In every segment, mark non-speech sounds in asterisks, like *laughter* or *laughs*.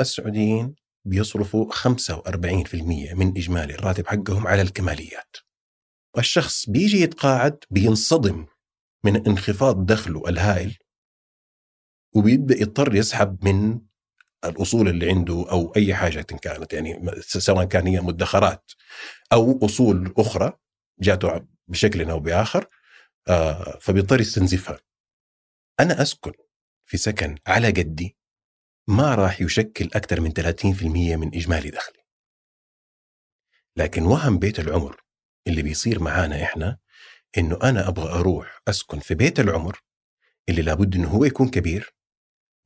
السعوديين بيصرفوا 45% من إجمالي الراتب حقهم على الكماليات والشخص بيجي يتقاعد بينصدم من انخفاض دخله الهائل وبيبدأ يضطر يسحب من الأصول اللي عنده أو أي حاجة كانت يعني سواء كان هي مدخرات أو أصول أخرى جاته بشكل أو بآخر آه فبيضطر يستنزفها. أنا أسكن في سكن على قدي ما راح يشكل أكثر من 30% من إجمالي دخلي. لكن وهم بيت العمر اللي بيصير معانا إحنا إنه أنا أبغى أروح أسكن في بيت العمر اللي لابد إنه هو يكون كبير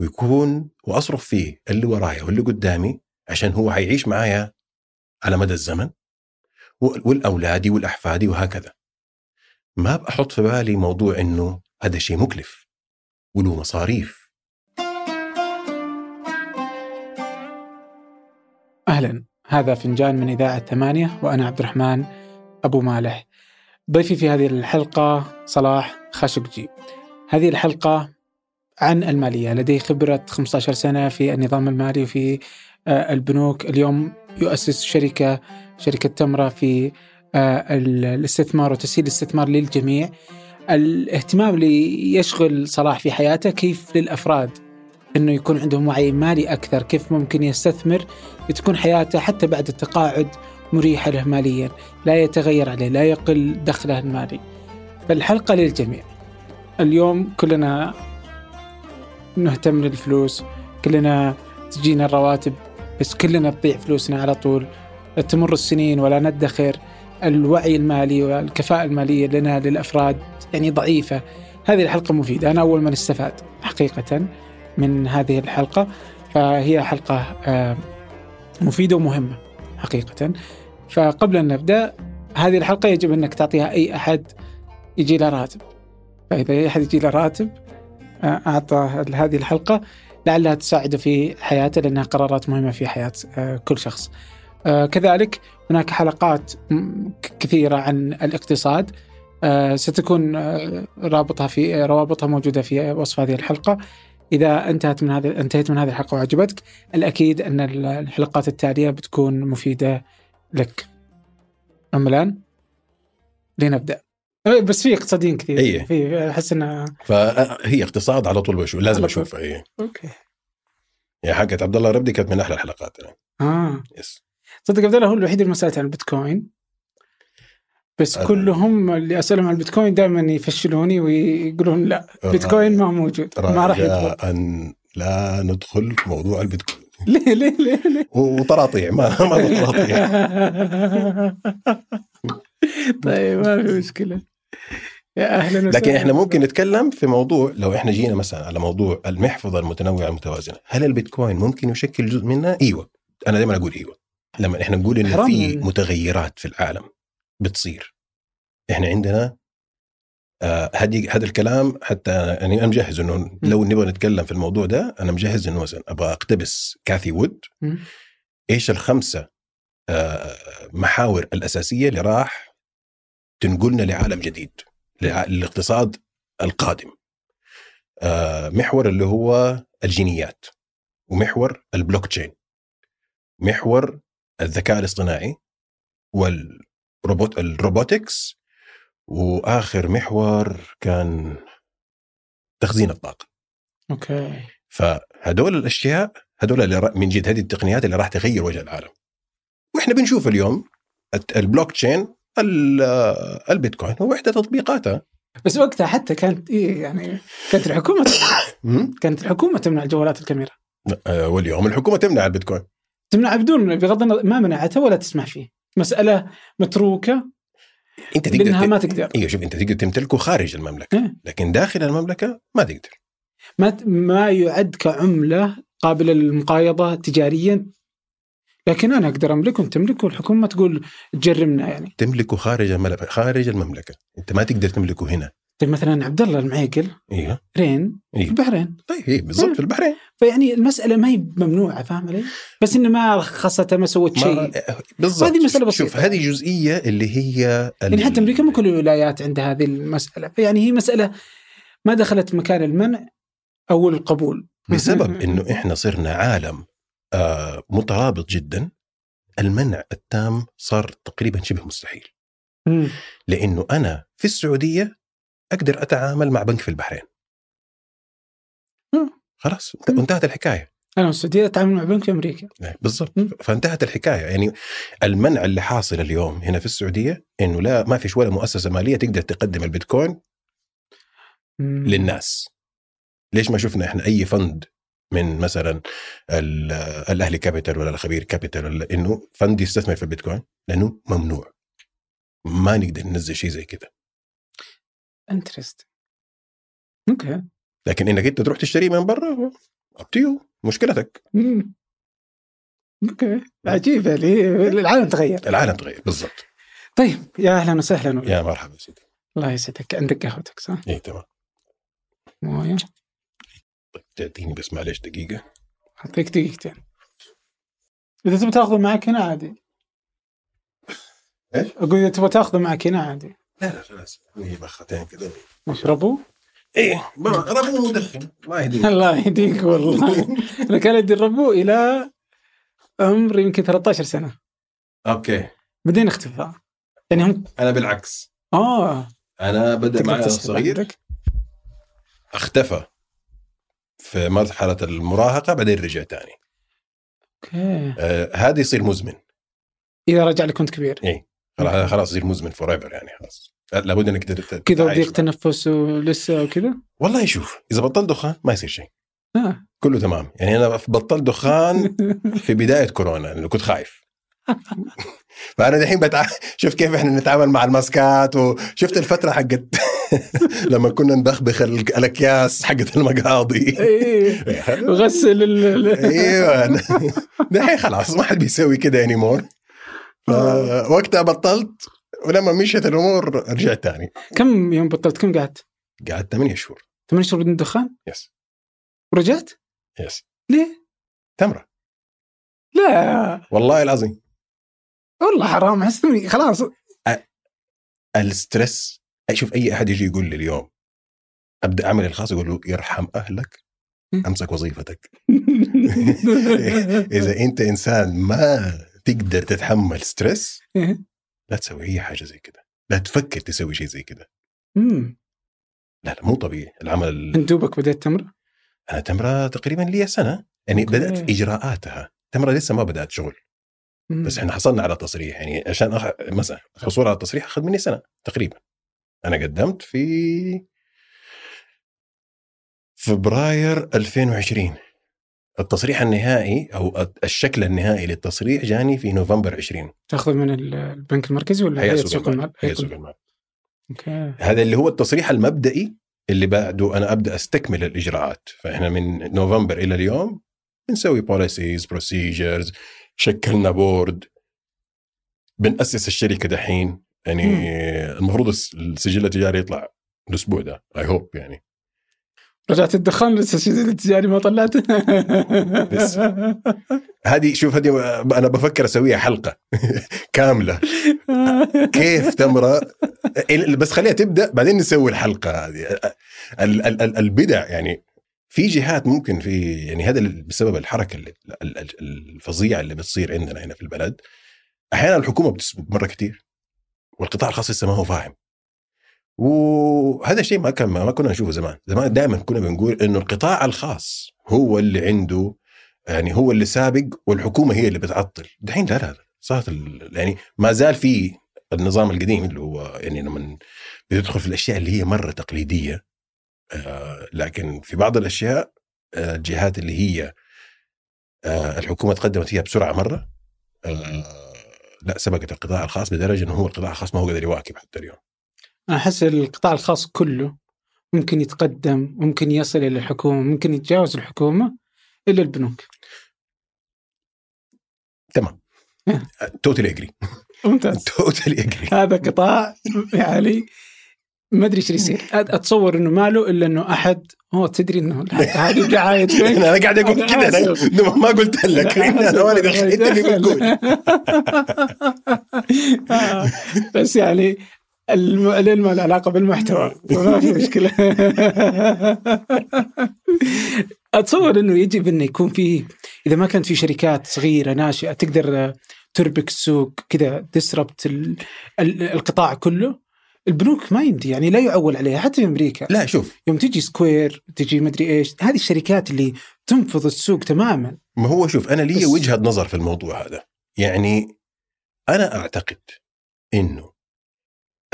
ويكون وأصرف فيه اللي ورايا واللي قدامي عشان هو حيعيش معايا على مدى الزمن والأولادي والأحفادي وهكذا. ما بحط في بالي موضوع إنه هذا شيء مكلف وله مصاريف. أهلا. هذا فنجان من إذاعة ثمانية وأنا عبد الرحمن أبو مالح. ضيفي في هذه الحلقة صلاح خاشقجي. هذه الحلقة عن المالية. لديه خبرة 15 سنة في النظام المالي وفي آه، البنوك. اليوم يؤسس شركة شركة تمرة في آه، الاستثمار وتسهيل الاستثمار للجميع. الاهتمام اللي يشغل صلاح في حياته كيف للأفراد؟ إنه يكون عندهم وعي مالي أكثر، كيف ممكن يستثمر لتكون حياته حتى بعد التقاعد مريحة له ماليا، لا يتغير عليه، لا يقل دخله المالي. فالحلقة للجميع. اليوم كلنا نهتم للفلوس كلنا تجينا الرواتب بس كلنا تضيع فلوسنا على طول. تمر السنين ولا ندخر الوعي المالي والكفاءة المالية لنا للأفراد يعني ضعيفة. هذه الحلقة مفيدة. أنا أول من استفاد حقيقة. من هذه الحلقة فهي حلقة آه، مفيدة ومهمة حقيقة. فقبل أن نبدأ هذه الحلقة يجب أنك تعطيها أي أحد يجي له راتب. فإذا أي أحد يجي له راتب أعطى هذه الحلقة لعلها تساعده في حياته لأنها قرارات مهمة في حياة آه، كل شخص. آه، كذلك هناك حلقات كثيرة عن الاقتصاد. آه، ستكون رابطها في روابطها موجودة في وصف هذه الحلقة. إذا انتهت من هذه انتهيت من هذه الحلقة وعجبتك الأكيد أن الحلقات التالية بتكون مفيدة لك. أما الآن لنبدأ. إيه، بس في اقتصاديين كثير. إيه. في أحس انها فهي اقتصاد على طول بشوف لازم اشوفها اي okay. يا حقت عبد الله ربدي كانت من أحلى الحلقات. يعني. آه. yes صدق عبد الله هو الوحيد اللي ما سالت عن البيتكوين. بس أه كلهم اللي أسألهم عن البيتكوين دائما يفشلوني ويقولون لا بيتكوين ما موجود ما راح أن لا ندخل في موضوع البيتكوين. *laughs* ليه ليه ليه, ليه؟ وطراطيع ما ما طراطيع *laughs* طيب ما في مشكلة. يا أهلا وسهلا. لكن إحنا ممكن نتكلم في موضوع لو إحنا جينا مثلا على موضوع المحفظة المتنوعة المتوازنة، هل البيتكوين ممكن يشكل جزء منها؟ إيوه. أنا دائما أقول إيوه. لما إحنا نقول إن في متغيرات في العالم بتصير. إحنا عندنا آه هذه هذا الكلام حتى يعني أنا مجهز إنه لو نبغى نتكلم في الموضوع ده أنا مجهز إنه مثلا أبغى أقتبس كاثي وود إيش الخمسة آه محاور الأساسية اللي راح تنقلنا لعالم جديد للاقتصاد القادم. آه، محور اللي هو الجينات ومحور البلوك تشين محور الذكاء الاصطناعي والروبوت ال robotics وآخر محور كان تخزين الطاقة. okay. فهدول الأشياء هدول اللي من جد هذه التقنيات اللي راح تغير وجه العالم. وإحنا بنشوف اليوم البلوك تشين البيتكوين هو إحدى تطبيقاتها بس وقتها حتى كانت إيه يعني كانت الحكومة كانت الحكومة تمنع الجوالات الكاميرا. آه، واليوم الحكومة تمنع البيتكوين. تمنع بدون بغض النظر ما منعته ولا تسمح فيه. مسألة متروكة أنت تقدر لانها ما تقدر. أيوه شوف أنت تقدر تمتلكه خارج المملكة إيه؟ لكن داخل المملكة ما تقدر. ما ما يعد كعملة قابلة للمقايضة تجاريا. لكن أنا أقدر أملكه وانت تملكه والحكومة تقول تجرمنا يعني. تملكه خارج المملكه خارج المملكة. أنت ما تقدر تملكه هنا. طيب مثلا عبد الله المعيقل أيوه رين إيه؟ في البحرين. طيب إيه بالضبط في البحرين. فيعني المسألة ما هي ممنوعة فاهم علي؟ بس إنه ما رخصتها ما سوت شيء. بالضبط. هذه مسألة بسيطة. شوف هذه جزئية اللي هي يعني حتى أمريكا مو كل الولايات عندها هذه المسألة. فيعني هي مسألة ما دخلت مكان المنع أو القبول. بسبب إنه إحنا صرنا عالم آه مترابط جدا المنع التام صار تقريبا شبه مستحيل. لأنه أنا في السعودية أقدر أتعامل مع بنك في البحرين. مم. خلاص. انتهت الحكاية. أنا السعوديه أتعامل مع بنك في أمريكا. إيه، بالضبط. فانتهت الحكاية. يعني المنع اللي حاصل اليوم هنا في السعودية إنه لا ما فيش ولا مؤسسة مالية تقدر تقدم البيتكوين مم. للناس. ليش ما شفنا إحنا أي fund من مثلا ال- الأهلي كابيتال ولا الخبير كابيتال ولا إنه fund يستثمر في البيتكوين؟ لأنه ممنوع. ما نقدر ننزل شيء زي كذا interest أوكي لكن إنك أنت تروح تشتريه من برا up to you مشكلتك. مم. okay عجيب يعني العالم تغير. العالم تغير بالضبط. طيب يا أهلا وسهلا. يا مرحبا سيدي. الله يسعدك. عندك قهوتك صح؟ إيه تمام. موية. طيب تعطيني بس معلش دقيقة. أعطيك دقيقتين. إذا تبغى تاخذه معك هنا عادي. إيش؟ أقول إذا تبغى تاخذه معك هنا عادي. لا لا خلاص. هي بختين كذا اشربوا إيه ربو مدخن. الله يهديك. *laughs* الله يهديك والله. *laughs* أنا كان يدي الربو إلى عمر يمكن 13 سنة. أوكي. بعدين اختفى. يعني هم أنا بالعكس. آه. أنا بدأ معي صغير. عندك. اختفى. في مرحلة المراهقة بعدين رجع تاني. أوكي. آه هذا يصير مزمن. إذا رجع لك كنت كبير. خلاص هذا خلاص يصير مزمن forever يعني خلاص. لابد إنك كذا وضيق معه. تنفس ولسه وكذا والله شوف إذا بطلت دخان ما يصير شيء. آه. كله تمام. يعني أنا بطلت دخان *laughs* في بداية كورونا لأنه كنت خايف. *laughs* فأنا دحين بتع... شوف كيف إحنا نتعامل مع ال mask ات وشفت الفترة حقت *laughs* لما كنا نبخبخ ال- الأكياس حقت المقاضي. وغسل ال- ال- أيوه دحين خلاص ما حد بيسوي كده anymore وقتها بطلت ولما مشيت الأمور رجعت تاني. كم يوم بطلت؟ كم قعدت؟ قعدت 8 شهور. ثمان شهور بدون دخان؟ yes ورجعت؟ yes ليه؟ تمرة. لا. والله العظيم. والله حرام حسيتني خلاص. ال stress أشوف أي أحد يجي يقول لي اليوم أبدأ عملي الخاص يقول له يرحم أهلك أمسك وظيفتك. *laughs* *laughs* إذا أنت إنسان ما تقدر تتحمل stress إيه. لا تسوي أي حاجة زي كده لا تفكر تسوي شيء زي كده أمم. لا لا مو طبيعي العمل انت دوبك بديت تمرة؟ أنا تمرة تقريبا لي سنة يعني okay. بدأت في إجراءاتها تمرة لسه ما بدأت شغل أمم. بس إحنا حصلنا على تصريح يعني عشان أخ... مثلا الحصول على التصريح أخذ مني سنة تقريبا أنا قدمت في فبراير 2020 التصريح النهائي أو الشكل النهائي للتصريح جاني في نوفمبر 20 تاخذه من ال- البنك المركزي ولا هيئه سوق المال؟ هيئه سوق المال okay. هذا اللي هو التصريح المبدئي اللي بعده أنا أبدأ أستكمل الإجراءات. فإحنا من نوفمبر إلى اليوم بنسوي policies procedures شكلنا board بنأسس الشركة دحين. يعني مم. المفروض الس- السجل التجاري يطلع الأسبوع ده اي هوب يعني. رجعت الدخان لسه السجل التجاري ما طلعته. *laughs* هذه شوف هذه أنا بفكر أسويها حلقة *laughs* كاملة. كيف تمرة؟ بس خليها تبدأ بعدين نسوي الحلقة هذه. ال- ال- ال- البدع يعني في جهات ممكن في يعني هذا بسبب الحركة الفظيعة اللي بتصير عندنا هنا في البلد. أحيانا الحكومة بتسبق مره كثير والقطاع الخاص لسه ما هو فاهم. وهذا الشيء ما كان ما كنا نشوفه زمان. زمان دائما كنا بنقول إنه القطاع الخاص هو اللي عنده يعني هو اللي سابق والحكومة هي اللي بتعطل. دحين لا لا صارت يعني ما زال في النظام القديم اللي هو يعني لما بتدخل في الأشياء اللي هي مرة تقليدية آه لكن في بعض الأشياء آه الجهات اللي هي آه الحكومة تقدمت فيها بسرعة مرة آه لا سبقت القطاع الخاص بدرجة إنه هو القطاع الخاص ما هو قادر يواكب حتى اليوم. أنا أحس القطاع الخاص كله ممكن يتقدم ممكن يصل إلى الحكومة ممكن يتجاوز الحكومة إلا البنوك. تمام. توتالي اجري ممتاز. توتالي اجري هذا قطاع يعني ما أدري إيش يصير. أتصور إنه ماله إلا إنه أحد هو تدري إنه *laughs* هذه دعايه بنك *laughs* أنا قاعد أقول كذا. أنا ما قلت لك. أنا أنت اللي بتقول. *laughs* آه، بس يعني العلم له علاقه بالمحتوى. فما في مشكلة. *laughs* أتصور إنه يجب انه يكون في إذا ما كانت في شركات صغيرة ناشئة تقدر تربك السوق كذا تسربت القطاع كله البنوك ما يمدي يعني لا يعول عليها. حتى في أمريكا. لا شوف. يوم تجي سكوير تجي مدري إيش هذه الشركات اللي تنفض السوق تماما. ما هو شوف أنا لي وجهة نظر في الموضوع هذا. يعني أنا أعتقد إنه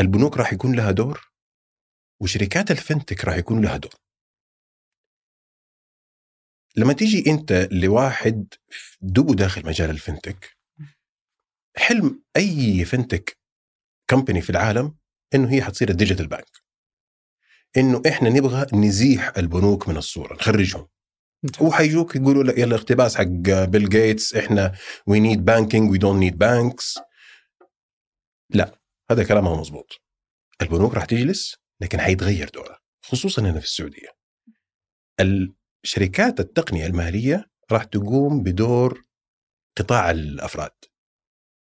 البنوك راح يكون لها دور وشركات الفنتك راح يكون لها دور. لما تيجي أنت لواحد دبو داخل مجال الفنتك حلم أي fintech company في العالم إنه هي حتصير ال digital bank. إنه إحنا نبغى نزيح البنوك من الصورة نخرجهم. وحيجوك يقولوا لك يلا اقتباس حق بيل جيتس إحنا we need banking we don't need banks لا. هذا كلام ما مزبوط البنوك راح تجلس لكن حيتغير دورها خصوصا هنا في السعودية. الشركات التقنية المالية راح تقوم بدور قطاع الأفراد.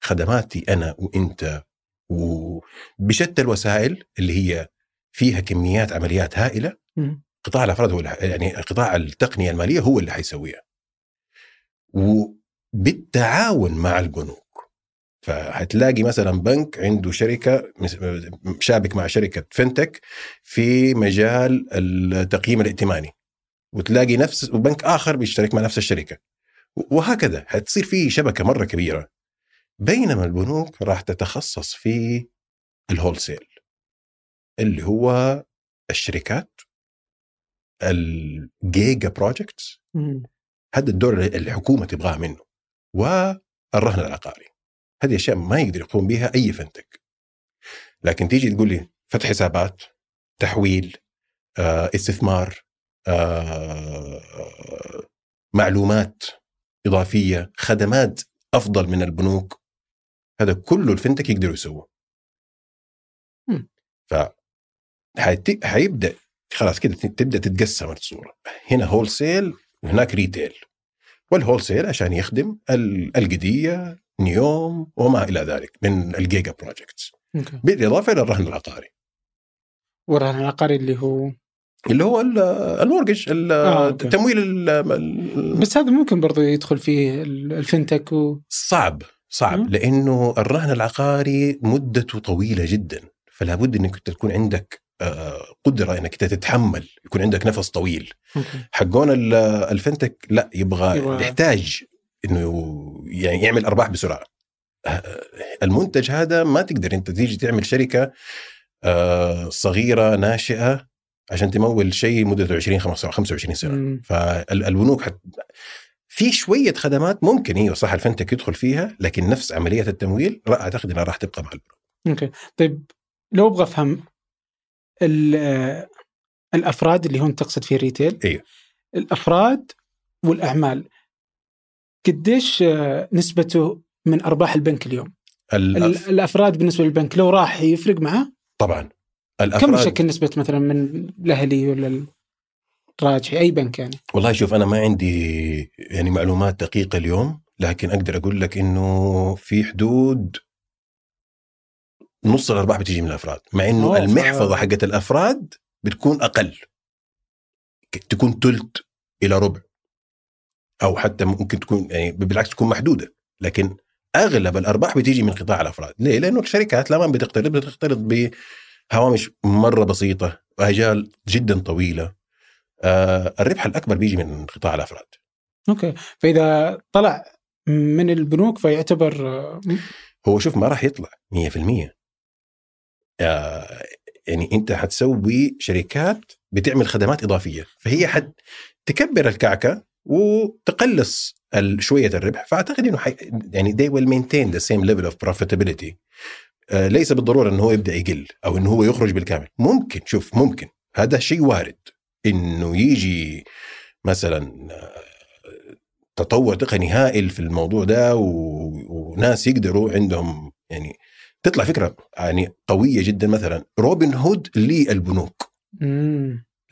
خدماتي أنا وأنت وبشتى الوسائل اللي هي فيها كميات عمليات هائلة قطاع الأفراد هو يعني قطاع التقنية المالية هو اللي حيسويها. وبالتعاون مع البنوك فهتلاقي مثلا بنك عنده شركة شابك مع شركة فنتك في مجال التقييم الائتماني وتلاقي نفس بنك آخر بيشترك مع نفس الشركة. وهكذا حتصير في شبكة مرة كبيرة. بينما البنوك راح تتخصص في ال wholesale اللي هو الشركات ال giga projects هذا الدور اللي الحكومة تبغاه منه والرهن العقاري. هذه أشياء ما يقدر يقوم بها أي fintech. لكن تيجي تقول لي فتح حسابات تحويل آه، استثمار آه، معلومات إضافية خدمات أفضل من البنوك هذا كله ال fintech يقدروا يسووه. ف حيبدأ خلاص كده تبدأ تتقسم الصورة. هنا wholesale وهناك retail وال wholesale عشان يخدم القديه نيوم وما إلى ذلك من ال giga projects بالإضافة إلى الرهن العقاري. والرهن العقاري اللي هو؟ اللي هو المورجج آه، التمويل بس هذا ممكن برضو يدخل فيه الفنتك و... صعب صعب م? لأنه الرهن العقاري مدته طويلة جدا فلا بد إنك تكون عندك آه، قدرة إنك تتحمل يكون عندك نفس طويل. حقون الفنتك لا يبغى يحتاج إنه يعني يعمل أرباح بسرعة. آه، المنتج هذا ما تقدر أنت تيجي تعمل شركة صغيرة ناشئة عشان تمول شيء مدته 20 25 سنة. فالبنوك حت في شوية خدمات ممكن أيوه صح ال fintech يدخل فيها لكن نفس عمليه التمويل أعتقد إنها راح تبقى مع البنوك. okay. طيب لو أبغى أفهم الأفراد اللي هون تقصد فيه ال retail؟ أيوه الأفراد والأعمال قديش نسبته من أرباح البنك اليوم؟ الأف... الأفراد بالنسبة للبنك لو راح يفرق معاه؟ طبعا الافراد كم يشكل نسبة مثلا من الأهلي ولا الراجحي أي بنك يعني؟ والله شوف أنا ما عندي يعني معلومات دقيقة اليوم لكن أقدر أقول لك إنه في حدود نص الأرباح بتيجي من الأفراد مع إنه المحفظة. حقت الأفراد بتكون أقل تكون ثلث إلى ربع أو حتى ممكن تكون يعني بالعكس تكون محدودة. لكن أغلب الأرباح بتيجي من قطاع الأفراد. ليه؟ لأنه الشركات لما بتقترض بتقترض هوامش مرة بسيطة واجال جدا طويلة. آه الربح الأكبر بيجي من قطاع الأفراد. أوكي. فإذا طلع من البنوك فيعتبر آه، هو شوف ما راح يطلع 100% آه يعني أنت حتسوي شركات بتعمل خدمات إضافية. فهي حد تكبر الكعكة وتقلص شوية الربح. فأعتقد إنه حي يعني they will maintain the same level of profitability. آه، ليس بالضرورة إنه هو يبدأ يقل أو إنه هو يخرج بالكامل. ممكن شوف ممكن. هذا شيء وارد. إنه يجي مثلا آه، تطور تقني هائل في الموضوع ده و... وناس يقدروا عندهم يعني تطلع فكرة يعني قوية جدا. مثلا روبن هود للبنوك.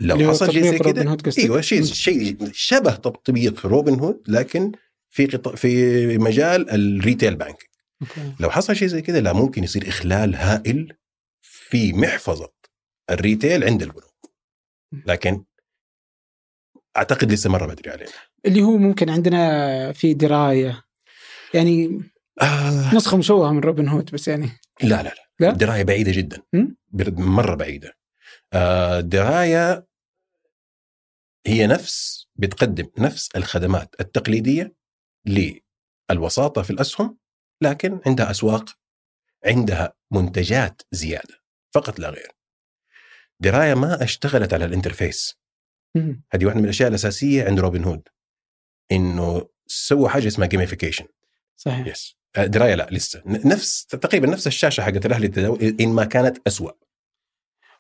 لو حصل شيء زي كده أيوه شيء شيء شبه تطبيق روبن هود لكن في قط... في مجال ال retail bank okay. لو حصل شيء زي كذا لا ممكن يصير إخلال هائل في محفظة الريتيل عند البنوك. لكن أعتقد لسه مرة بدري علينا اللي هو ممكن عندنا في دراية. يعني آه. نسخة مشوهة من روبن هود بس يعني. لا لا لا, لا؟ دراية بعيدة جدا. مرة بعيدة. آه دراية هي نفس بتقدم نفس الخدمات التقليدية للوساطة في الأسهم لكن عندها أسواق عندها منتجات زيادة فقط لا غير. دراية ما اشتغلت على ال interface. هذه واحدة من الأشياء الأساسية عند روبن هود إنه سووا حاجة اسمها gamification صحيح. yes آه، دراية لا لسه. نفس تقريبا نفس الشاشة حقت الأهلي التداول إن ما كانت أسوأ.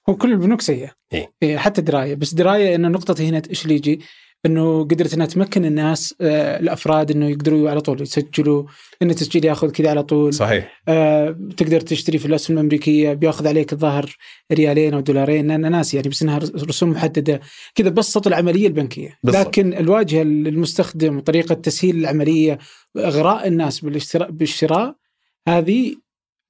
هو كل البنوك سيئه إيه. إيه حتى دراية. بس دراية ان نقطتي هنا إيش اللي يجي؟ إنه قدرت إنها تمكن الناس آه الأفراد إنه يقدروا على طول يسجلوا. ان التسجيل ياخذ كذا على طول. صحيح. آه تقدر تشتري في الأسهم الأمريكية بياخذ عليك الظاهر ريالين أو دولارين. أنا ناسي يعني بس إنها رسوم محددة. كذا بسط العملية البنكية. بالضبط. لكن الواجهة للمستخدم وطريقة تسهيل العملية إغراء الناس بالشراء هذه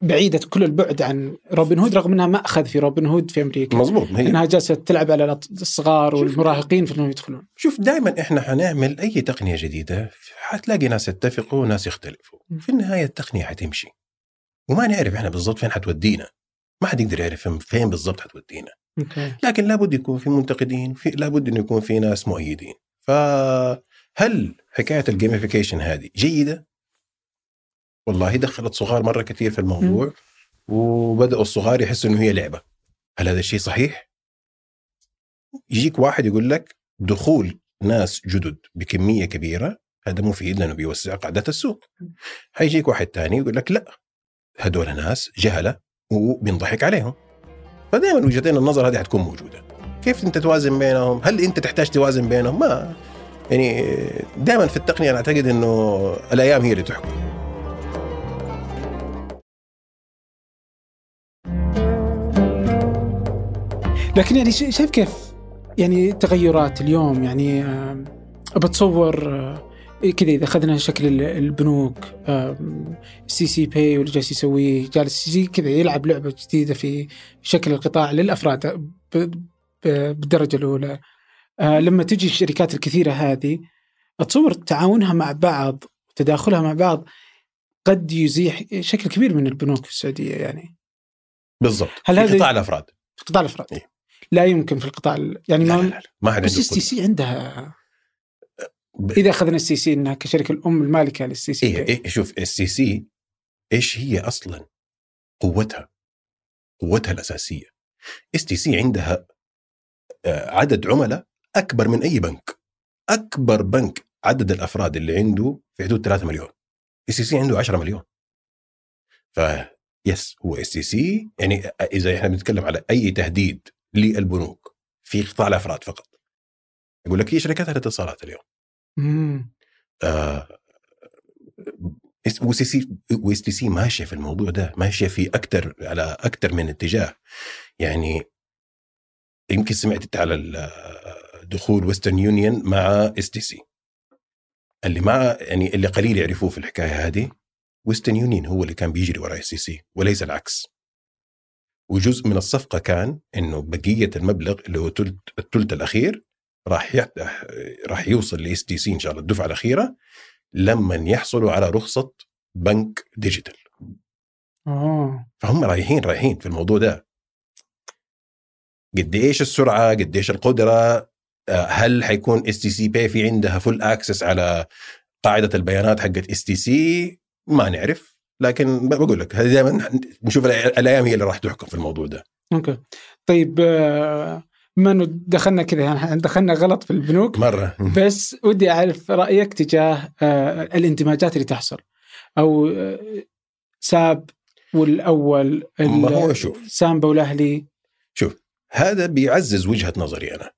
بعيدة كل البعد عن روبن هود رغم إنها ماخذ في روبن هود في أمريكا. مضبوط هي. إنها جالسة تلعب على الصغار. والمراهقين في إنهم يدخلون. شوف دائما إحنا حنعمل أي تقنية جديدة حتلاقي ناس يتفقوا وناس يختلفوا. في النهاية التقنية حتمشي. وما نعرف إحنا بالضبط فين حتودينا. ما حد يقدر يعرف فين بالضبط حتودينا. لكن لابد يكون في منتقدين في لابد انه يكون في ناس مؤيدين. فهل حكاية الجيميفيكيشن هذه جيدة؟ والله دخلت صغار مرة كثير في الموضوع وبدأوا الصغار يحسوا إنه هي لعبة. هل هذا الشيء صحيح؟ يجيك واحد يقول لك دخول ناس جدد بكمية كبيرة هذا مفيد لأنه بيوسع قاعدة السوق. حيجيك واحد تاني يقول لك لا هدول ناس جهلة وبينضحك عليهم. فدائما وجهتين النظر هذه حتكون موجودة. كيف أنت توازن بينهم؟ هل أنت تحتاج توازن بينهم؟ ما. يعني دائما في التقنية أنا أعتقد إنه الأيام هي اللي تحكم. لكن يعني شا- شايف كيف يعني تغيرات اليوم؟ يعني بتصور آه، كذا إذا أخذنا شكل ال- البنوك STC Pay واللي جالس يسويه جالس يجي كذا يلعب لعبة جديدة في شكل القطاع للأفراد بالدرجة الأولى. آه، لما تجي الشركات الكثيرة هذه أتصور تعاونها مع بعض تداخلها مع بعض قد يزيح شكل كبير من البنوك في السعودية يعني. بالضبط. هل في هذه- قطاع الأفراد. في قطاع الأفراد. إيه. لا يمكن في القطاع ال- يعني لا ما لا لا ما بس السي كل- سي عندها ب- إذا أخذنا السي سي إنها كشركة الأم المالكة للسي سي إيه إيه شوف السي سي إيش هي أصلا؟ قوتها قوتها الأساسية. اس تي سي عندها آه، عدد عملاء أكبر من أي بنك. أكبر بنك عدد الأفراد اللي عنده في حدود 3 مليون. STC عنده 10 مليون. ف yes هو STC يعني إذا إحنا بنتكلم على أي تهديد للبنوك في قطاع الأفراد فقط. يقول لك هي شركات الاتصالات اليوم. مم. آه، و STC ماشية في الموضوع ده ماشية في أكثر على أكثر من اتجاه. يعني يمكن سمعت أنت على ال- دخول Western Union مع STC. اللي ما يعني اللي قليل يعرفوه في الحكاية هذه Western Union هو اللي كان بيجري ورا STC وليس العكس. وجزء من الصفقة كان إنه بقية المبلغ اللي هو الثلث الأخير راح راح يوصل ل STC إن شاء الله الدفعة الأخيرة لما يحصلوا على رخصة بنك digital. اوه فهم رايحين رايحين في الموضوع ده. قد إيش السرعة قد إيش القدرة آه، هل حيكون STC Pay في عندها full access على قاعدة البيانات حقت STC؟ ما نعرف. لكن بقول لك هذه دائما نشوف الأيام هي اللي راح تحكم في الموضوع ده. okay. طيب آه، انه دخلنا كذا؟ يعني دخلنا غلط في البنوك. مرة. بس ودي أعرف رأيك تجاه آه، الاندماجات اللي تحصل. أو آه، ساب والأول ال- ما هو شوف. سامبا والأهلي. هذا بيعزز وجهة نظري أنا.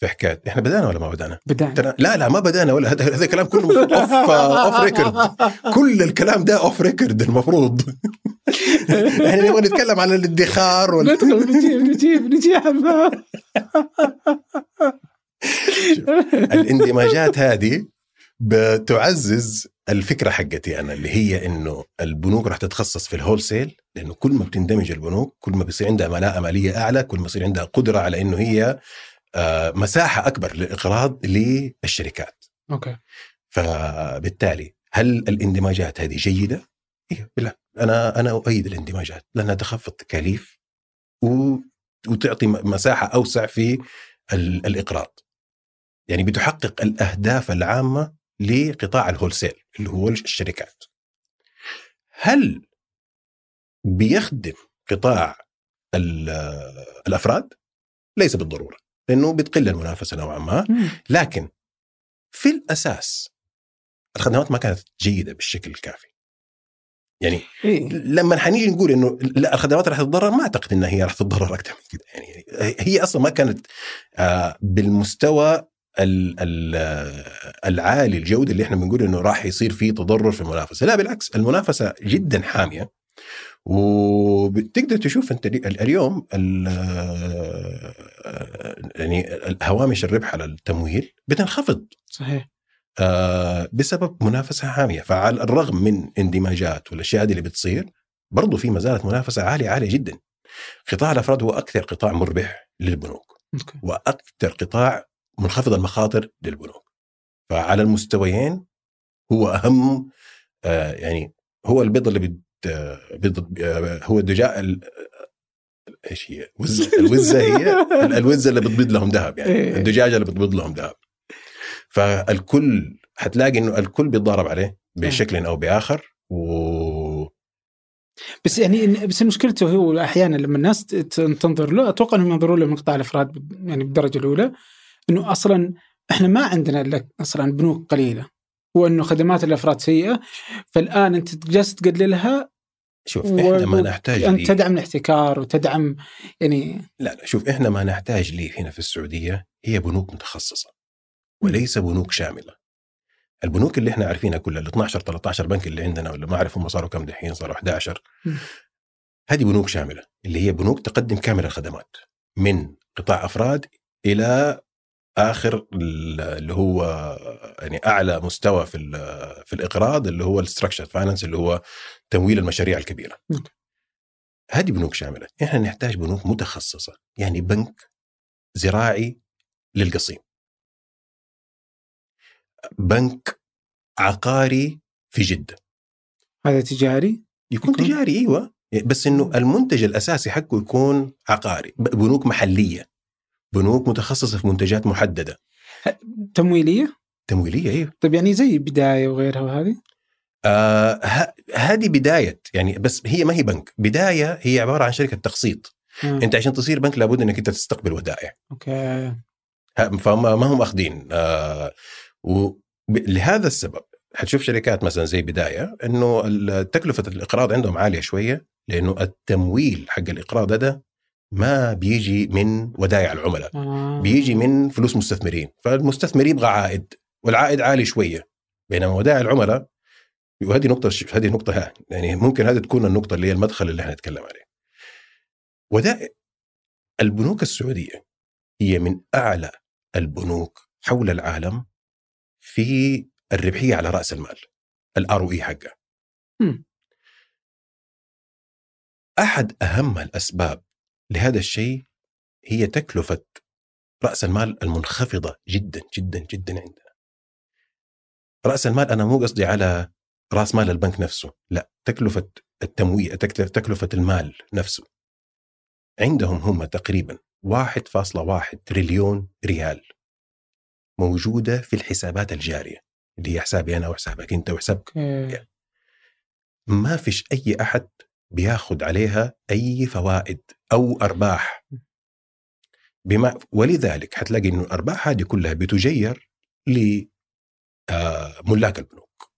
في حكاية. إحنا بدأنا ولا ما بدأنا؟ بدأنا. ترى- لا لا ما بدأنا ولا هذا هذا الكلام كله off off record كل الكلام ده off record المفروض. إحنا *laughs* نبغى نتكلم عن الادخار وال... ندخل نجيب نجيب نجيب. الاندماجات هذه بتعزز الفكرة حقتي أنا اللي هي إنه البنوك راح تتخصص في ال wholesale لأنه كل ما بتندمج البنوك كل ما بيصير عندها ملاءة مالية أعلى كل ما يصير عندها قدرة على إنه هي مساحة أكبر للإقراض للشركات أوكي فبالتالي هل الاندماجات هذه جيدة؟ أيوه لا أنا أنا أؤيد الاندماجات لأنها تخفض تكاليف. وتعطي مساحة أوسع في ال... الإقراض. يعني بتحقق الأهداف العامة لقطاع الهولسيل اللي هو الشركات. هل بيخدم قطاع الأفراد؟ ليس بالضرورة لأنه بتقل المنافسة نوعا ما. لكن في الأساس الخدمات ما كانت جيدة بالشكل الكافي. يعني إيه؟ لما حنيجي نقول إنه لا الخدمات راح تتضرر ما أعتقد إنها هي راح تتضرر أكثر من كذا يعني هي أصلا ما كانت آه، بالمستوى العالي الجوده اللي إحنا بنقول إنه راح يصير في تضرر في المنافسة. لا بالعكس المنافسة جدا حامية. وبتقدر تشوف أنت اليوم يعني هوامش الربح على التمويل بتنخفض. صحيح. آه، بسبب منافسة حاميه فعلى الرغم من اندماجات والأشياء هذه اللي بتصير برضو في ما زالت منافسة عالية عالية جدا. قطاع الأفراد هو أكثر قطاع مربح للبنوك okay. وأكثر قطاع منخفض المخاطر للبنوك. فعلى المستويين هو أهم آه يعني هو البيض اللي هو الدجاج إيش هي؟ وزة *laughs* الوزه هي *laughs* الوزه اللي بتبيض لهم ذهب يعني إيه. الدجاجه اللي بتبيض لهم ذهب فالكل حتلاقي إنه الكل بيتضارب عليه بشكل أو بآخر و بس يعني بس مشكلته هو أحيانا لما الناس تنظر له أتوقع إنهم ينظرون له من قطاع الافراد يعني بالدرجة الأولى إنه أصلا إحنا ما عندنا أصلا بنوك قليلة وإنه خدمات الأفراد سيئة فالآن أنت جالس تقللها شوف إحنا ما نحتاج أن تدعم الاحتكار وتدعم يعني لا لا شوف إحنا ما نحتاج ليه هنا في السعودية هي بنوك متخصصة وليس بنوك شاملة. البنوك اللي إحنا عارفينها كلها ال 12 13 بنك اللي عندنا ولا ما اعرف هم صاروا كم دحين صاروا 11 هذه بنوك شاملة اللي هي بنوك تقدم كامل الخدمات من قطاع أفراد إلى آخر اللي هو يعني أعلى مستوى في في الاقراض اللي هو ال structure finance اللي هو تمويل المشاريع الكبيرة. هذه بنوك شاملة، إحنا نحتاج بنوك متخصصة، يعني بنك زراعي للقصيم. بنك عقاري في جدة. هذا تجاري؟ يكون, يكون تجاري أيوه بس إنه المنتج الأساسي حقه يكون عقاري، بنوك محلية. بنوك متخصصة في منتجات محددة. تمويلية؟ تمويلية أيوه. طيب يعني زي بداية وغيرها وهذه؟ آه هذه بداية يعني بس هي ما هي بنك، بداية هي عبارة عن شركة تقسيط. أنت عشان تصير بنك لابد إنك أنت تستقبل ودائع. أوكي. فما ما هم أخذين آه ولهذا السبب حتشوف شركات مثلا زي بداية إنه تكلفة الإقراض عندهم عالية شوية لأنه التمويل حق الإقراض هذا ما بيجي من ودائع العملاء. آه. بيجي من فلوس مستثمرين. فالمستثمر يبغى عائد والعائد عالي شوية. بينما ودائع العملاء وهذه نقطة هذه نقطة يعني ممكن هذه تكون النقطة اللي هي المدخل اللي إحنا نتكلم عليه. ودائع البنوك السعودية هي من أعلى البنوك حول العالم في الربحية على رأس المال الآر أو إي حقها. أحد أهم الأسباب لهذا الشيء هي تكلفة رأس المال المنخفضة جدا جدا جدا عندنا. رأس المال أنا مو قصدي على رأس مال البنك نفسه لا تكلفة التمويل تكلفة المال نفسه. عندهم هم تقريبا 1.1 تريليون ريال موجودة في الحسابات الجارية اللي هي حسابي أنا وحسابك أنت وحسابك ما فيش أي أحد بياخذ عليها أي فوائد أو أرباح. بما ولذلك حتلاقي إنه الأرباح هذه كلها بتجير لملاك آه، البنوك.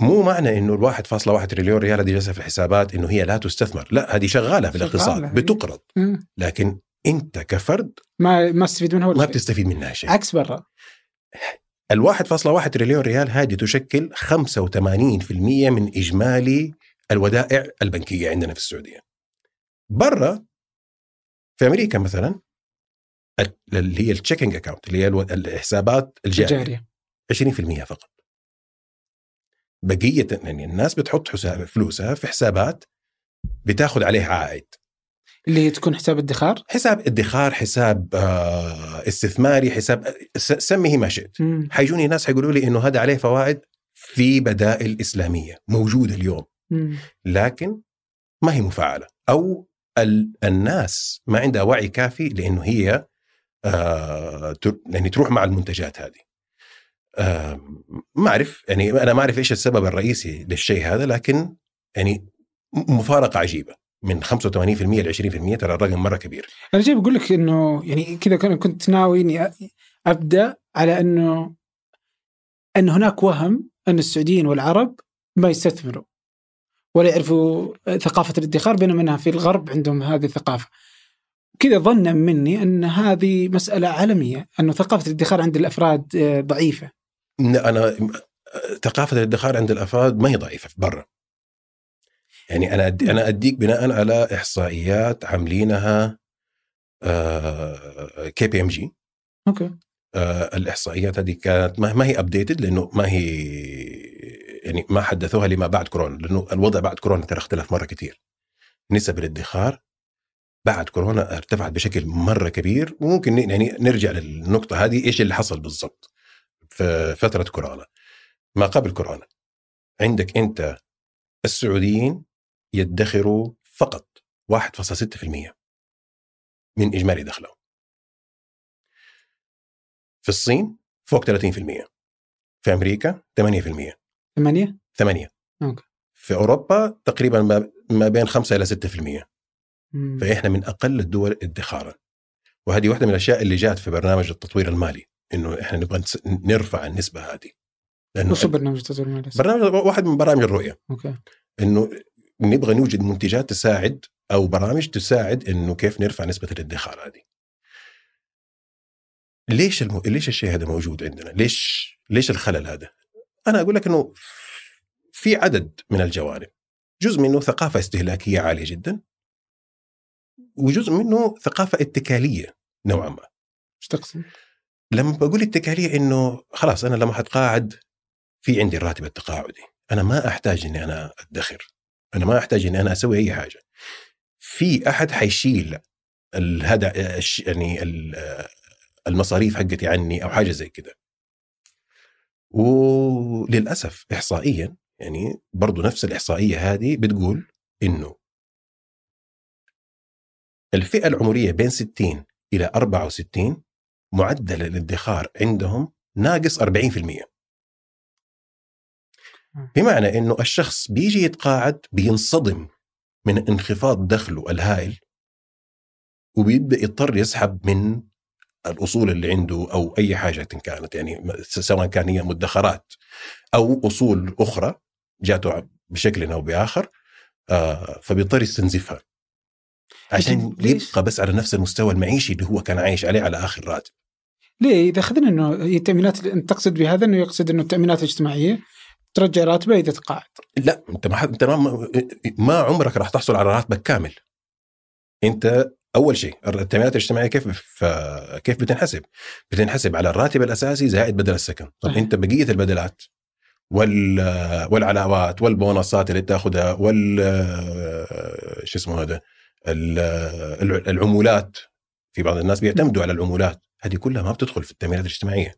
مو معنى إنه الواحد فاصلة واحد تريليون ريال هذه جالسه في الحسابات إنه هي لا تستثمر. لا هذه شغالة في الاقتصاد بتقرض. لكن أنت كفرد ما ما تستفيد منها ولا ما بتستفيد منها شيء. عكس برا. ال 1.1 تريليون ريال هذه تشكل 85% من إجمالي الودائع البنكية عندنا في السعودية. برا في أمريكا مثلا اللي هي ال checking account اللي هي الحسابات الجارية 20% فقط. بقية يعني الناس بتحط حساب فلوسها في حسابات بتاخذ عليها عائد اللي هي تكون حساب ادخار؟ حساب ادخار حساب آه، استثماري حساب سميه ما شئت. حيجوني ناس حيقولوا لي إنه هذا عليه فوائد في بدائل إسلامية موجوده اليوم. مم. لكن ما هي مفعله أو ال- الناس ما عندها وعي كافي لإنه هي آه يعني تروح مع المنتجات هذه. آه ما أعرف يعني أنا ما أعرف إيش السبب الرئيسي للشيء هذا لكن يعني مفارقة عجيبة. من 85% ل 20% ترى الرقم مرة كبير أنا جاي بقول لك إنه يعني كذا كان- كنت ناوي إني أبدأ على إنه إن هناك وهم إن السعوديين والعرب ما يستثمروا ولا يعرفوا ثقافة الادخار بينما إنها في الغرب عندهم هذه الثقافة. كذا ظنا مني إن هذه مسألة عالمية إنه ثقافة الادخار عند الأفراد آه، ضعيفة. ن- أنا ثقافة الادخار عند الأفراد ما هي ضعيفة برا يعني أنا أدي أنا أديك بناء على إحصائيات عاملينها KPMG. okay. الإحصائيات هذه كانت ما هي updated لأنه ما هي يعني ما حدثوها لما بعد كورونا لأنه الوضع بعد كورونا ترى اختلف مرة كثير نسب الادخار بعد كورونا ارتفعت بشكل مرة كبير وممكن يعني نرجع للنقطة هذه إيش اللي حصل بالضبط في فترة كورونا. ما قبل كورونا عندك أنت السعوديين يدخروا فقط 1.6% من إجمالي دخلهم في الصين فوق 30% في أمريكا 8% ثمانيه؟ 8 okay. في أوروبا تقريبا ما- بين 5 إلى 6% مم. فإحنا من أقل الدول ادخارا وهذه واحدة من الأشياء اللي جات في برنامج التطوير المالي إنه إحنا نبغى نرفع النسبة هذه لأنه وش برنامج تطوير المالي؟ برنامج واحد من برامج الرؤية okay. إنه نبغى نوجد منتجات تساعد أو برامج تساعد إنه كيف نرفع نسبة الادخار هذه. ليش الم... ليش الشيء هذا موجود عندنا؟ ليش ليش الخلل هذا؟ أنا أقول لك إنه في عدد من الجوانب. جزء منه ثقافة استهلاكية عالية جدا وجزء منه ثقافة اتكالية نوعا ما. إيش تقصد؟ لما بقول اتكالية إنه خلاص أنا لما حتقاعد في عندي الراتب التقاعدي، أنا ما أحتاج إني أنا أدخر، أنا ما أحتاج إني أنا أسوي أي حاجة. في أحد حيشيل الش- يعني ال- المصاريف حقتي عني أو حاجة زي كده. وللأسف احصائيا يعني برضو نفس الإحصائية هذه بتقول إنه الفئة العمرية بين 60 إلى 64 معدل الادخار عندهم ناقص 40% بمعنى إنه الشخص بيجي يتقاعد بينصدم من انخفاض دخله الهائل وبيبدأ يضطر يسحب من الأصول اللي عنده أو أي حاجة كانت يعني سواء كان هي مدخرات أو أصول أخرى جاته بشكل أو بآخر آه فبيضطر يستنزفها. عشان؟ يبقى بس على نفس المستوى المعيشي اللي هو كان عايش عليه على آخر راتب. ليه؟ إذا أخذنا إنه التأمينات أنت تقصد بهذا إنه يقصد إنه التأمينات الاجتماعية؟ ترجع راتبه إذا تقاعد. لا أنت ما حد- أنت ما, ما عمرك راح تحصل على راتبك كامل. أنت أول شيء التامينات الاجتماعية كيف ف- كيف بتنحسب؟ بتنحسب على الراتب الأساسي زائد بدل السكن، طب صحيح. أنت بقية البدلات وال والعلاوات والبونصات اللي تاخذها وال شو اسمه هذا ال- العمولات. في بعض الناس بيعتمدوا على العمولات. هذه كلها ما بتدخل في التامينات الاجتماعية.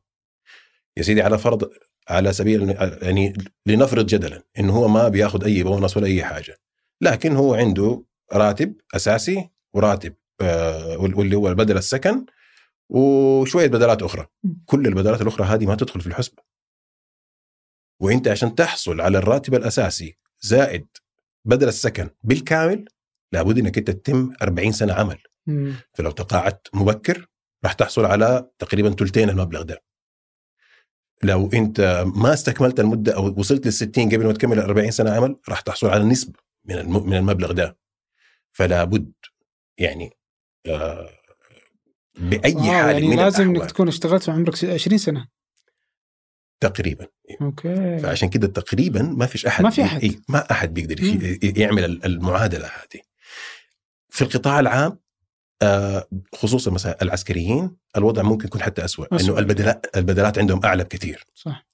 يا سيدي على فرض على سبيل يعني لنفرض جدلا إنه هو ما بيأخذ أي بونص ولا أي حاجة لكن هو عنده راتب أساسي وراتب آه، واللي هو بدل السكن وشوية بدلات أخرى. كل البدلات الأخرى هذه ما تدخل في الحسبة. وإنت عشان تحصل على الراتب الأساسي زائد بدل السكن بالكامل لابد إنك أنت تتم 40 سنة عمل. مم. فلو تقاعدت مبكر راح تحصل على تقريبا ثلثين المبلغ ده. لو انت ما استكملت المدة أو وصلت لل 60 قبل ما تكمل ال 40 سنة عمل راح تحصل على نسبة من من المبلغ ده. فلا بد يعني آه، بأي واو، حال يعني من لازم إنك تكون اشتغلت وعمرك 20 سنة. تقريبا. okay. فعشان كده تقريبا ما فيش أحد ما في أحد. إيه ما أحد بيقدر يعمل ال- المعادلة هذه. في القطاع العام آه، خصوصا مثلا العسكريين الوضع ممكن يكون حتى أسوأ أسوأ. إنه البدلات البدلات عندهم أعلى بكثير صح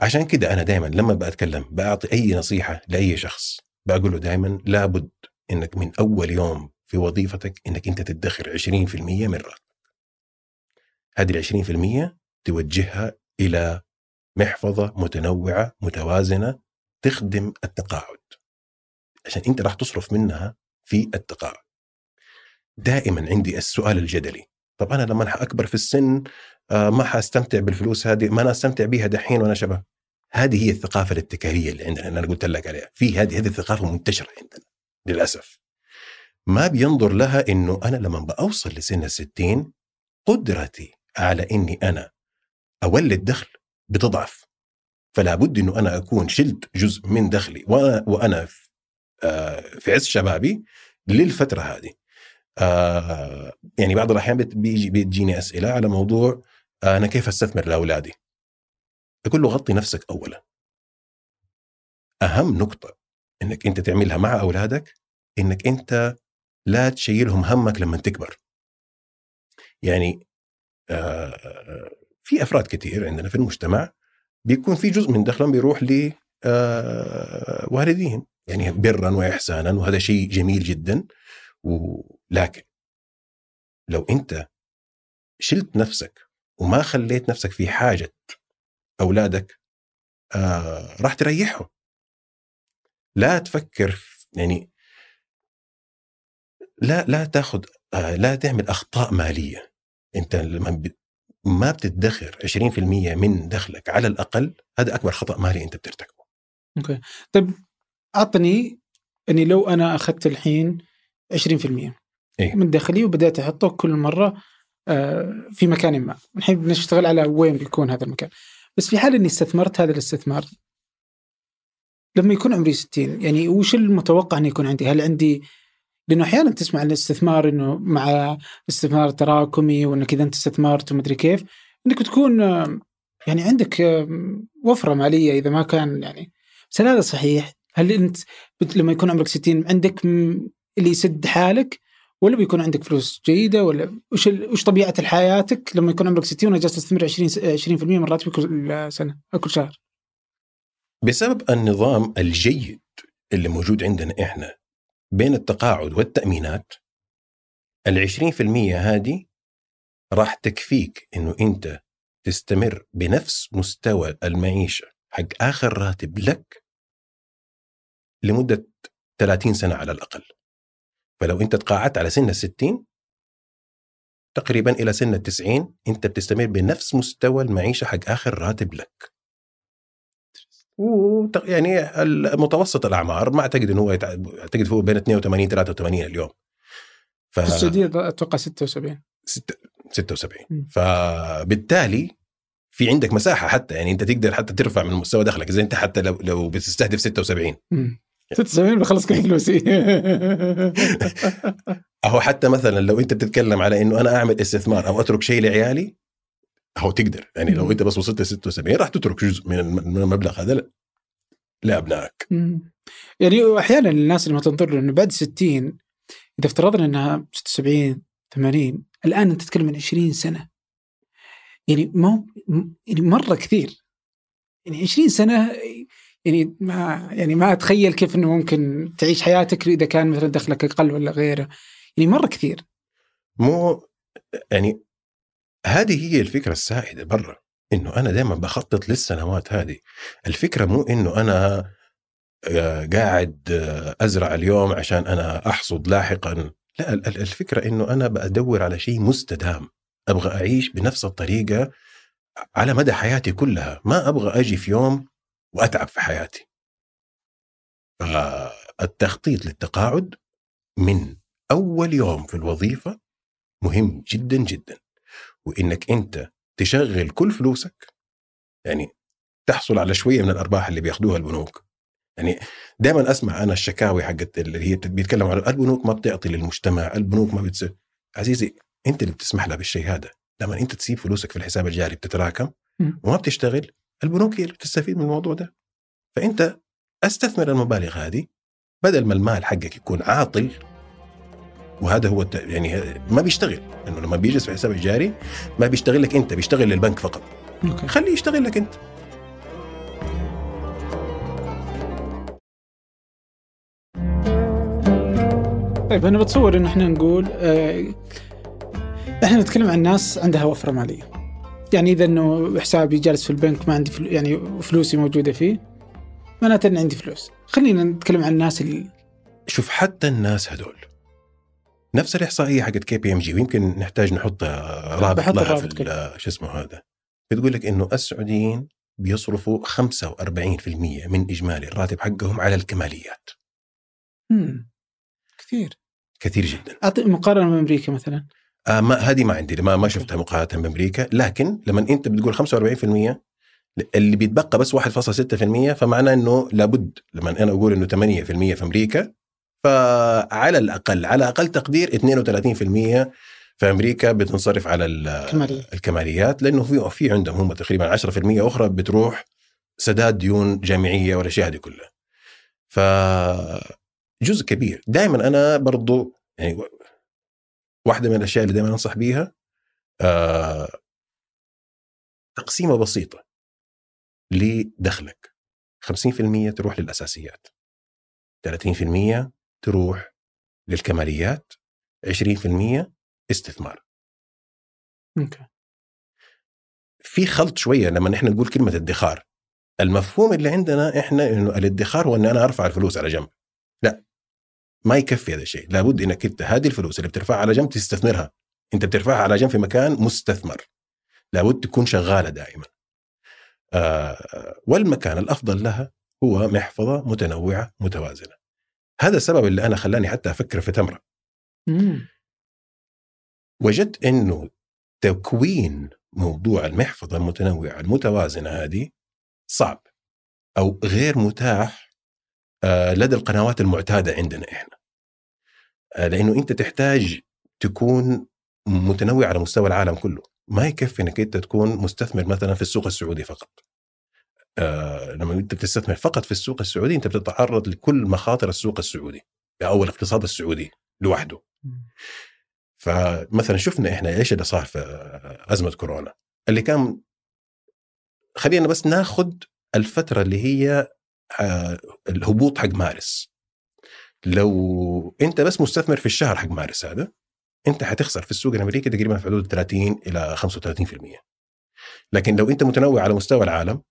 عشان كده أنا دائما لما بتكلم بعطي أي نصيحة لأي شخص بقول له دائما لابد إنك من أول يوم في وظيفتك إنك أنت تدخر 20% من راتبك. هذه ال 20% توجهها إلى محفظة متنوعة متوازنة تخدم التقاعد. عشان أنت راح تصرف منها في التقاعد. دائما عندي السؤال الجدلي. طب أنا لما أكبر في السن آه، ما حأستمتع بالفلوس هذه؟ ما أنا أستمتع بها دحين وأنا شباب؟ هذه هي الثقافة الاتكاليه اللي عندنا أنا قلت لك عليها. في هذه هذه الثقافة منتشرة عندنا للأسف. ما بينظر لها إنه أنا لما بأوصل لسن الستين قدرتي على إني أنا أولد دخل بتضعف. فلا بد إنه أنا أكون شلت جزء من دخلي وأنا وأنا آه، في عز شبابي للفترة هذه. آه يعني بعض الأحيان بيجي بتجيني أسئلة على موضوع آه أنا كيف أستثمر لأولادي؟ أقول له غطي نفسك اولا. أهم نقطة إنك أنت تعملها مع أولادك إنك أنت لا تشيلهم همك لما تكبر. يعني آه في أفراد كثير عندنا في المجتمع بيكون في جزء من دخلهم بيروح ل والديهم يعني برا واحسانا وهذا شيء جميل جدا ولكن لو انت شلت نفسك وما خليت نفسك في حاجة أولادك آه راح تريحهم. لا تفكر يعني لا لا تاخذ آه لا تعمل أخطاء مالية. انت لما ما بتدخر 20% من دخلك على الأقل هذا أكبر خطأ مالي انت بترتكبه. أوكي. طيب أعطني اني لو أنا أخذت الحين 20% إيه؟ من دخلي وبدأت أحطه كل مرة آه، في مكان ما الحين بنشتغل على وين بيكون هذا المكان بس في حال إني استثمرت هذا الاستثمار لما يكون عمري 60 يعني وش المتوقع إنه يكون عندي؟ هل عندي لأنه أحيانا تسمع عن الاستثمار إنه مع استثمار تراكمي وإنك إذا أنت استثمرت ومدري كيف إنك تكون آه، يعني عندك آه، وفرة مالية إذا ما كان يعني بس هذا صحيح؟ هل أنت لما يكون عمرك 60 عندك اللي يسد حالك ولا بيكون عندك فلوس جيدة ولا وش وش طبيعة حياتك لما يكون عمرك 60 وجالس تستثمر 20 20% من راتبك كل سنة أو كل شهر؟ بسبب النظام الجيد اللي موجود عندنا إحنا بين التقاعد والتأمينات ال 20% هذه راح تكفيك إنه أنت تستمر بنفس مستوى المعيشة حق آخر راتب لك لمدة 30 سنة على الأقل. فلو انت تقاعدت على سن الستين تقريبا إلى سن التسعين انت بتستمر بنفس مستوى المعيشة حق آخر راتب لك. و يعني المتوسط الأعمار ما أعتقد إنه هو أعتقد هو بين 82 83 اليوم. ف... في السعودية أتوقع 76 76 فبالتالي في عندك مساحة حتى يعني انت تقدر حتى ترفع من مستوى دخلك إذا انت حتى لو لو بتستهدف 76 76 بخلص كل فلوسي. *laughs* أهو حتى مثلا لو أنت بتتكلم على إنه أنا أعمل استثمار أو أترك شيء لعيالي أهو تقدر. يعني لو أنت بس وصلت ل 76 راح تترك جزء من المبلغ هذا لأبنائك. يعني أحيانا الناس اللي ما تنظر إنه بعد 60 إذا افترضنا إنها 76 80 الآن أنت تتكلم عن 20 سنة. يعني ما يعني مرة كثير. يعني 20 سنة يعني ما يعني ما أتخيل كيف إنه ممكن تعيش حياتك إذا كان مثلا دخلك أقل ولا غيره. يعني مرة كثير. مو يعني هذه هي الفكرة السائدة برا إنه أنا دائما بخطط للسنوات هذه. الفكرة مو إنه أنا آه، قاعد آه، أزرع اليوم عشان أنا أحصد لاحقا. لا الفكرة إنه أنا بدور على شيء مستدام. أبغى أعيش بنفس الطريقة على مدى حياتي كلها. ما أبغى أجي في يوم وأتعب في حياتي. فالتخطيط للتقاعد من أول يوم في الوظيفة مهم جدا جدا. وإنك أنت تشغل كل فلوسك يعني تحصل على شوية من الأرباح اللي بياخذوها البنوك. يعني دائما أسمع أنا الشكاوي حقت اللي هي بيتكلموا على البنوك ما بتعطي للمجتمع البنوك ما بتسوي عزيزي أنت اللي بتسمح لها بالشيء هذا. لما أنت تسيب فلوسك في الحساب الجاري بتتراكم وما بتشتغل البنوك هي اللي بتستفيد من الموضوع ده. فأنت أستثمر المبالغ هذه بدل ما المال حقك يكون عاطل. وهذا هو يعني ما بيشتغل انه لما بيجلس في الحساب الجاري ما بيشتغل لك أنت بيشتغل للبنك فقط. أوكي. خليه يشتغل لك أنت. طيب أنا بتصور إن إحنا نقول آه إحنا نتكلم عن ناس عندها وفرة مالية. يعني إذا إنه حسابي جالس في البنك ما عندي فلو يعني فلوسي موجودة فيه معناته ان عندي فلوس. خلينا نتكلم عن الناس اللي شوف حتى الناس هذول نفس الإحصائية حقت KPMG ويمكن نحتاج نحط رابط لها في شو اسمه هذا. بتقول لك إنه السعوديين بيصرفوا 45% من إجمالي الراتب حقهم على الكماليات. مم. كثير. كثير جدا. أعطي مقارنة بامريكا مثلا. آه ما هذه ما عندي ما ما شفتها مقارنة بأمريكا لكن لما أنت بتقول 45% اللي بيتبقى بس 1.6% فمعناه إنه لابد لما أنا أقول إنه 8% في أمريكا فعلى الأقل على أقل تقدير 32% في أمريكا بتنصرف على ال- كمالية. الكماليات لأنه في في عندهم هم تقريبا 10% أخرى بتروح سداد ديون جامعية والأشياء هذه كلها. ف جزء كبير دائما أنا برضو يعني واحدة من الأشياء اللي دائما أنصح بيها آه تقسيمة بسيطة لدخلك. 50% تروح للأساسيات 30% تروح للكماليات 20% استثمار. أوكي. في خلط شوية لما نحن نقول كلمة ادخار. المفهوم اللي عندنا إحنا إنه الادخار هو ان أنا أرفع الفلوس على جنب. لا. ما يكفي هذا الشيء. لابد إنك أنت هذه الفلوس اللي بترفعها على جنب تستثمرها. أنت بترفعها على جنب في مكان مستثمر. لابد تكون شغالة دائما. آه والمكان الأفضل لها هو محفظة متنوعة متوازنة. هذا السبب اللي أنا خلاني حتى أفكر في تمرة. مم. وجدت إنه تكوين موضوع المحفظة المتنوعة المتوازنة هذه صعب أو غير متاح لدى القنوات المعتادة عندنا إحنا. آه، لأنه أنت تحتاج تكون متنوع على مستوى العالم كله. ما يكفي إنك أنت تكون مستثمر مثلا في السوق السعودي فقط. آه، لما أنت بتستثمر فقط في السوق السعودي أنت بتتعرض لكل مخاطر السوق السعودي أو الاقتصاد السعودي لوحده. فمثلا شفنا إحنا إيش اللي صار في أزمة كورونا. اللي كان خلينا بس ناخذ الفترة اللي هي آه، الهبوط حق مارس. لو أنت بس مستثمر في الشهر حق مارس هذا أنت حتخسر في السوق الأمريكي تقريبا في حدود 30 إلى 35% لكن لو أنت متنوع على مستوى العالم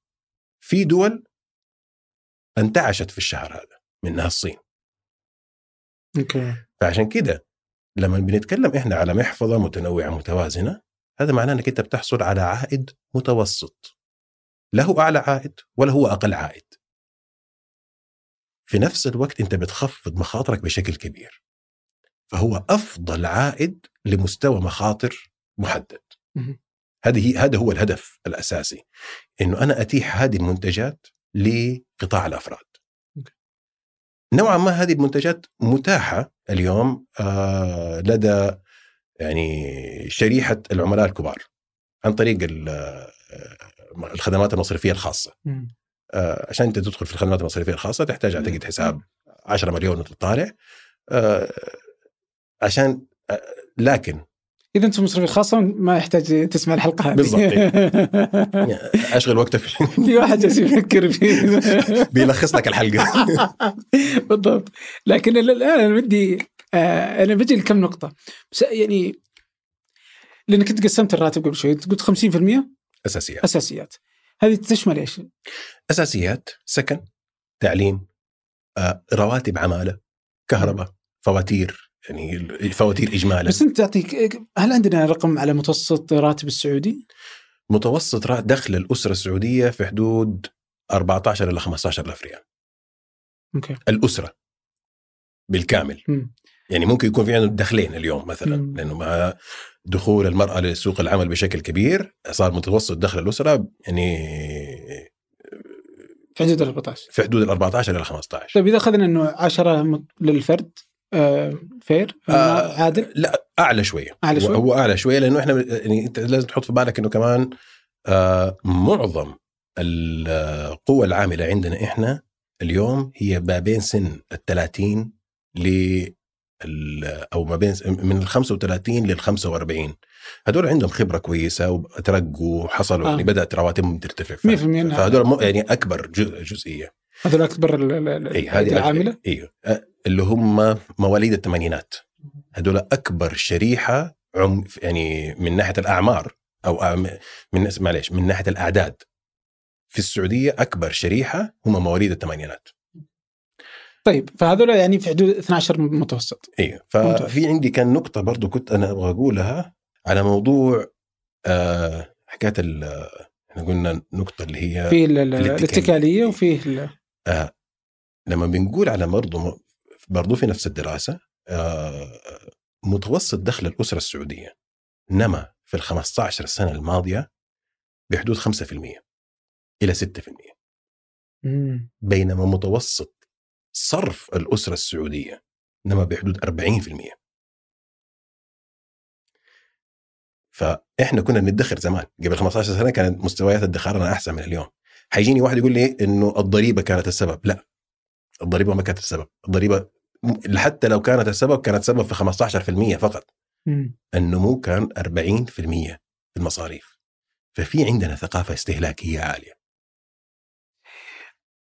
في دول انتعشت في الشهر هذا منها الصين. أوكي. فعشان كده لما بنتكلم إحنا على محفظة متنوعة متوازنة هذا معناه إنك أنت بتحصل على عائد متوسط. لا هو أعلى عائد ولا هو أقل عائد. في نفس الوقت أنت بتخفض مخاطرك بشكل كبير. فهو أفضل عائد لمستوى مخاطر محدد. هذه هذا هو الهدف الأساسي إنه أنا أتيح هذه المنتجات لقطاع الأفراد. نوعا ما هذه المنتجات متاحة اليوم آه، لدى يعني شريحة العملاء الكبار عن طريق آه، الخدمات المصرفية الخاصة. عشان انت تدخل في الخدمات المصرفيه الخاصة تحتاج أعتقد حساب 10 مليون وانت طالع آه، عشان آه، لكن إذا أنت مصرفي خاصة ما يحتاج تسمع الحلقة هذه. بالضبط. *laughs* أشغل وقتك في في واحد جالس يفكر فيه. *laughs* بيلخص لك الحلقة. *laughs* بالضبط. لكن ال- الآن أنا بدي آه أنا بجي لكم نقطة. بس يعني لأنك أنت قسمت الراتب قبل شوي أنت قلت 50% أساسيات. أساسيات. هذه تشمل إيش؟ أساسيات سكن تعليم آه، رواتب عمالة كهرباء فواتير يعني فواتير اجمالا بس أنت تعطيك هل عندنا رقم على متوسط راتب السعودي؟ متوسط دخل الأسرة السعودية في حدود 14 إلى 15 ألف ريال okay الأسرة بالكامل مم. يعني ممكن يكون في عندهم دخلين اليوم مثلا مم. لأنه مع دخول المرأة لسوق العمل بشكل كبير صار متوسط دخل الأسرة يعني في حدود ال 14 في حدود ال 14 إلى 15 طيب إذا أخذنا إنه 10 م- للفرد آه فير آه، عادل؟ لا أعلى شوية. أعلى شوي؟ هو أعلى شوية لأنه إحنا يعني أنت لازم تحط في بالك إنه كمان آه معظم القوى العاملة عندنا إحنا اليوم هي ما بين سن ال 30 ل أو ما بين من ال 35 لل 45 هذول عندهم خبرة كويسة وترقوا وحصلوا آه. يعني بدأت رواتبهم ترتفع. 100% إنها- فهذول مو- يعني أكبر جزئية. هذول أكبر هذه العاملة؟ أيوه اللي هم مواليد الثمانينات. هذول أكبر شريحة عم يعني من ناحية الأعمار أو من معلش من ناحية الأعداد. في السعودية أكبر شريحة هم مواليد الثمانينات. طيب فهذول يعني في حدود 12 متوسط أيوه. ففي عندي كان نقطة برضو كنت أنا أبغى أقولها على موضوع آه حكاية ال- إحنا قلنا النقطه اللي هي في. الاتكالية وفيه ال- آه لما بنقول على برضو برضو في نفس الدراسة آه متوسط دخل الأسرة السعودية نما في ال 15 سنة الماضية بحدود 5% إلى 6% مم. بينما متوسط صرف الأسرة السعودية نما بحدود 40% فإحنا كنا ندخر زمان قبل 15 سنة كانت مستويات ادخارنا أحسن من اليوم. حيجيني واحد يقول لي إنه الضريبة كانت السبب. لا الضريبة ما كانت السبب. الضريبة م- حتى لو كانت السبب كانت سبب في 15% فقط. مم. النمو كان 40% في المصاريف. ففي عندنا ثقافة استهلاكية عالية.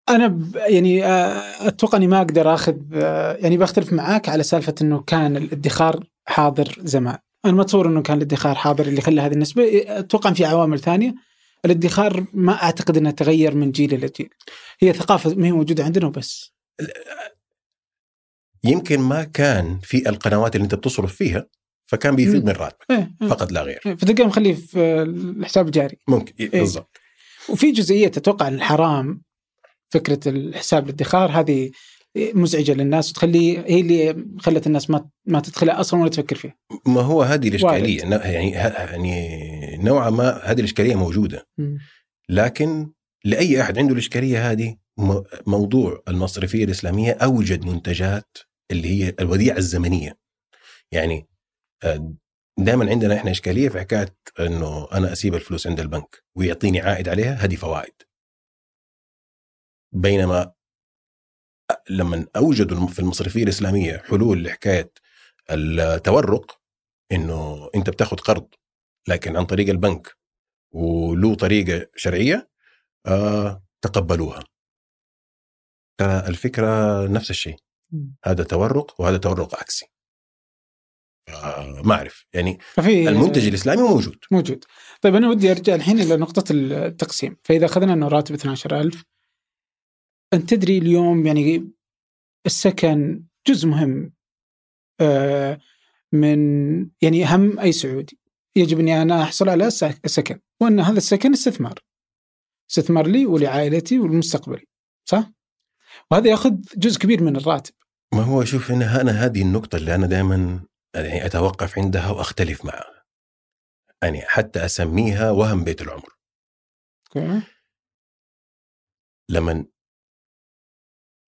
أنا يعني آه، أتوقع إني ما أقدر آخذ آه، يعني بختلف معاك على سالفة إنه كان الادخار حاضر زمان. أنا ما اتصور إنه كان الادخار حاضر اللي خلى هذه النسبة. أتوقع في عوامل ثانية. الادخار ما أعتقد انه تغير من جيل إلى جيل. هي ثقافة ما هي موجودة عندنا وبس. يمكن ما كان في القنوات اللي أنت بتصرف فيها فكان بيفيد. من راتبك. إيه، إيه. فقط لا غير. فتلقاه مخليه في آه، الحساب الجاري. ممكن إيه، إيه. بالضبط. وفي جزئية أتوقع إن الحرام فكرة الحساب الادخار هذه مزعجة للناس وتخلي هي اللي خلت الناس ما ما تدخلها أصلا ولا تفكر فيها. ما هو هذه الإشكالية؟ يعني يعني نوعا ما هذه الإشكالية موجودة. لكن لأي أحد عنده الإشكالية هذه موضوع المصرفية الإسلامية أوجد منتجات اللي هي الوديعة الزمنية. يعني دائما عندنا إحنا إشكالية في حكاية إنه أنا أسيب الفلوس عند البنك ويعطيني عائد عليها هذه فوائد. بينما لما اوجدوا في المصرفية الإسلامية حلول لحكاية التورق إنه أنت بتاخذ قرض لكن عن طريق البنك وله طريقة شرعية آه تقبلوها. ترى الفكرة نفس الشيء. هذا تورق وهذا تورق عكسي. آه ما أعرف. يعني ففي المنتج الإسلامي موجود. موجود. طيب أنا ودي أرجع الحين إلى نقطة التقسيم، فإذا أخذنا إنه راتب 12000 أنت تدري اليوم يعني السكن جزء مهم آه، من يعني هم أي سعودي يجب أني أنا أحصل على سك- سكن وأن هذا السكن استثمار. استثمار لي ولعائلتي ولمستقبلي صح؟ وهذا يأخذ جزء كبير من الراتب. ما هو شوف هنا أنا هذه النقطة اللي أنا دائما يعني أتوقف عندها وأختلف معها. يعني حتى أسميها وهم بيت العمر. لما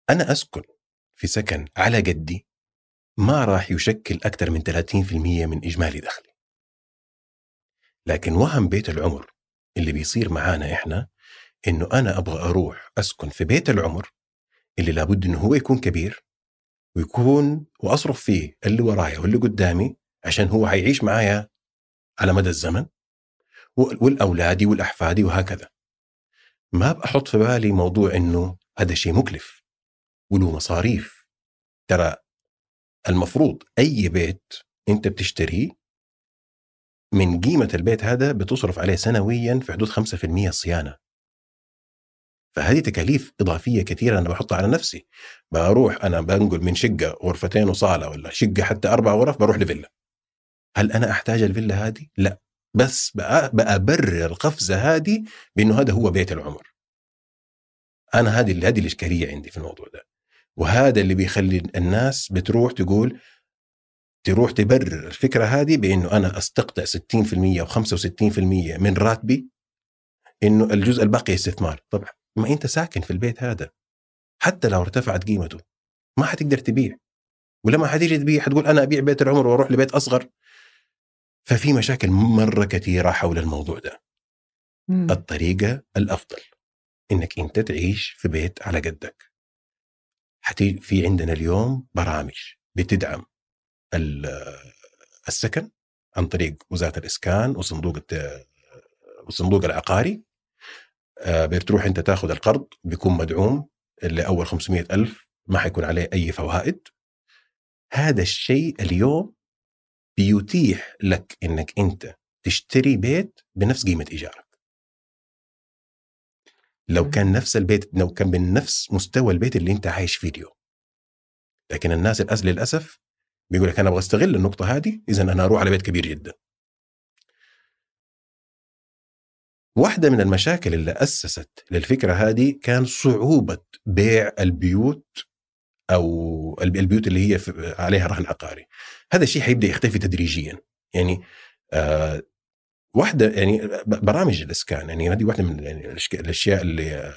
أنا أسكن في سكن على قدي ما راح يشكل أكثر من 30% من إجمالي دخلي. لكن وهم بيت العمر اللي بيصير معانا إحنا إنه أنا أبغى أروح أسكن في بيت العمر اللي لابد إنه هو يكون كبير ويكون وأصرف فيه اللي ورايا واللي قدامي عشان هو حيعيش معايا على مدى الزمن و- والأولادي والأحفادي وهكذا. ما بحط في بالي موضوع إنه هذا شيء مكلف. وله مصاريف. ترى المفروض أي بيت أنت بتشتريه من قيمة البيت هذا بتصرف عليه سنويا في حدود 5% صيانة. فهذه تكاليف إضافية كثيرة أنا بحطها على نفسي. بروح أنا بنقل من شقة غرفتين وصالة ولا شقة حتى أربع غرف بروح لفيلا. هل أنا أحتاج الفيلا هذه؟ لا. بس بأ- بأبرر القفزه هذه بأنه هذا هو بيت العمر. أنا هذه هذه الإشكالية عندي في الموضوع ده. وهذا اللي بيخلي الناس بتروح تقول تروح تبرر الفكرة هذه بإنه أنا أستقطع 60% و65% من راتبي إنه الجزء الباقي استثمار. طبعا ما أنت ساكن في البيت هذا. حتى لو ارتفعت قيمته ما حتقدر تبيع. ولما حتيجي تبيع حتقول أنا أبيع بيت العمر وأروح لبيت أصغر. ففي مشاكل مرة كثيرة حول الموضوع ده. مم. الطريقة الأفضل إنك أنت تعيش في بيت على قدك. حتي في عندنا اليوم برامج بتدعم ال- السكن عن طريق وزارة الإسكان وصندوق والصندوق العقاري. آه، بتروح أنت تاخذ القرض بيكون مدعوم اللي اول 500 ألف ما حيكون عليه أي فوائد. هذا الشيء اليوم بيتيح لك إنك أنت تشتري بيت بنفس قيمة إيجارك. لو كان نفس البيت لو كان بنفس مستوى البيت اللي انت عايش فيه اليوم. لكن الناس للأسف بيقول لك أنا أبغى أستغل النقطة هذه اذا أنا أروح على بيت كبير جدا. واحدة من المشاكل اللي أسست للفكرة هذه كان صعوبة بيع البيوت أو البيوت اللي هي عليها رهن عقاري. هذا الشيء حيبدأ يختفي تدريجيا. يعني آه واحدة يعني برامج الإسكان يعني هذه واحدة من يعني الأشياء اللي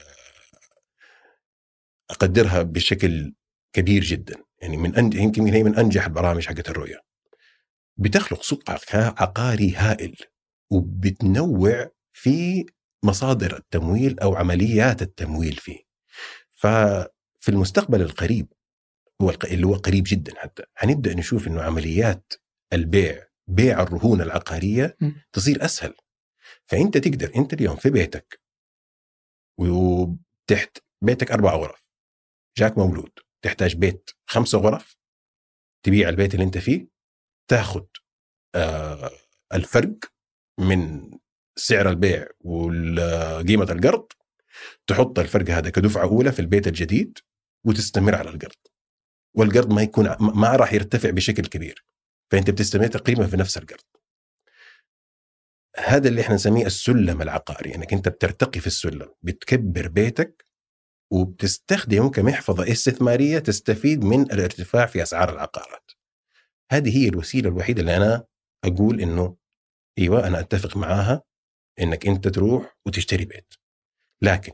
أقدرها بشكل كبير جدا يعني من أنج... يمكن هي من أنجح البرامج حقت الرؤية بتخلق سوق عقاري هائل وبتنوع في مصادر التمويل أو عمليات التمويل فيه. ففي المستقبل القريب اللي هو قريب جدا حتى حنبدا نشوف إنه عمليات البيع بيع الرهون العقارية تصير أسهل. فأنت تقدر أنت اليوم في بيتك وتحت بيتك أربع غرف جاك مولود تحتاج بيت خمسة غرف تبيع البيت اللي أنت فيه تاخذ آه الفرق من سعر البيع وقيمه القرض تحط الفرق هذا كدفعة أولى في البيت الجديد وتستمر على القرض. والقرض ما يكون ما راح يرتفع بشكل كبير. فأنت بتستمر تقريبا في نفس القرض. هذا اللي إحنا نسميه السلم العقاري إنك أنت بترتقي في السلم بتكبر بيتك وبتستخدمه كمحفظه استثمارية تستفيد من الارتفاع في أسعار العقارات. هذه هي الوسيلة الوحيدة اللي أنا أقول إنه أيوه أنا أتفق معاها إنك أنت تروح وتشتري بيت. لكن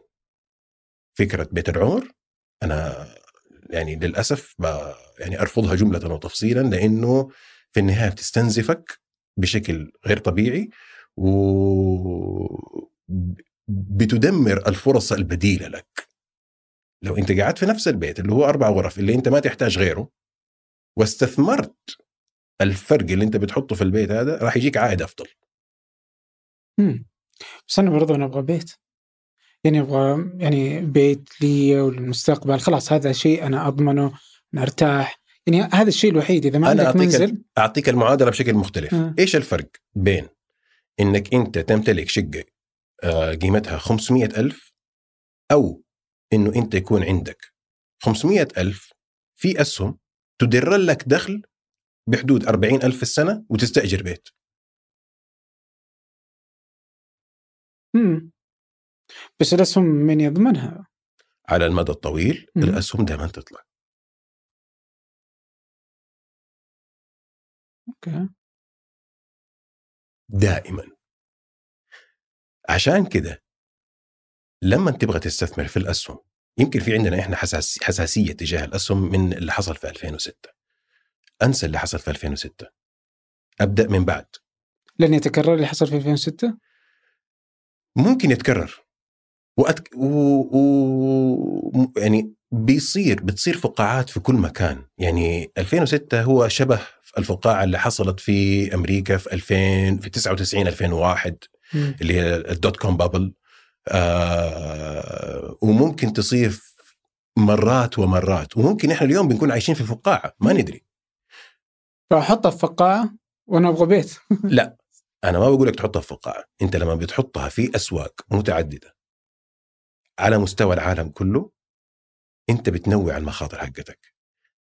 فكرة بيت العمر أنا يعني للأسف يعني أرفضها جملة وتفصيلا لأنه في النهاية بتستنزفك بشكل غير طبيعي و بتدمر الفرص البديلة لك. لو أنت قاعد في نفس البيت اللي هو أربع غرف اللي أنت ما تحتاج غيره واستثمرت الفرق اللي أنت بتحطه في البيت هذا راح يجيك عائد أفضل. امم بس أنا برضو أنا أبغى بيت. يعني أبغى يعني بيت لي وللمستقبل. خلاص هذا شيء أنا أضمنه أرتاح. يعني هذا الشيء الوحيد إذا ما أنا عندك أعطيك منزل أعطيك المعادلة بشكل مختلف آه. إيش الفرق بين إنك أنت تمتلك شقة آه، قيمتها 500 ألف أو إنه أنت يكون عندك 500 ألف في أسهم تدر لك دخل بحدود 40 ألف في السنة وتستأجر بيت مم. بس الأسهم من يضمنها؟ على المدى الطويل مم. الأسهم دائما تطلع أوكي. دائما. عشان كده لما تبغى تستثمر في الأسهم يمكن في عندنا إحنا حساس حساسية تجاه الأسهم من اللي حصل في 2006 أنسى اللي حصل في 2006 أبدأ من بعد. لن يتكرر اللي حصل في 2006 ممكن يتكرر. وأتك... و... و... م- يعني بيصير بتصير فقاعات في كل مكان. يعني 2006 هو شبه الفقاعة اللي حصلت في أمريكا في 2000 في 99 2001 مم. اللي هي الدوت كوم بابل. آه وممكن تصير مرات ومرات. وممكن إحنا اليوم بنكون عايشين في فقاعة ما ندري. فاحطها في فقاعة وأنا أبغى بيت. أنا ما بقول لك تحطها في فقاعة. أنت لما بتحطها في أسواق متعددة على مستوى العالم كله أنت بتنوع المخاطر حقتك.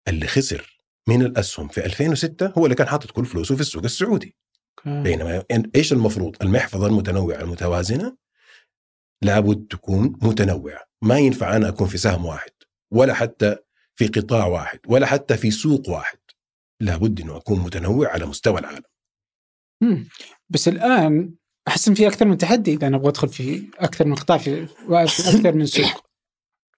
اللي خسر من الأسهم في 2006 هو اللي كان حاطط كل فلوسه في السوق السعودي. أوكي. بينما إيش المفروض؟ المحفظة المتنوعة المتوازنة لابد تكون متنوعة. ما ينفع أنا أكون في سهم واحد ولا حتى في قطاع واحد ولا حتى في سوق واحد. لابد إنه أكون متنوع على مستوى العالم. بس الآن أحس إن في أكثر من تحدي إذا أنا أبغى أدخل في أكثر من قطاع في *laughs* أكثر من سوق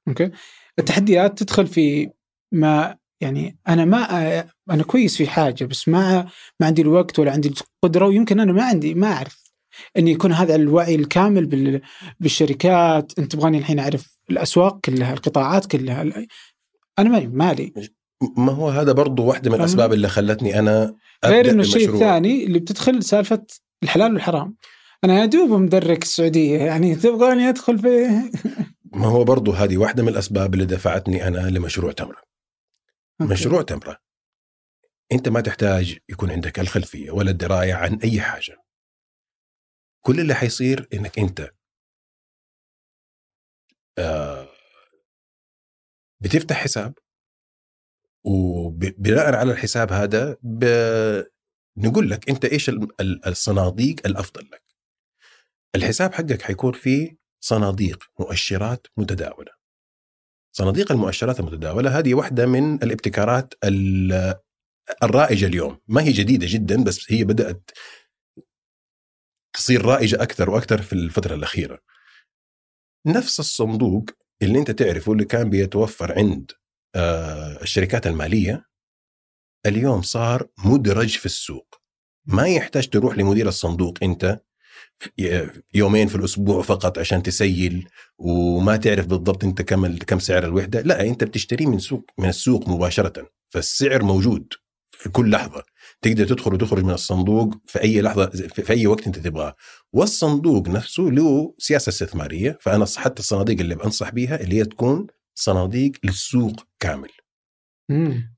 أوكي التحديات تدخل في ما يعني أنا ما أنا كويس في حاجة بس ما ما عندي الوقت ولا عندي القدرة ويمكن أنا ما عندي ما أعرف إن يكون هذا الوعي الكامل بال- بالشركات انت تبغاني الحين أعرف الأسواق كلها القطاعات كلها أنا مالي مالي ما هو هذا برضو واحدة من فاهم؟ الأسباب اللي خلتني أبدأ غير إنه الشيء. الثاني اللي بتدخل سالفة الحلال والحرام. أنا يا دوب مدرك السعودية يعني تبغاني أدخل في *laughs* ما هو برضو هذه واحدة من الأسباب اللي دفعتني أنا لمشروع تمرة. أوكي. مشروع تمرة أنت ما تحتاج يكون عندك الخلفية ولا الدراية عن أي حاجة. كل اللي حيصير إنك أنت آه بتفتح حساب وبناء على الحساب هذا ب- نقول لك أنت إيش ال- ال- الصناديق الأفضل لك. الحساب حقك حيكون فيه صناديق مؤشرات متداولة. صناديق المؤشرات المتداولة هذه واحدة من الابتكارات ال- الرائجة اليوم. ما هي جديدة جدا بس هي بدأت تصير رائجة أكثر وأكثر في الفترة الأخيرة. نفس الصندوق اللي أنت تعرفه اللي كان بيتوفر عند آه، الشركات المالية اليوم صار مدرج في السوق. ما يحتاج تروح لمدير الصندوق أنت يومين في الأسبوع فقط عشان تسيل وما تعرف بالضبط أنت كم كم سعر الوحدة. لا أنت بتشتريه من سوق من السوق مباشرة. فالسعر موجود في كل لحظة. تقدر تدخل وتخرج من الصندوق في أي لحظة في أي وقت أنت تبغاه. والصندوق نفسه له سياسة استثمارية فأنا حتى الصناديق اللي بنصح بيها اللي هي تكون صناديق للسوق كامل.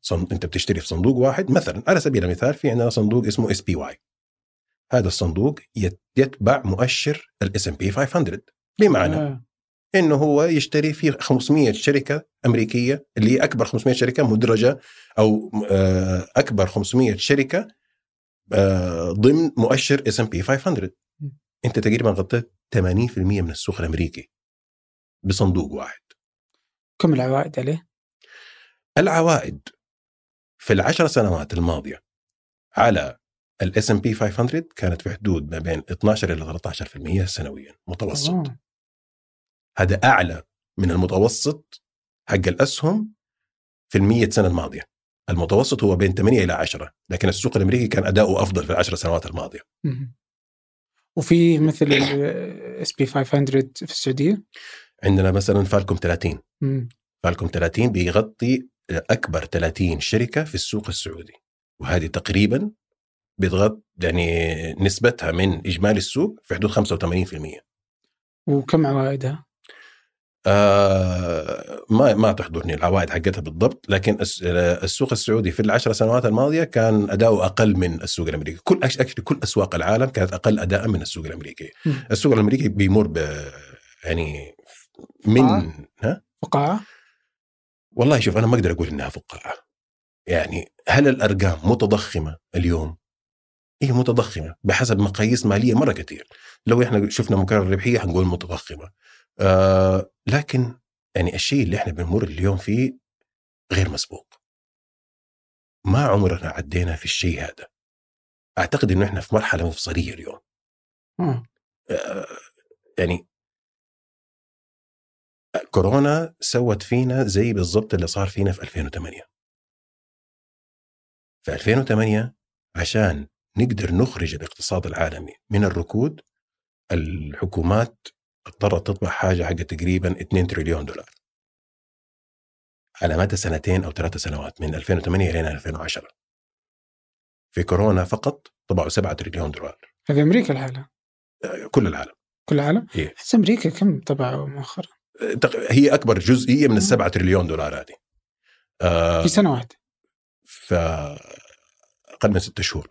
صن... انت بتشتري في صندوق واحد مثلا على سبيل المثال في عندنا صندوق اسمه SPY هذا الصندوق يت- يتبع مؤشر ال S&P 500 بمعنى آه. إنه هو يشتري في 500 شركة أمريكية اللي هي أكبر 500 شركة مدرجة أو آه، أكبر 500 شركة آه، ضمن مؤشر S&P 500 م. أنت تقريبا غطيت 80% من السوق الأمريكي بصندوق واحد كم العوائد عليه؟ العوائد في العشر سنوات الماضية على ال S&P 500 كانت في حدود ما بين 12 إلى 13% سنويا متوسط آه. هذا أعلى من المتوسط حق الأسهم في المية سنة الماضية المتوسط هو بين 8 إلى 10 لكن السوق الأمريكي كان أداؤه أفضل في العشر سنوات الماضية مم. وفي مثل ال S&P 500 في السعودية؟ عندنا مثلا فالكوم 30 مم. فالكوم 30 بيغطي أكبر 30 شركة في السوق السعودي وهذه تقريبا بتغطي يعني نسبتها من إجمالي السوق في حدود 85% وكم عوائدها؟ آه ما ما تحضرني العوائد حقتها بالضبط لكن الس- السوق السعودي في العشر سنوات الماضية كان أداؤه أقل من السوق الأمريكي كل كل أسواق العالم كانت أقل اداء من السوق الامريكي. السوق الأمريكي بيمر ب يعني من فقاعة؟ ها فقاعة؟ والله شوف أنا ما أقدر أقول إنها فقاعة. يعني هل الأرقام متضخمة اليوم؟ هي متضخمة بحسب مقاييس مالية مرة كثير. لو إحنا شفنا مكرر الربحية حنقول متضخمة. آه لكن يعني الشيء اللي إحنا بنمر اليوم فيه غير مسبوق. ما عمرنا عدينا في الشيء هذا. أعتقد إنه إحنا في مرحلة مفصلية اليوم. آه يعني كورونا سوت فينا زي بالضبط اللي صار فينا في 2008 في 2008 عشان نقدر نخرج الاقتصاد العالمي من الركود الحكومات اضطرت تطبع حاجة حق تقريبا 2 تريليون دولار على مدى سنتين أو ثلاث سنوات من 2008 إلى 2010 في كورونا فقط طبعوا 7 تريليون دولار هذه أمريكا لحالها آه، كل العالم كل العالم؟ إيه. بس أمريكا كم طبعوا مؤخرا؟ هي أكبر جزئية من السبعة تريليون دولار هذه. آه، في سنة واحدة. ف أقل من ست شهور.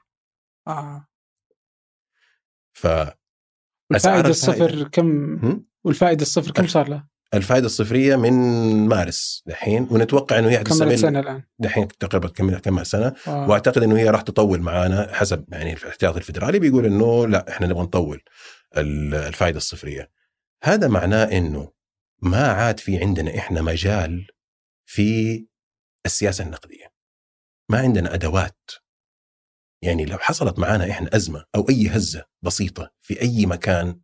آه. ف والفائدة الفائدة. الصفر كم؟ والفائدة الصفر كم صار لها؟ الفائدة الصفرية من مارس دحين ونتوقع إنه هي حتستمر سنة الآن. دحين تقريبا كم كم سنة. آه. وأعتقد إنه هي راح تطول معانا حسب يعني الاحتياطي الفدرالي بيقول إنه لا إحنا نبغى نطول ال- الفائدة الصفرية. هذا معناه إنه ما عاد في عندنا إحنا مجال في السياسة النقدية. ما عندنا أدوات. يعني لو حصلت معانا إحنا أزمة أو أي هزة بسيطة في أي مكان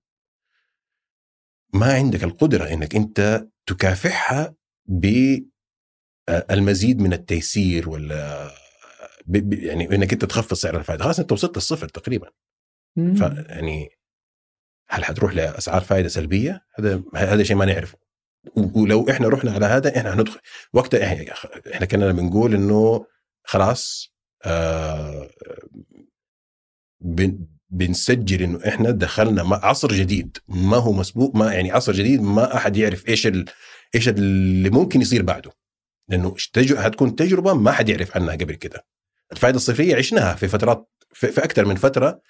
ما عندك القدرة إنك أنت تكافحها بالمزيد من التيسير ولا يعني إنك أنت تخفض سعر الفائدة. خلاص أنت وصلت الصفر تقريبا. مم. فيعني هل حتروح لأسعار فائده سلبية؟ هذا هذا شيء ما نعرفه. ولو إحنا رحنا على هذا إحنا هندخل. وقتها إحنا كنا بنقول إنه خلاص آه بن بنسجل إنه إحنا دخلنا عصر جديد. ما هو مسبوق ما يعني عصر جديد ما أحد يعرف إيش ال... إيش اللي ممكن يصير بعده. لأنه حتكون تجربة ما حد يعرف عنها قبل كده. الفائدة الصفريه عشناها في فترات في, في أكثر من فترة.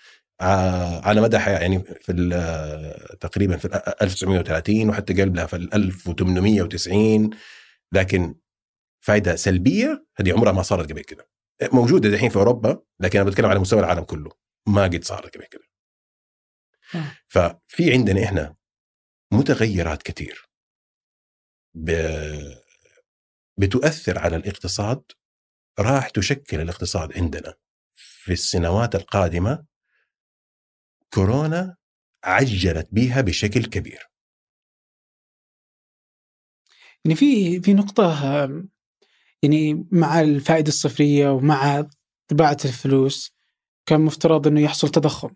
على مدى حياة يعني في ال- آه، تقريبا في ال 1930 وحتى قبلها في ال 1890 لكن فائده سلبية هذه عمرها ما صارت قبل كده. موجودة الحين في أوروبا لكن أنا بتكلم على مستوى العالم كله. ما قد صارت قبل كده. آه. ففي عندنا إحنا متغيرات كثير. ب... بتؤثر على الاقتصاد راح تشكل الاقتصاد عندنا في السنوات القادمة كورونا عجلت بها بشكل كبير. يعني في في نقطة يعني مع الفائدة الصفرية ومع طباعة الفلوس كان مفترض إنه يحصل تضخم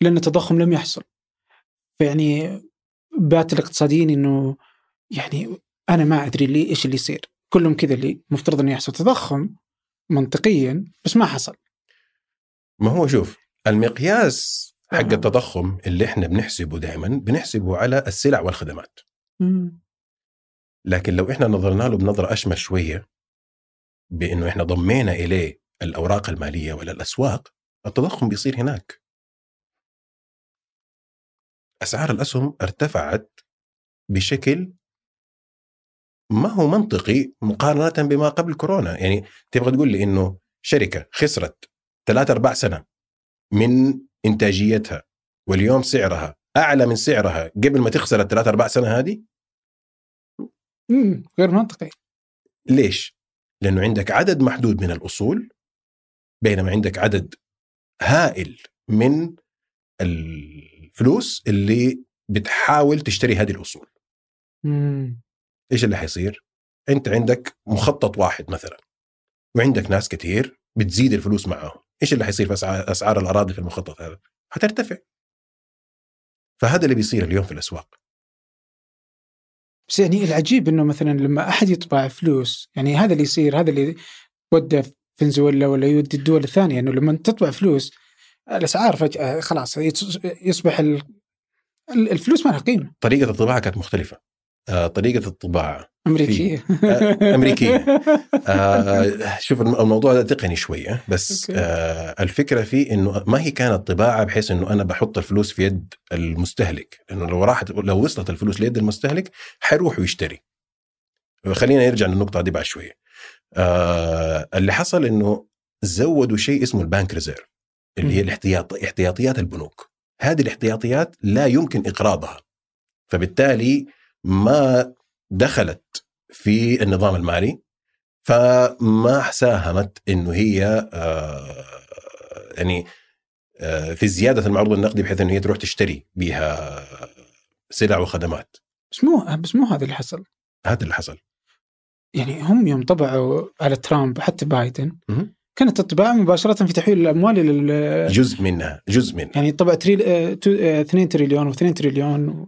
لأن التضخم لم يحصل. فيعني بات الاقتصاديين إنه يعني أنا ما أدري لي إيش اللي يصير. كلهم كذا اللي مفترض إنه يحصل تضخم منطقيا بس ما حصل. ما هو شوف المقياس حق آه. التضخم اللي إحنا بنحسبه دائما بنحسبه على السلع والخدمات. لكن لو إحنا نظرنا له بنظرة أشمل شوية بإنه إحنا ضمينا إليه الأوراق المالية ولا الأسواق التضخم بيصير هناك أسعار الأسهم ارتفعت بشكل ما هو منطقي مقارنة بما قبل كورونا يعني تبغى تقول لي إنه شركة خسرت ثلاثة أرباع سنة من إنتاجيتها واليوم سعرها أعلى من سعرها قبل ما تخسر الثلاثة أرباع سنة هذه مم. غير منطقي ليش؟ لأنه عندك عدد محدود من الأصول بينما عندك عدد هائل من الفلوس اللي بتحاول تشتري هذه الأصول مم. إيش اللي حيصير؟ أنت عندك مخطط واحد مثلا وعندك ناس كثير بتزيد الفلوس معاهم إيش اللي حيصير في أسعار الأراضي في المخطط هذا؟ حترتفع. فهذا اللي بيصير اليوم في الأسواق. بس يعني العجيب إنه مثلا لما أحد يطبع فلوس يعني هذا اللي يصير هذا اللي ودى فنزويلا ولا يودي الدول الثانية إنه لما تطبع فلوس الأسعار فجأة خلاص يصبح ال- ال- الفلوس ما لها قيمة. طريقة الطباعة كانت مختلفة. آه، طريقة الطباعة امريكيه *laughs* آه، أمريكية. آه شوف الم- الموضوع ده تقني شوية بس أوكي. الفكرة فيه إنه ما هي كانت طباعة بحيث إنه أنا بحط الفلوس في يد المستهلك. لأنه لو راحت لو وصلت الفلوس ليد المستهلك حيروح ويشتري. خلينا نرجع للنقطة دي بعد شوية. اللي حصل إنه زودوا شيء اسمه ال bank reserve اللي هي. الاحتياط احتياطيات البنوك. هذه الاحتياطيات لا يمكن إقراضها. فبالتالي ما دخلت في النظام المالي فما ساهمت إنه هي آه، يعني آه، في زيادة المعروض النقدي بحيث إنه هي تروح تشتري بها سلع وخدمات. بس مو بس مو هذا اللي حصل. هذا اللي حصل. يعني هم يوم طبعوا على ترامب حتى بايدن مهم. كانت الطباعة مباشرة في تحويل الأموال لل جزء منها جزء منها. يعني طبع تريل... آه، تو- آه، 2 تريليون و2 تريليون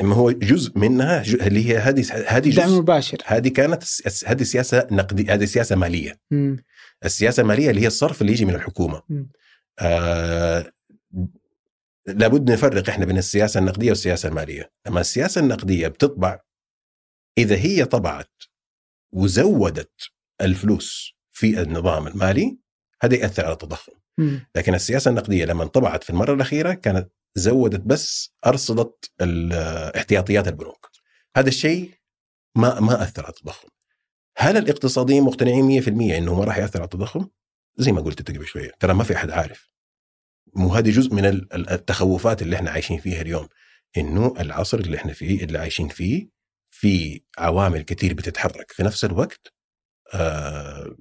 ما هو جزء منها اللي هي هذه هذه دعم جزء مباشر هذه كانت هذه سياسة نقدية هذه سياسة مالية مم. السياسة المالية اللي هي الصرف اللي يجي من الحكومة. آه لابد نفرق إحنا بين السياسة النقدية والسياسة المالية لما السياسة النقدية بتطبع إذا هي طبعت وزودت الفلوس في النظام المالي هذا ياثر على التضخم. لكن السياسة النقدية لما طبعت في المرة الأخيرة كانت زودت بس أرصدت احتياطيات البنوك. هذا الشيء ما ما أثر على التضخم. هل الاقتصاديين مقتنعين 100% إنه ما راح يأثر على التضخم؟ زي ما قلت انت قبل شوية. ترى ما في أحد عارف. مو هذه جزء من ال- ال- التخوفات اللي إحنا عايشين فيها اليوم. إنه العصر اللي إحنا فيه اللي عايشين فيه في عوامل كثير بتتحرك. في نفس الوقت آه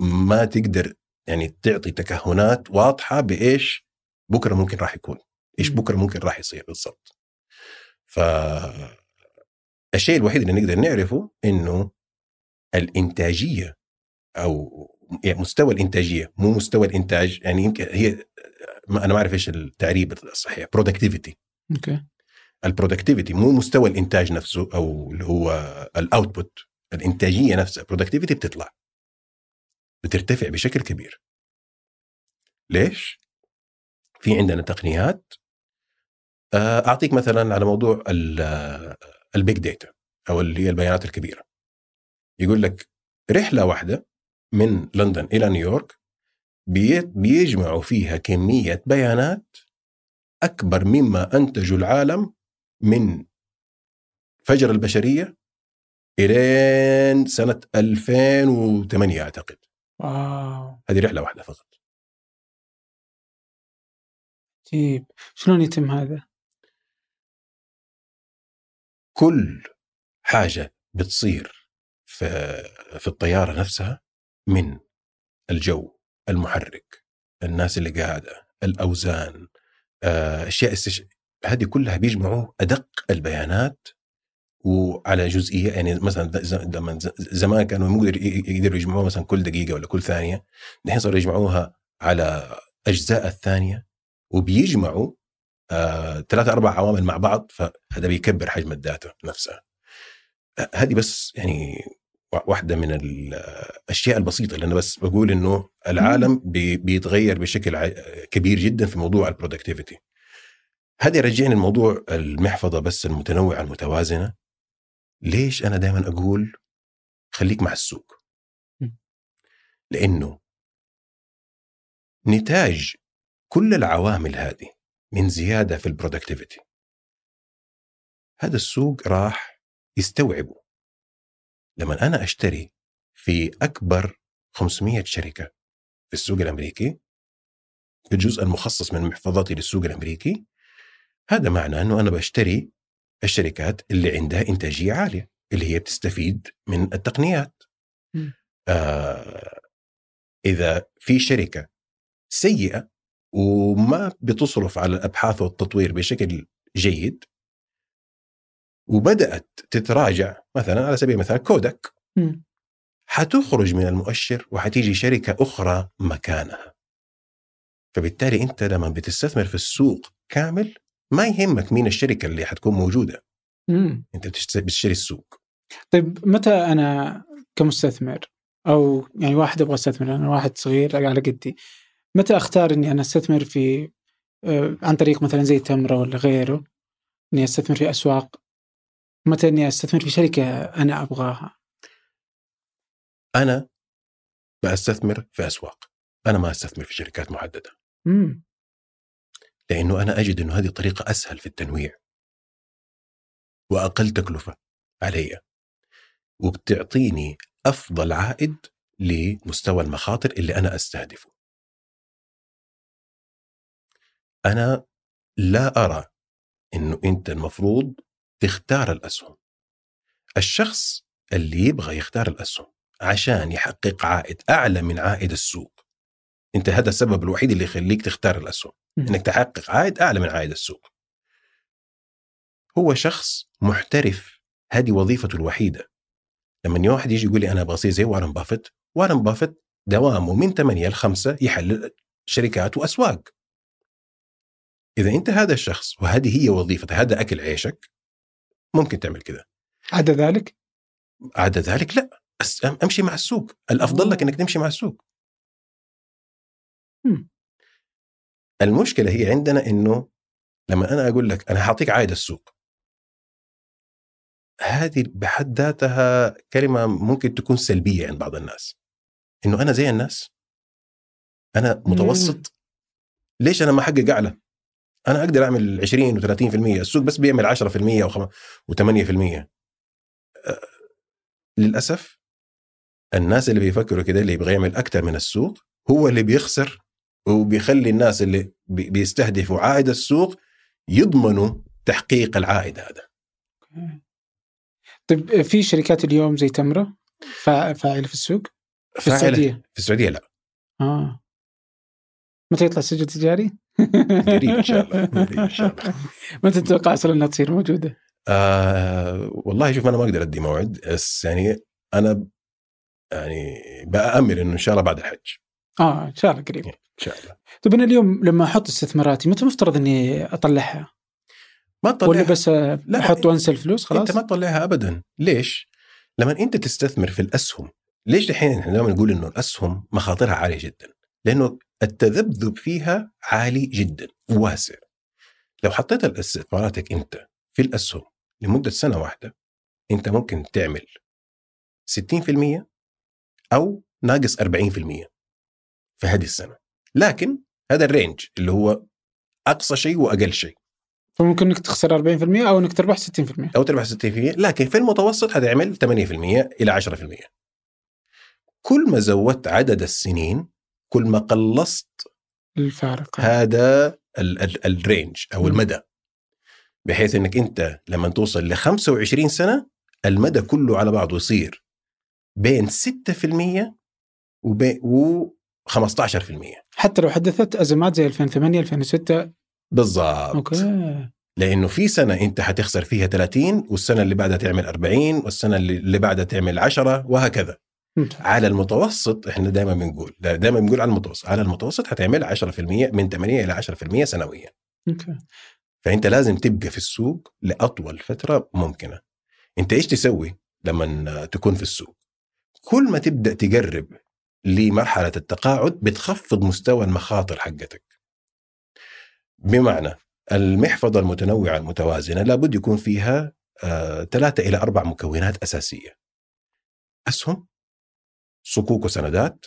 ما تقدر يعني تعطي تكهنات واضحة بإيش؟ بكرة ممكن راح يكون. إيش مم. بكرة ممكن راح يصير بالضبط. ف الشيء الوحيد اللي نقدر نعرفه إنه الإنتاجية أو يعني مستوى الإنتاجية مو مستوى الإنتاج يعني يمكن هي ما أنا ما أعرف إيش التعريب الصحيح productivity okay. ال productivity مو مستوى الإنتاج نفسه أو اللي هو ال output الإنتاجية نفسها ال productivity بتطلع. بترتفع بشكل كبير. ليش؟ في عندنا تقنيات. آه، أعطيك مثلا على موضوع ال big data أو اللي هي البيانات الكبيرة. يقول لك رحلة واحدة من لندن إلى نيويورك بي- بيجمعوا فيها كمية بيانات أكبر مما أنتجه العالم من فجر البشرية إلين سنة 2008 أعتقد. واو. هذه رحلة واحدة فقط. عجيب شلون يتم هذا؟ كل حاجة بتصير في في الطيارة نفسها من الجو المحرك الناس اللي قاعدة الأوزان آه، أشياء استش... هذه كلها بيجمعوا أدق البيانات وعلى جزئية يعني مثلا زمان كانوا مو يقدر- يقدروا يجمعوها مثلا كل دقيقة ولا كل ثانية الحين صاروا يجمعوها على أجزاء الثانية وبيجمعوا آه، ثلاثة أربع عوامل مع بعض فهذا بيكبر حجم الداتا نفسها. آه، هذه بس يعني وا- واحدة من الأشياء البسيطة اللي أنا بس بقول إنه العالم بي- بيتغير بشكل كبير جدا في موضوع ال productivity هذا يرجعني لموضوع المحفظة بس المتنوعة المتوازنة. ليش أنا دائما أقول خليك مع السوق. لأنه نتاج كل العوامل هذه من زيادة في ال productivity هذا السوق راح يستوعبه. لما أنا أشتري في أكبر 500 شركة في السوق الأمريكي في الجزء المخصص من محفظتي للسوق الأمريكي هذا معناه أنه أنا بشتري الشركات اللي عندها إنتاجية عالية اللي هي بتستفيد من التقنيات. آه إذا في شركة سيئة وما بتصرف على الأبحاث والتطوير بشكل جيد. وبدأت تتراجع مثلا على سبيل المثال كودك. مم. حتخرج من المؤشر وحتيجي شركة أخرى مكانها. فبالتالي أنت لما بتستثمر في السوق كامل ما يهمك مين الشركة اللي حتكون موجودة. مم. أنت بتشت- بتشتري السوق. طيب متى أنا كمستثمر؟ أو يعني واحد أبغى استثمر أنا واحد صغير على قدي. متى أختار إني أنا أستثمر في آه، عن طريق مثلا زي تمرة ولا غيره إني أستثمر في أسواق؟ متى إني أستثمر في شركة أنا أبغاها؟ أنا بستثمر في أسواق. أنا ما أستثمر في شركات محددة. امم لأنه أنا أجد أنه هذه طريقة أسهل في التنويع. وأقل تكلفة علي. وبتعطيني أفضل عائد لمستوى المخاطر اللي أنا أستهدفه. أنا لا أرى أنه أنت المفروض تختار الأسهم الشخص اللي يبغى يختار الأسهم عشان يحقق عائد أعلى من عائد السوق أنت هذا السبب الوحيد اللي يخليك تختار الأسهم إنك تحقق عائد أعلى من عائد السوق. هو شخص محترف هذه وظيفته الوحيدة. لما واحد يجي يقول لي أنا أبغى أصير زي وارن بافيت، وارن بافيت دوامه من 8 ل 5 يحلل شركات وأسواق. إذا أنت هذا الشخص وهذه هي وظيفتك، هذا أكل عيشك ممكن تعمل كذا. عدا ذلك؟ عدا ذلك لا. أمشي مع السوق، الأفضل لك إنك تمشي مع السوق. المشكلة هي عندنا إنه لما أنا أقول لك أنا حاعطيك عائد السوق. هذه بحد ذاتها كلمة ممكن تكون سلبية عند بعض الناس. إنه أنا زي الناس؟ أنا متوسط؟ ليش أنا ما أحقق أعلى؟ أنا أقدر أعمل 20 و30% السوق بس بيعمل 10% و8% للأسف الناس اللي بيفكروا كده اللي يبغى يعمل أكثر من السوق هو اللي بيخسر وبيخلي الناس اللي بي- بيستهدفوا عائد السوق يضمنوا تحقيق العائد هذا. طيب في شركات اليوم زي تمرة؟ فا- فاعلة في السوق؟ في السعودية؟ في السعودية لا. آه. متى يطلع سجل تجاري؟ قريب إن شاء الله قريب إن شاء الله *laughs* متى تتوقع أصلا إنها تصير موجودة؟ آه والله شوف أنا ما أقدر أدي موعد بس يعني أنا يعني بامل إنه إن شاء الله بعد الحج آه إن شاء الله قريب إن شاء الله طيب أنا اليوم لما أحط استثماراتي متى مفترض إني أطلعها؟ ما ولا تطلعها بس لا، أحط وأنسى الفلوس خلاص؟ إنت ما تطلعها ابدا ليش؟ لما أنت تستثمر في الأسهم ليش الحين إحنا دائما نقول إنه الأسهم مخاطرها عالية جدا؟ لأنه التذبذب فيها عالي جدا وواسع. لو حطيت استثماراتك أنت في الأسهم لمدة سنة واحدة أنت ممكن تعمل 60% أو ناقص 40% في هذه السنة. لكن هذا ال range اللي هو أقصى شيء وأقل شيء. فممكن إنك تخسر 40% أو إنك تربح 60% أو تربح 60% لكن في المتوسط هتعمل 8% إلى 10% كل ما زودت عدد السنين كل ما قلصت الفارق هذا ال- ال- ال range أو. المدى. بحيث إنك أنت لما توصل ل 25 سنة المدى كله على بعضه يصير بين 6% وبين و 15% حتى لو حدثت أزمات زي 2008 2006 بالضبط. أوكي. لأنه في سنة أنت حتخسر فيها 30 والسنة اللي بعدها تعمل 40 والسنة اللي بعدها تعمل 10 وهكذا. على المتوسط إحنا دائما بنقول دائما بنقول على المتوسط. على المتوسط حتعمل 10% من 8 إلى 10% سنويا. okay. فأنت لازم تبقى في السوق لأطول فترة ممكنة. أنت إيش تسوي لما تكون في السوق؟ كل ما تبدأ تقرب لمرحلة التقاعد بتخفض مستوى المخاطر حقتك. بمعنى المحفظة المتنوعة المتوازنة لابد يكون فيها آه، ثلاثة إلى أربع مكونات أساسية. أسهم صكوك وسندات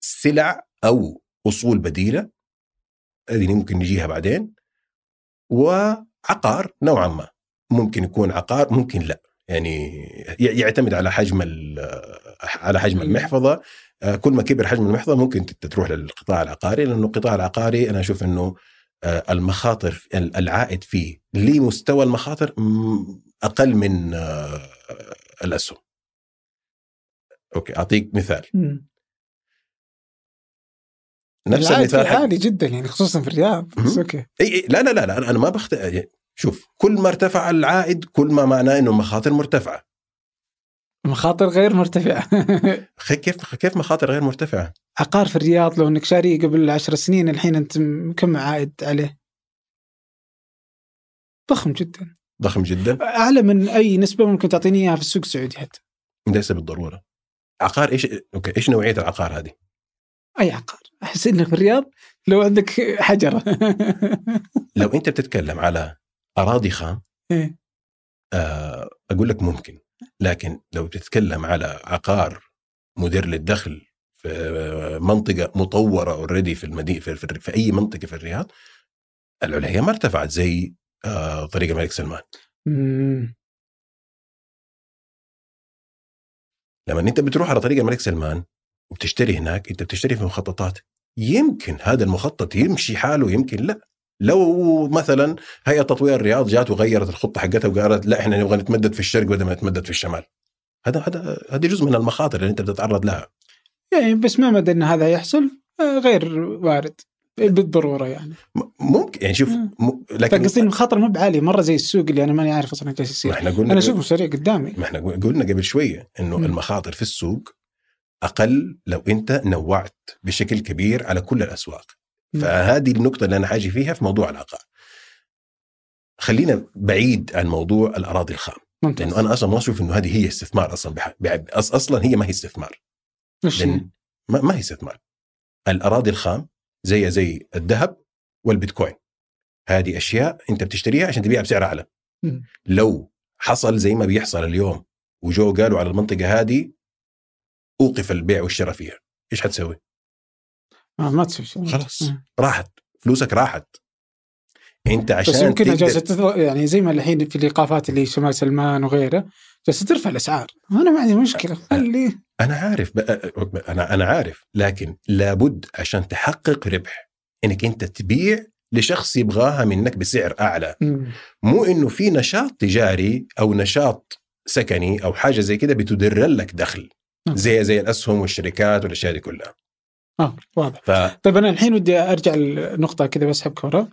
سلع أو أصول بديلة هذه ممكن نجيها بعدين وعقار نوعا ما. ممكن يكون عقار ممكن لا. يعني يعتمد على حجم على حجم المحفظة. آه، كل ما كبر حجم المحفظة ممكن تروح للقطاع العقاري لأنه القطاع العقاري أنا أشوف إنه آه، المخاطر ال- العائد فيه لمستوى المخاطر أقل من آه، الأسهم. أوكي أعطيك مثال. مم. نفس المثال عالي جدا يعني خصوصا في الرياض بس. أوكي إي لا لا لا, لا أنا ما بخت شوف كل ما ارتفع العائد كل ما معناه إنه المخاطر مرتفعة. مخاطر غير مرتفعة. *laughs* كيف كيف مخاطر غير مرتفعة؟ عقار في الرياض لو إنك شاريه قبل عشر سنين الحين أنت كم عائد عليه؟ ضخم جدا. ضخم جدا. أعلى من أي نسبة ممكن تعطيني إياها في السوق السعودي حتى. ليس بالضرورة. عقار إيش okay إيش نوعية العقار هذه؟ أي عقار. أحس إنك في الرياض لو عندك حجره *laughs* لو أنت بتتكلم على أراضي خام إيه. آه، أقول لك ممكن. لكن لو بتتكلم على عقار مدر للدخل في منطقة مطورة already في المدينة في, في, في أي منطقة في الرياض العليا ما ارتفعت زي آه، طريق الملك سلمان. مم. لما انت بتروح على طريق الملك سلمان وبتشتري هناك انت بتشتري في مخططات يمكن هذا المخطط يمشي حاله يمكن لا. لو مثلا هيئة تطوير الرياض جات وغيرت الخطة حقتها وقالت لا إحنا نبغى نتمدد في الشرق بدل ما نتمدد في الشمال. هذا هذا هذه جزء من المخاطر اللي انت بتتعرض لها. يعني بس ما مدى إن هذا يحصل آه، غير وارد. بالضرورة يعني. م- ممكن يعني شوف. م... لكن فقصدي المخاطر مو بعاليه مرة زي السوق اللي أنا ماني عارف أصلا إيش يصير. إحنا قلنا أنا أشوف مشاريع قدامي. ما إحنا قلنا قبل شوية إنه مم. المخاطر في السوق أقل لو أنت نوعت بشكل كبير على كل الأسواق. فهذه النقطة اللي أنا حاجي فيها في موضوع العقار. خلينا بعيد عن موضوع الأراضي الخام. ممتاز. لأنه أنا أصلا ما أشوف إنه هذه هي استثمار أصلا بح... بح... أصلا هي ما هي استثمار؟ لأن ما, ما هي استثمار. الأراضي الخام زي زي الذهب والبيتكوين. هذه أشياء أنت بتشتريها عشان تبيعها بسعر أعلى. لو حصل زي ما بيحصل اليوم وجو قالوا على المنطقة هذه أوقف البيع والشراء فيها. إيش حتسوي؟ آه ما تسوي شيء. خلاص. راحت. فلوسك راحت. أنت عشان بس يمكن تقدر- يعني زي ما الحين في الايقافات اللي شمال سلمان وغيره جالسه ترفع الأسعار. أنا ما عندي مشكلة. خلي أنا عارف. أنا أنا عارف. لكن لابد عشان تحقق ربح إنك أنت تبيع لشخص يبغاها منك بسعر أعلى. مو إنه في نشاط تجاري أو نشاط سكني أو حاجة زي كده بتدر لك دخل. نعم. زي زي الأسهم والشركات والأشياء دي كلها. آه واضح. ف طيب أنا الحين ودي أرجع النقطه كذا بسحب كوره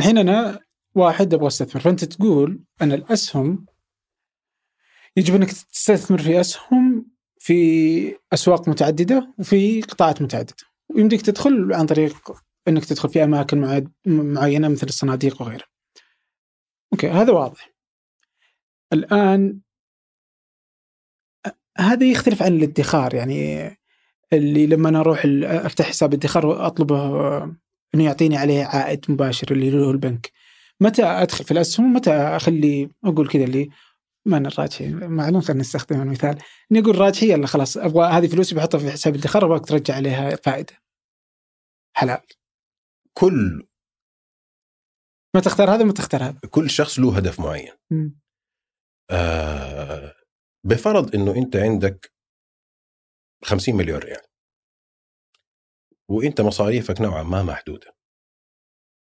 الحين أنا واحد أبغى أستثمر. فأنت تقول أن الأسهم يجب أنك تستثمر في أسهم في أسواق متعددة وفي قطاعات متعددة ويمديك تدخل عن طريق أنك تدخل في أماكن معينة مثل الصناديق وغيرها. أوكي هذا واضح. الآن هذا يختلف عن الادخار يعني اللي لما أنا أروح أفتح حساب ادخار وأطلبه إنه يعطيني عليه عائد مباشر اللي هو البنك. متى أدخل في الأسهم ومتى أخلي أقول كذا اللي أنا الراجحي معلوم خلينا نستخدم المثال اني أقول راجحي يلا خلاص أبغى هذه فلوسي بحطها في حساب الادخار أبغاك ترجع عليها فائدة. حلال. كل ما تختار هذا ما تختار هذا. كل شخص له هدف معين. آه بفرض إنه أنت عندك 50 مليون ريال. وأنت مصاريفك نوعا ما محدودة.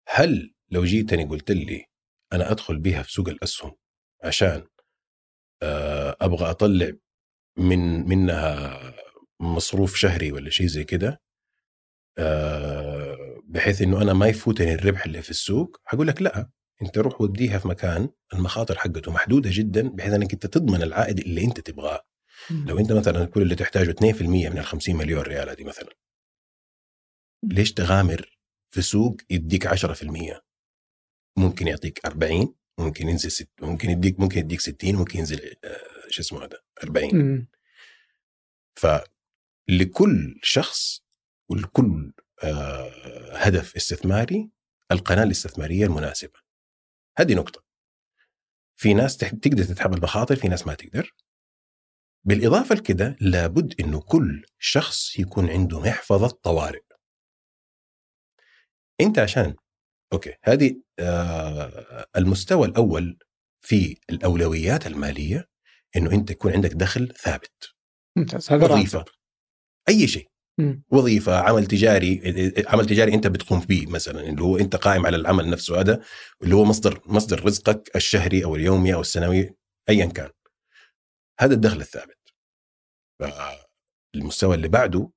هل لو جيتني قلت لي أنا أدخل بها في سوق الأسهم عشان أبغى أطلع من منها مصروف شهري ولا شيء زي كده آه، بحيث إنه أنا ما يفوتني الربح اللي في السوق حقول لك لا أنت روح وديها في مكان المخاطر حقته محدودة جدا بحيث إنك أنت تضمن العائد اللي أنت تبغاه. لو أنت مثلا كل اللي تحتاجه 2% من ال 50 مليون ريال هذه مثلا. ليش تغامر في سوق يديك 10% ممكن يعطيك 40 ممكن ينزل ست ممكن يديك ممكن يديك 60 ممكن ينزل آه، شو اسمه هذا 40 مم. فلكل شخص ولكل آه، هدف استثماري القناة الاستثمارية المناسبة. هذه نقطة. في ناس تقدر تتحمل مخاطر في ناس ما تقدر. بالإضافة لكده لابد إنه كل شخص يكون عنده محفظة طوارئ. أنت عشان أوكي. هذه آه المستوى الأول في الأولويات المالية إنه أنت يكون عندك دخل ثابت. ممتاز. هذا وظيفة. راتب أي شيء. مم. وظيفة عمل تجاري عمل تجاري أنت بتقوم به مثلا اللي هو أنت قائم على العمل نفسه. هذا اللي هو مصدر مصدر رزقك الشهري أو اليومي أو السنوي ايا كان. هذا الدخل الثابت. فالمستوى اللي بعده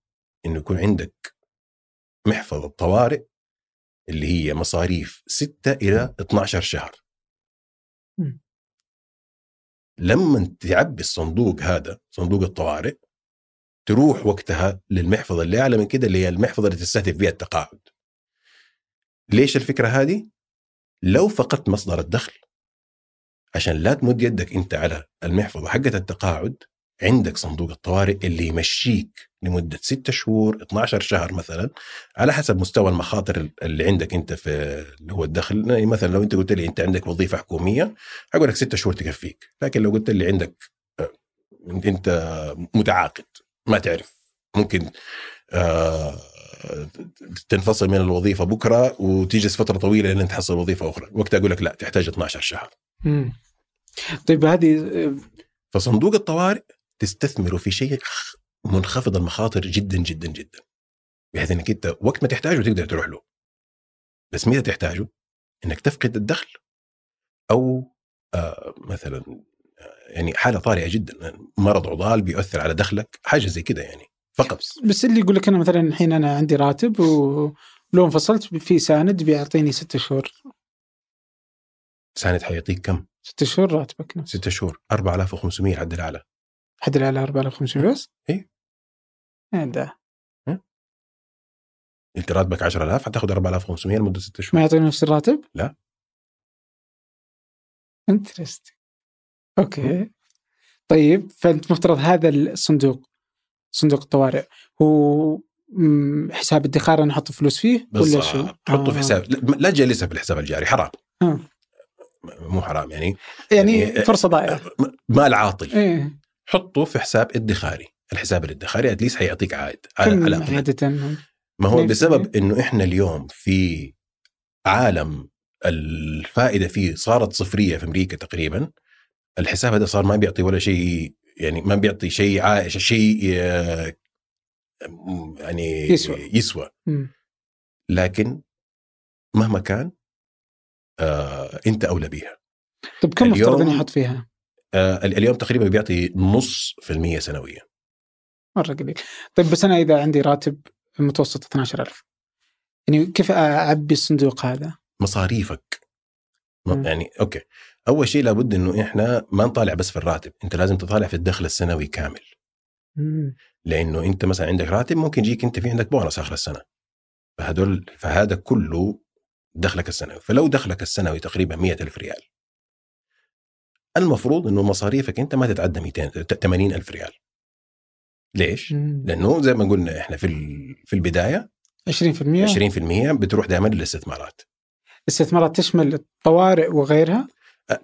إنه يكون عندك محفظه طوارئ اللي هي مصاريف 6 إلى 12 شهر. لما تعبي الصندوق هذا صندوق الطوارئ تروح وقتها للمحفظة اللي أعلى من كده اللي هي المحفظة اللي تستهدف فيها التقاعد. ليش الفكرة هذه؟ لو فقدت مصدر الدخل عشان لا تمد يدك أنت على المحفظة حقت التقاعد عندك صندوق الطوارئ اللي يمشيك لمدة 6 شهور 12 شهر مثلا على حسب مستوى المخاطر اللي عندك أنت في اللي هو الدخل. مثلا لو أنت قلت لي أنت عندك وظيفة حكومية أقول لك 6 شهور تكفيك. لكن لو قلت لي عندك آه، أنت متعاقد ما تعرف ممكن آه تنفصل من الوظيفة بكرة وتجلس فترة طويلة لين تحصل وظيفة أخرى. وقتها أقول لك لا تحتاج 12 شهر. مم. طيب هذه فصندوق الطوارئ تستثمره في شيء منخفض المخاطر جدا جدا جدا. بحيث إنك أنت وقت ما تحتاجه تقدر تروح له. بس متى تحتاجه؟ إنك تفقد الدخل أو آه مثلا آه، يعني حالة طارئة جدا. مرض عضال بيؤثر على دخلك حاجة زي كده يعني فقط. بس اللي يقول لك أنا مثلا الحين أنا عندي راتب ولو انفصلت في ساند بيعطيني ست شهور. ساند حيعطيك كم؟ ست شهور راتبك. نفس ستة شهور 4500 الحد الاعلى حد على 4500 بس؟ إيه. إيه ده أنت راتبك 10000 حتاخذ 4500 لمدة ستة ما شهور يعطيني نفس الراتب؟ لا. interesting okay طيب فأنت مفترض هذا الصندوق صندوق الطوارئ هو حساب ادخار أنا أحط فلوس فيه ولا شيء؟ بالضبط حطه في آه. حساب لا- تجلسها في الحساب الجاري حرام آه. مو حرام يعني يعني يعني- فرصة ضائعة مال عاطل إيه حطه في حساب ادخاري الحساب الادخاري at least حيعطيك عائد على عادة ما هو 2%. بسبب إنه إحنا اليوم في عالم الفائدة فيه صارت صفرية في أمريكا تقريبا الحساب هذا صار ما بيعطي ولا شيء يعني ما بيعطي شيء عا- شيء آه، يعني يسوى. يسوى مم. لكن مهما كان آه أنت أولى بيها طيب كم مفترض اني أحط فيها؟ آه اليوم تقريبا بيعطي نص في المية سنويا. مرة قليل. طيب بس أنا إذا عندي راتب متوسط 12000 يعني كيف أعبي الصندوق هذا؟ مصاريفك. مم. يعني okay. أول شيء لابد إنه إحنا ما نطالع بس في الراتب أنت لازم تطالع في الدخل السنوي كامل. مم. لأنه أنت مثلا عندك راتب ممكن يجيك أنت في عندك بونص آخر السنة. فهدول فهذا كله دخلك السنوي. فلو دخلك السنوي تقريبا مية ألف ريال. المفروض إنه مصاريفك أنت ما تتعدى 200 80 ألف ريال ليش؟ مم. لأنه زي ما قلنا إحنا في في البداية 20% 20% بتروح دائما للاستثمارات الاستثمارات تشمل الطوارئ وغيرها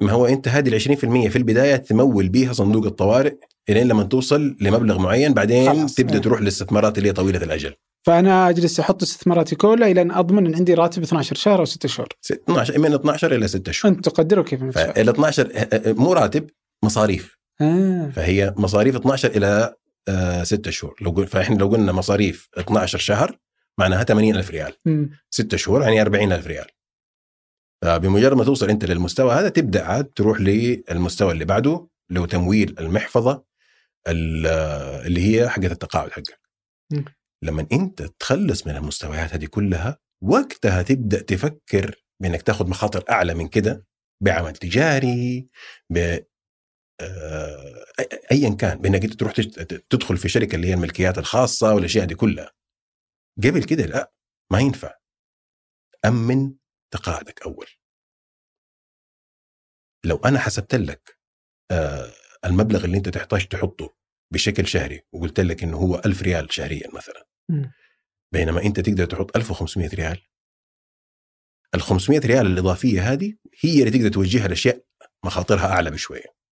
ما هو أنت هذه ال 20% في البداية تمول بيها صندوق الطوارئ إلين لما توصل لمبلغ معين بعدين. تبدأ إيه. تروح للاستثمارات اللي هي طويلة الأجل فأنا أجلس أحط استثماراتي كلها إلى أن أضمن إن عندي راتب 12 شهر أو 6 شهور 12 من 12 إلى 6 شهور انت تقدروا كيف ما تشاء فال 12 مو راتب مصاريف آه. فهي مصاريف 12 إلى 6 شهور لو قل فإحنا لو قلنا مصاريف 12 شهر معناها 80000 ريال مم. 6 شهور يعني 40000 ريال فبمجرد ما توصل أنت للمستوى هذا تبدأ عاد تروح للمستوى اللي بعده اللي هو تمويل المحفظة ال- اللي هي حقت التقاعد حقك. لما أنت تخلص من المستويات هذه كلها وقتها تبدأ تفكر بإنك تاخذ مخاطر أعلى من كده بعمل تجاري ب آه، ايا كان بإنك أنت تروح تدخل في شركة اللي هي الملكيات الخاصة والأشياء دي كلها. قبل كده لا ما ينفع. أمن تقاعدك أول. لو أنا حسبت لك آه، المبلغ اللي انت تحتاج تحطه بشكل شهري وقلت لك إنه هو ألف ريال شهريا مثلا مم. بينما أنت تقدر تحط 1500 ريال ال 500 ريال الإضافية هذه هي اللي تقدر توجهها لأشياء مخاطرها أعلى بشوية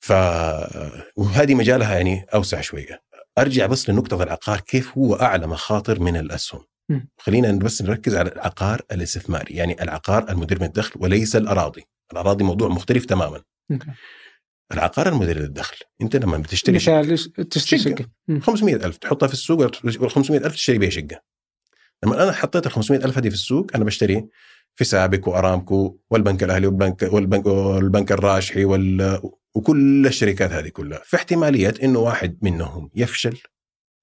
ف وهذه مجالها يعني أوسع شوية أرجع بس لنقطة العقار كيف هو أعلى مخاطر من الأسهم. خلينا بس نركز على العقار الاستثماري يعني العقار المدير من الدخل وليس الأراضي. الأراضي موضوع مختلف تماما. العقار المدير للدخل أنت لما بتشتري مثال ليش- تشتري. شقة. مم. 500 ألف تحطها في السوق وال 500 ألف تشتري بيها شقة. لما أنا حطيت ال 500 ألف هذه في السوق أنا بشتري في سابك وأرامكو والبنك الأهلي والبنك والبنك, والبنك الراشحي وال وكل الشركات هذه كلها. في احتمالية إنه واحد منهم يفشل.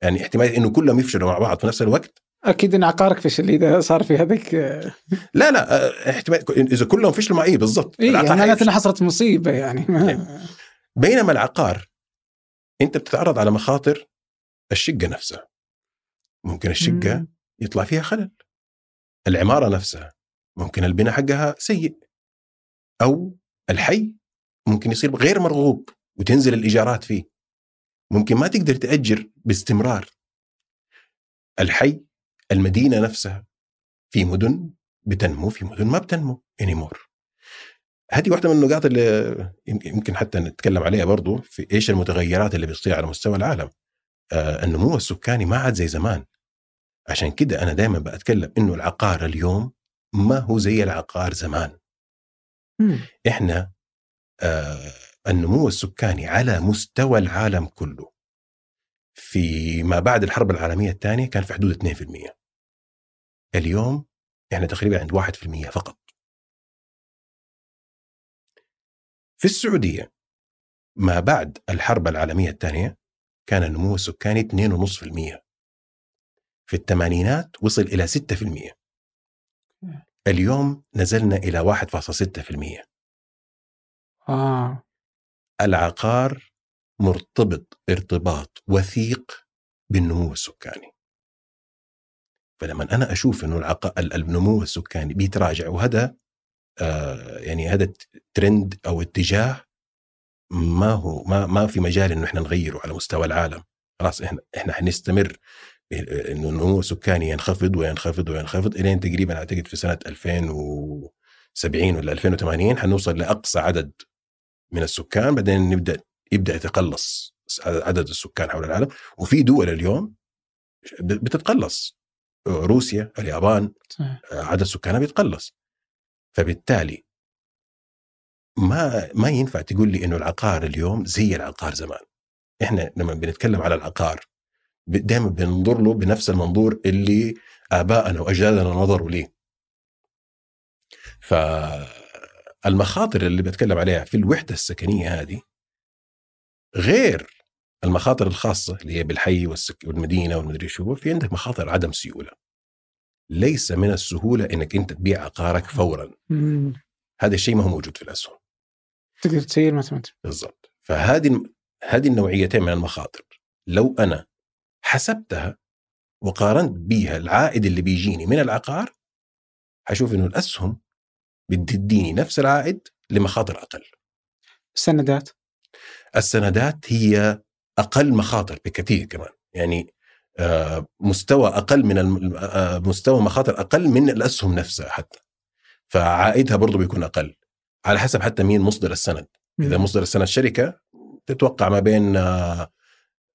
يعني احتمالية إنه كلهم يفشلوا مع بعض في نفس الوقت. أكيد إن عقارك فشل إذا صار في هذيك آه، لا لا آه، احتمال إذا كلهم فشلوا مع إيه بالضبط. العقار يعني معناته. إنها حصلت مصيبة يعني. ما- *laughs* بينما العقار أنت بتتعرض على مخاطر الشقة نفسها. ممكن الشقة مم. يطلع فيها خلل. العمارة نفسها ممكن البناء حقها سيء. أو الحي ممكن يصير غير مرغوب وتنزل الإيجارات فيه. ممكن ما تقدر تأجر باستمرار. الحي المدينة نفسها في مدن بتنمو في مدن ما بتنمو anymore. هذه واحدة من النقاط اللي يمكن حتى نتكلم عليها برضو في إيش المتغيرات اللي بتصير على مستوى العالم. آه النمو السكاني ما عاد زي زمان. عشان كده أنا دائما بتكلم إنه العقار اليوم ما هو زي العقار زمان. مم. إحنا آه النمو السكاني على مستوى العالم كله في ما بعد الحرب العالمية الثانية كان في حدود 2% اليوم إحنا تقريبا عند 1% فقط. في السعودية ما بعد الحرب العالمية الثانية كان النمو السكاني 2.5% في الثمانينات وصل إلى 6% اليوم نزلنا إلى 1.6% آه. العقار مرتبط ارتباط وثيق بالنمو السكاني. فلما أنا أشوف إنه العق... ال- النمو السكاني بيتراجع وهذا آه يعني هذا ترند أو اتجاه ما هو ما ما في مجال إنه إحنا نغيره على مستوى العالم. خلاص إحنا إحنا حنستمر إنه النمو السكاني ينخفض وينخفض وينخفض إلين تقريبا أعتقد في سنة 2070 ولا 2080 حنوصل لأقصى عدد من السكان. بعدين نبدأ يبدأ يتقلص عدد السكان حول العالم. وفي دول اليوم بتتقلص. روسيا اليابان صحيح. عدد سكانها بيتقلص. فبالتالي ما ما ينفع تقول لي إنه العقار اليوم زي العقار زمان. إحنا لما بنتكلم على العقار دائما بننظر له بنفس المنظور اللي ابائنا وأجدادنا نظروا ليه. فالمخاطر اللي بتكلم عليها في الوحدة السكنية هذه غير المخاطر الخاصة اللي هي بالحي والسك والمدينة والمدري شو في عندك مخاطر عدم سيولة. ليس من السهولة إنك أنت تبيع عقارك فورا. مم. هذا الشيء ما هو موجود في الأسهم. تقدر تسير ما تمت. بالضبط. فهذه هذه النوعيتين من المخاطر. لو أنا حسبتها وقارنت بيها العائد اللي بيجيني من العقار حشوف إنه الأسهم بتديني نفس العائد لمخاطر أقل. السندات السندات هي أقل مخاطر بكثير كمان. يعني آه، مستوى أقل من الم- آه، مستوى مخاطر أقل من الأسهم نفسها حتى. فعائدها برضه بيكون أقل. على حسب حتى مين مصدر السند. إذا. مصدر السند شركة تتوقع ما بين آه،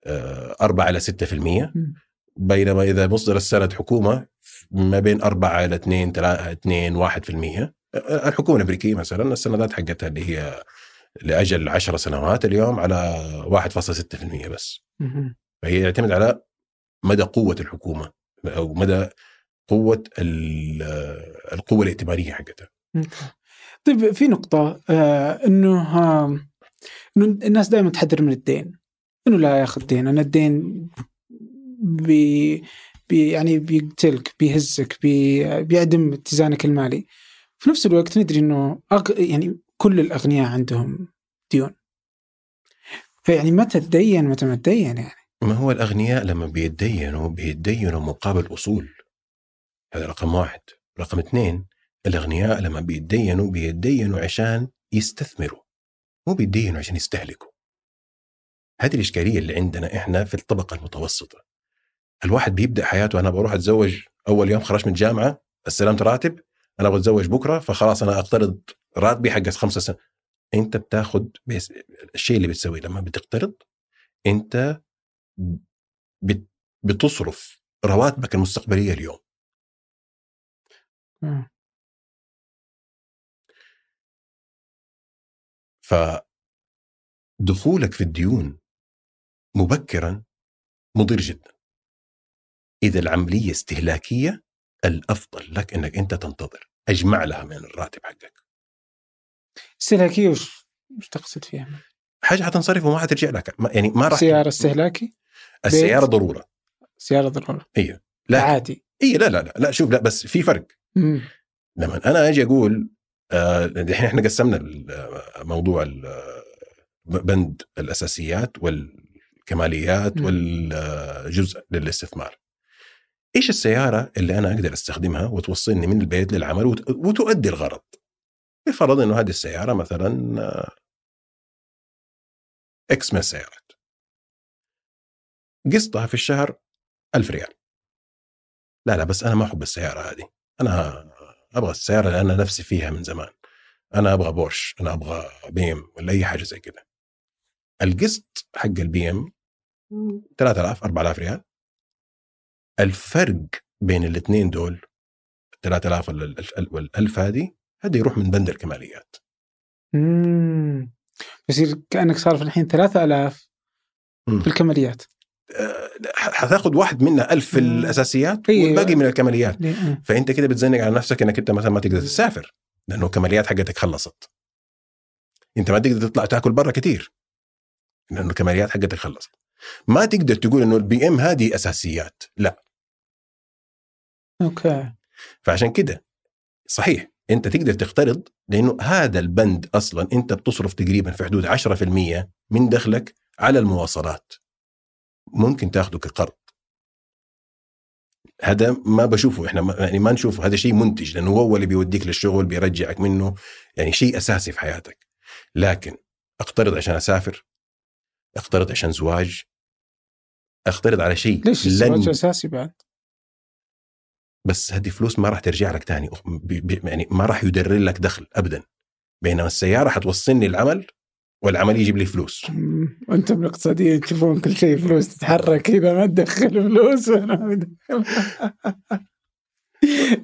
آه، 4 إلى 6% مم. بينما إذا مصدر السند حكومة ما بين 4 إلى 2 3 2 1% الحكومة الأمريكية مثلا السندات حقتها اللي هي لأجل 10 سنوات اليوم على 1.6% بس. فهي يعتمد على مدى قوة الحكومة أو مدى قوة ال- القوة الائتمانية حقتها. طيب في نقطة آه إنه آه إنه الناس دائما تحذر من الدين. إنه لا ياخذ دين. أنا الدين بي بي يعني بيقتلك بيهزك بي بيعدم اتزانك المالي. في نفس الوقت ندري إنه أغ... يعني كل الأغنياء عندهم ديون. فيعني متى تدين متى ما تدين يعني؟ ما هو الأغنياء لما بيتدينوا بيتدينوا مقابل اصول هذا رقم واحد. رقم اثنين الأغنياء لما بيتدينوا بيتدينوا عشان يستثمروا مو بيتدينوا عشان يستهلكوا. هذه الإشكالية اللي عندنا إحنا في الطبقة المتوسطة. الواحد بيبدأ حياته أنا بروح أتزوج أول يوم خرجت من الجامعة استلمت راتب أنا أبغى اتزوج بكرة فخلاص أنا أقترض راتبي حق خمسة سنة أنت بتاخذ بس الشيء اللي بتسويه لما بتقترض أنت بت- بتصرف رواتبك المستقبلية اليوم. فدخولك في الديون مبكرا مضر جدا. إذا العملية استهلاكية الأفضل لك إنك أنت تنتظر. أجمع لها من الراتب حقك. استهلاكية وش وش تقصد فيها؟ حاجة حتنصرف وما حترجع لك. يعني ما راح سيارة استهلاكي؟ السيارة. ضرورة. سيارة ضرورة. هي لا. عادي. اي لا لا لا لا شوف لا بس في فرق. مم. لما أنا أجي أقول آه، الحين إحنا قسمنا موضوع بند الأساسيات والكماليات مم. والجزء للاستثمار. إيش السيارة اللي أنا أقدر أستخدمها وتوصلني من البيت للعمل وت- وتؤدي الغرض؟ بفرض إنه هذه السيارة مثلا آه، إكس من السيارات. قسطها في الشهر ألف ريال. لا لا بس أنا ما أحب السيارة هذه. أنا أبغى السيارة اللي أنا نفسي فيها من زمان. أنا أبغى بورش أنا أبغى بي إم ولا أي حاجة زي كذا القسط حق البي إم 3000 4000 ريال. الفرق بين الاثنين دول 3000 ولا ال- ال- والألف هذه هذا يروح من بند الكماليات مم. يصير كأنك صارف الحين 3000 مم. في الكماليات آه، حتاخذ واحد منها ألف في مم. الأساسيات أيوة. والباقي من الكماليات؟ آه. فأنت كده بتزنق على نفسك أنك أنت مثلا ما تقدر تسافر لأنه الكماليات حقتك خلصت أنت ما تقدر تطلع تأكل برا كتير لأنه الكماليات حقتك خلصت ما تقدر تقول إنه البي إم هذه أساسيات لا okay فعشان كده صحيح انت تقدر تقترض لأنه هذا البند أصلا أنت بتصرف تقريبا في حدود 10% من دخلك على المواصلات. ممكن تاخذه كقرض. هذا ما بشوفه إحنا ما يعني ما نشوفه. هذا شيء منتج لأنه هو اللي بيوديك للشغل بيرجعك منه يعني شيء أساسي في حياتك. لكن اقترض عشان أسافر اقترض عشان زواج اقترض على شيء ليش الزواج أساسي بعد؟ بس هذه فلوس ما راح ترجع لك تاني. يعني ما راح يدرر لك دخل ابدا. بينما السيارة حتوصلني العمل والعمل يجيب لي فلوس. مم. وأنتم الاقتصاديين تشوفون كل شيء فلوس تتحرك كذا ما تدخل فلوس. *laughs*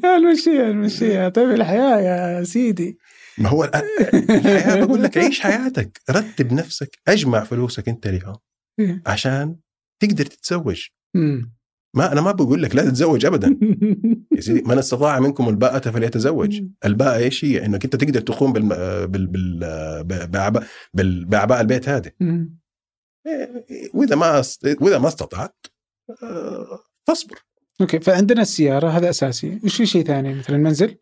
يا المشيها المشيها طيب الحياة يا سيدي. ما هو الحياة *laughs* بقول لك عيش حياتك. رتب نفسك. أجمع فلوسك أنت اليوم عشان تقدر تتزوج. ما أنا ما بقول لك لا تتزوج ابدا. يا سيدي من استطاع منكم الباءة فليتزوج. الباءة إيش هي؟ إنك أنت تقدر تقوم بال بال بال. باعباء البيت هذه. مم. وإذا ما وإذا ما استطعت آه، فاصبر. okay فعندنا السيارة هذا أساسي. وش في شيء ثاني؟ مثلا منزل؟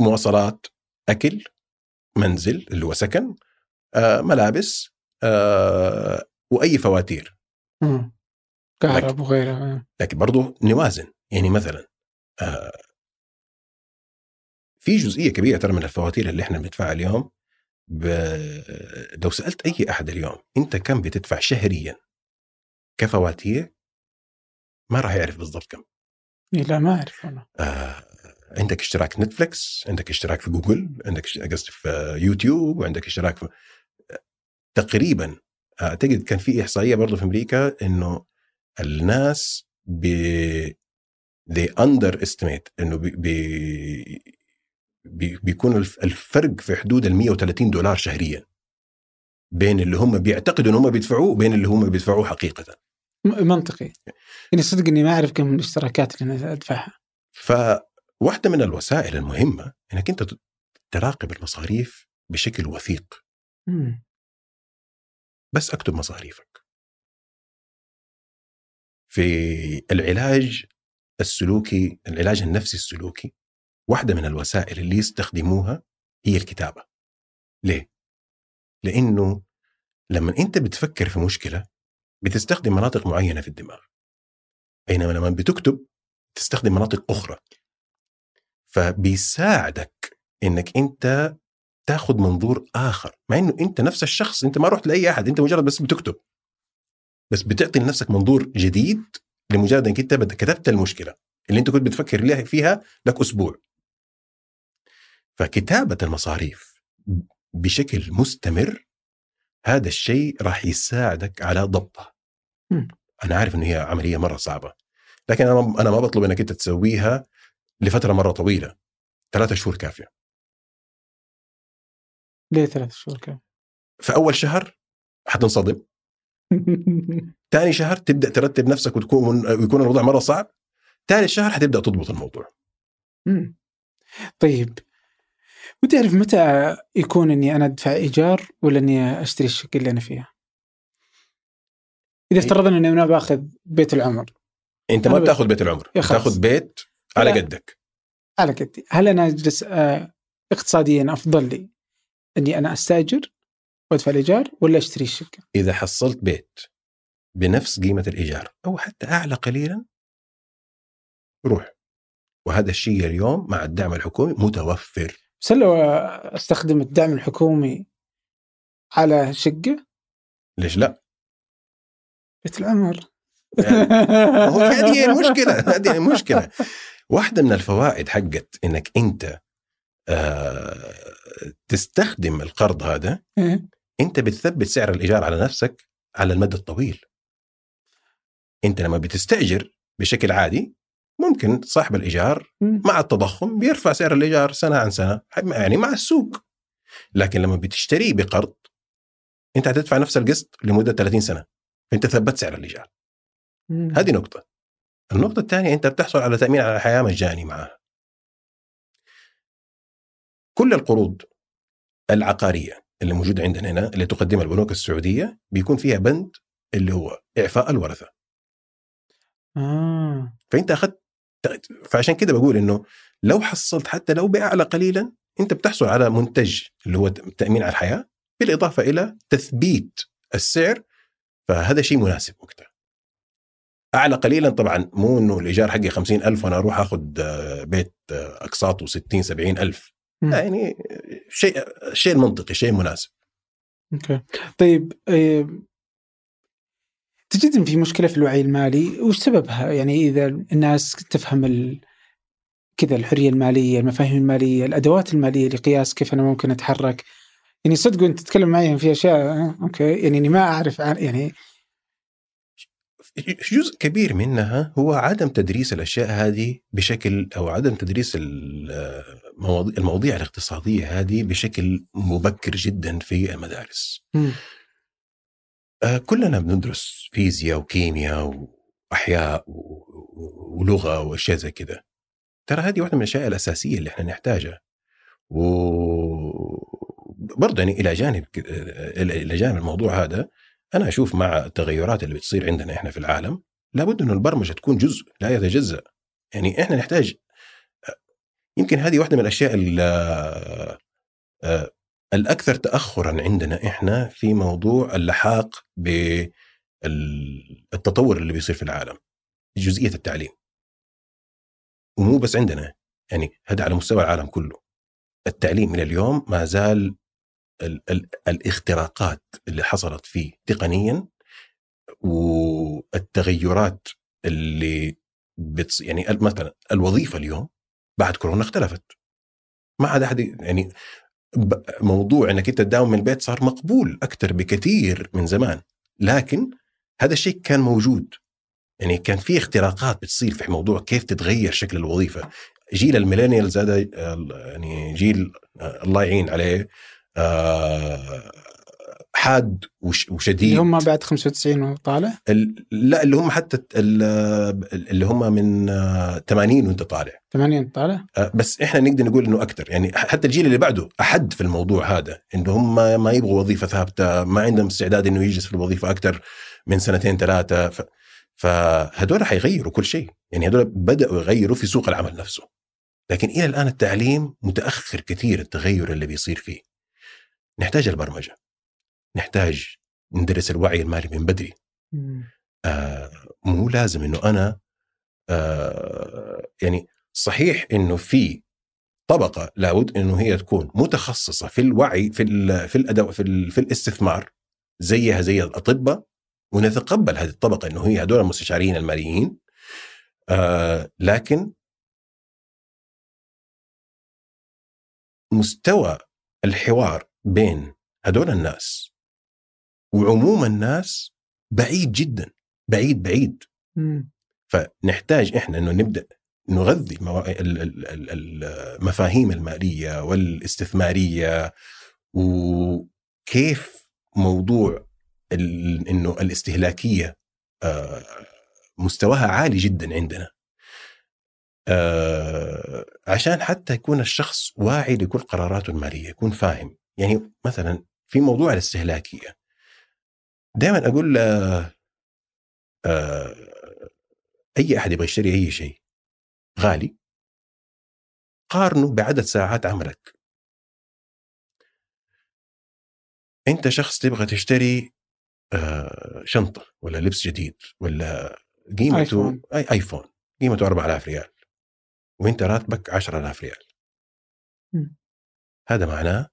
مواصلات أكل منزل اللي هو سكن آه، ملابس آه، وأي فواتير. مم. كهرب وغيره لكن برضو نوازن. يعني مثلا آه، في جزئية كبيرة ترى من الفواتير اللي إحنا بندفعها اليوم ب... لو سألت أي أحد اليوم أنت كم بتدفع شهريا كفواتير؟ ما راح يعرف بالضبط كم. إيه لا ما أعرف أنا آه عندك اشتراك نتفلكس عندك اشتراك في جوجل عندك قصدي في يوتيوب وعندك اشتراك في تقريبا أعتقد كان في إحصائية برضه في أمريكا إنه الناس ب they underestimate إنه بي... بي... بي... بيكون الفرق في حدود ال 130 دولار شهريا. بين اللي هم بيعتقدوا إن هم بيدفعوه وبين اللي هم بيدفعوه حقيقه. منطقي. يعني صدق إني ما أعرف كم الاشتراكات اللي أنا أدفعها. فواحدة من الوسائل المهمة إنك أنت تراقب المصاريف بشكل وثيق. مم. بس اكتب مصاريفك. في العلاج السلوكي العلاج النفسي السلوكي واحدة من الوسائل اللي يستخدموها هي الكتابة. ليه؟ لأنه لما أنت بتفكر في مشكلة بتستخدم مناطق معينة في الدماغ. بينما لما بتكتب تستخدم مناطق أخرى. فبيساعدك إنك أنت تاخذ منظور آخر. مع إنه أنت نفس الشخص أنت ما رحت لأي أحد أنت مجرد بس بتكتب. بس بتعطي لنفسك منظور جديد لمجرد إنك أنت كتبت المشكلة اللي أنت كنت بتفكر فيها لك أسبوع فكتابة المصاريف بشكل مستمر هذا الشيء راح يساعدك على ضبطها. أنا عارف إنه هي عملية مرة صعبة لكن أنا أنا ما بطلب إنك أنت تسويها لفترة مرة طويلة ثلاثة شهور كافية ليه ثلاث شهور كم؟ في أول شهر حتنصدم ثاني شهر تبدأ ترتب نفسك وتكون ويكون الوضع مرة صعب. ثالث شهر حتبدا تضبط الموضوع. مم. طيب. ودي اعرف متى يكون إني أنا أدفع إيجار ولا إني أشتري الشقة اللي أنا فيها؟ إذا أي- افترضنا إني أنا باخذ بيت العمر. أنت ما بتاخذ بيت العمر. خلاص. تاخذ بيت على. قدك. على قدي، هل أنا أجلس آه، اقتصاديا أفضل لي إني أنا أستاجر وادفع الإيجار ولا أشتري الشقة؟ إذا حصلت بيت بنفس قيمة الإيجار أو حتى أعلى قليلا روح وهذا الشيء اليوم مع الدعم الحكومي متوفر بس لو أستخدم الدعم الحكومي على شقة ليش لا؟ بيت العمر *laughs* هذه هي المشكلة هذه المشكلة واحدة من الفوائد حقت إنك أنت آه تستخدم القرض هذا إيه. انت بتثبت سعر الإيجار على نفسك على المدى الطويل. انت لما بتستأجر بشكل عادي ممكن صاحب الإيجار. مع التضخم بيرفع سعر الإيجار سنة عن سنة يعني مع السوق. لكن لما بتشتريه بقرض انت هتدفع نفس القسط لمدة 30 سنة. انت ثبت سعر الإيجار. هذه نقطة. النقطة الثانية انت بتحصل على تأمين على الحياة مجاني معها كل القروض العقارية اللي موجوده عندنا هنا اللي تقدمها البنوك السعودية بيكون فيها بند اللي هو إعفاء الورثة آه. فأنت أخذت فعشان كده بقول إنه لو حصلت حتى لو بأعلى قليلا أنت بتحصل على منتج اللي هو التامين على الحياة بالإضافة إلى تثبيت السعر فهذا شيء مناسب وقتها أعلى قليلا طبعا مو إنه الإيجار حقي خمسين ألف وأنا أروح أخذ آه، بيت اقساطه 60 70 ألف مم. لا يعني شيء شيء منطقي شيء مناسب. أوكي. طيب آه، تجد في مشكلة في الوعي المالي وش سببها؟ يعني إذا الناس تفهم ال... كذا الحرية المالية المفاهيم المالية الأدوات المالية لقياس كيف أنا ممكن أتحرك. يعني صدق وأنت تتكلم معي في أشياء آه، أوكي. يعني إني ما أعرف عن يعني جزء كبير منها هو عدم تدريس الأشياء هذه بشكل أو عدم تدريس المواضيع, المواضيع الاقتصادية هذه بشكل مبكر جدا في المدارس. آه، كلنا بندرس فيزياء وكيمياء وأحياء ولغة وأشياء زي كذا. ترى هذه واحدة من الأشياء الأساسية اللي إحنا نحتاجها. و برضه يعني إلى جانب ك- إلى جانب الموضوع هذا أنا أشوف مع التغيرات اللي بتصير عندنا إحنا في العالم لابد إنه البرمجة تكون جزء لا يتجزأ. يعني إحنا نحتاج يمكن هذه واحدة من الأشياء ال- آه، الأكثر تاخرا عندنا إحنا في موضوع اللحاق بالتطور اللي بيصير في العالم جزئية التعليم. ومو بس عندنا يعني هذا على مستوى العالم كله. التعليم إلى اليوم ما زال ال ال الاختراقات اللي حصلت فيه تقنيا والتغيرات اللي بتص... يعني مثلا الوظيفة اليوم بعد كورونا اختلفت. ما عاد أحد يعني موضوع إنك أنت تداوم من البيت صار مقبول أكثر بكثير من زمان. لكن هذا الشيء كان موجود. يعني كان في اختراقات بتصير في موضوع كيف تتغير شكل الوظيفة. جيل الميلينيالز هذا يعني جيل الله يعين عليه. حاد وش- وشديد. اللي هم بعد 95 وطالع؟ ال- لا اللي هم حتى ال- اللي هم من آه، 80 وانت طالع. 80 طالع؟ آه، بس إحنا نقدر نقول إنه أكثر يعني حتى الجيل اللي بعده أحد في الموضوع هذا إنه هم ما- ما يبغوا وظيفة ثابتة ما عندهم استعداد إنه يجلس في الوظيفة أكثر من سنتين ثلاثة. ف... فهدول حيغيروا كل شيء. يعني هدول بدأوا يغيروا في سوق العمل نفسه. لكن إلى الآن التعليم متأخر كثير التغير اللي بيصير فيه. نحتاج البرمجة. نحتاج ندرس الوعي المالي من بدري. آه مو لازم إنه أنا آه يعني صحيح إنه في طبقة لابد إنه هي تكون متخصصة في الوعي في ال في الأداء في, ال في الاستثمار زيها زي الأطباء ونتقبل هذه الطبقة إنه هي هذول المستشارين الماليين. آه لكن مستوى الحوار بين هذول الناس. وعموم الناس بعيد جدا بعيد بعيد. فنحتاج إحنا إنه نبدأ نغذي المفاهيم المالية والاستثمارية. وكيف موضوع إنه الاستهلاكية آه، مستواها عالي جدا عندنا. آه، عشان حتى يكون الشخص واعي لكل قراراته المالية يكون فاهم. يعني مثلا في موضوع الاستهلاكية دائما أقول آه، آه، أي أحد يبغى يشتري أي شيء غالي قارنه بعدد ساعات عملك أنت شخص تبغى تشتري آه، شنطة ولا لبس جديد ولا قيمته آيفون. أي آيفون قيمته 4000 ريال وأنت راتبك 10000 ريال مم. هذا معناه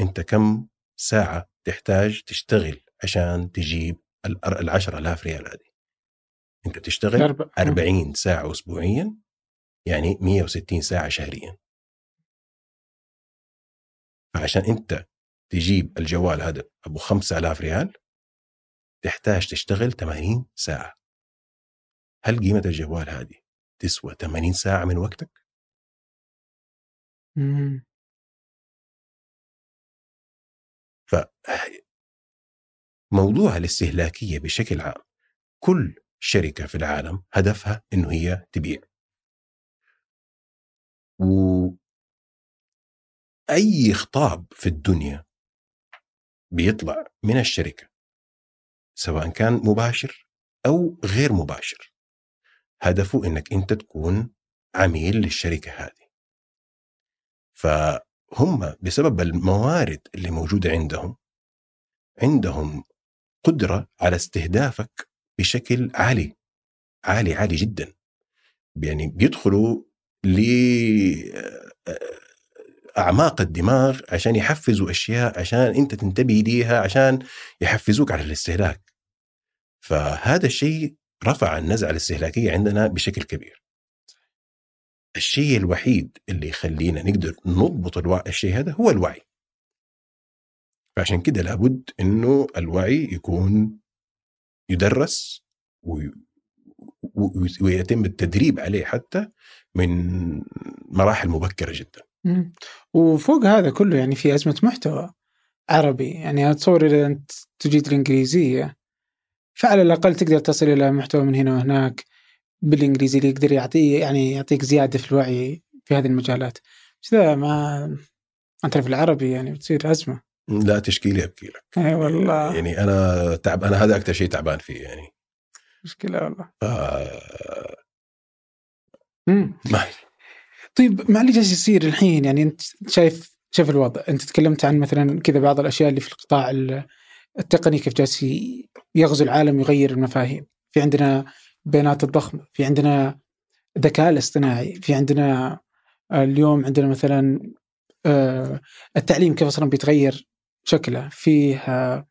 أنت كم ساعة تحتاج تشتغل عشان تجيب ال 10000 ريال هذه أنت بتشتغل أربع- 40 ساعة أسبوعيا يعني 160 ساعة شهريا فعشان أنت تجيب الجوال هذا أبو 5000 ريال تحتاج تشتغل 80 ساعة هل قيمة الجوال هذه تسوى 80 ساعة من وقتك؟ مم. ف موضوع الاستهلاكية بشكل عام كل شركة في العالم هدفها إنه هي تبيع. وأي خطاب في الدنيا بيطلع من الشركة سواء كان مباشر أو غير مباشر هدفه إنك أنت تكون عميل للشركة هذه. فهم بسبب الموارد اللي موجودة عندهم عندهم قدرة على استهدافك بشكل عالي عالي عالي جدا. يعني بيدخلوا ل أعماق الدماغ عشان يحفزوا أشياء عشان أنت تنتبه ليها عشان يحفزوك على الاستهلاك. فهذا الشيء رفع النزعة الاستهلاكية عندنا بشكل كبير. الشيء الوحيد اللي يخلينا نقدر نضبط الوعي الشيء هذا هو الوعي. فعشان كده لابد إنه الوعي يكون يدرس ويتم التدريب عليه حتى من مراحل مبكرة جدا. وفوق هذا كله يعني في أزمة محتوى عربي. يعني أتصور إذا أنت تجيد الإنجليزية فعلى الأقل تقدر تصل إلى محتوى من هنا وهناك. بالإنجليزي اللي يقدر يعطيه يعني يعطيك زيادة في الوعي في هذه المجالات. بس ذا ما أنت في العربي يعني بتصير أزمة. لا تشكيلي أبكي لك. اي والله. يعني أنا تعب أنا هذا أكثر شيء تعبان فيه يعني. مشكلة والله. ف... مم. ما طيب مع اللي جالس يصير الحين؟ يعني أنت شايف شايف الوضع. أنت تكلمت عن مثلا كذا بعض الأشياء اللي في القطاع ال- التقني كيف جالس يغزو العالم يغير المفاهيم. في عندنا بيانات الضخمه في عندنا الذكاء الاصطناعي في عندنا اليوم عندنا مثلا آه، التعليم كيف أصلا بيتغير شكله. فيه آه،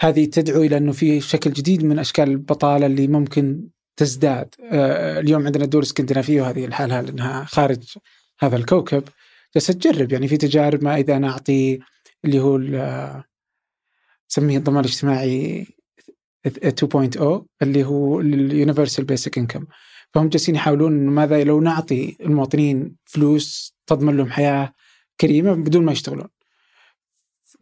هذه تدعو إلى إنه في شكل جديد من أشكال البطالة اللي ممكن تزداد. آه، اليوم عندنا الدول الإسكندنافية وهذه لحالها لانها خارج هذا الكوكب. جالسه تجرب يعني في تجارب ما إذا أنا أعطي اللي هو نسميه الضمان الاجتماعي 2.0 اللي هو اليونيفرسال بيسك انكم فهم جالسين يحاولون ماذا لو نعطي المواطنين فلوس تضمن لهم حياة كريمة بدون ما يشتغلون.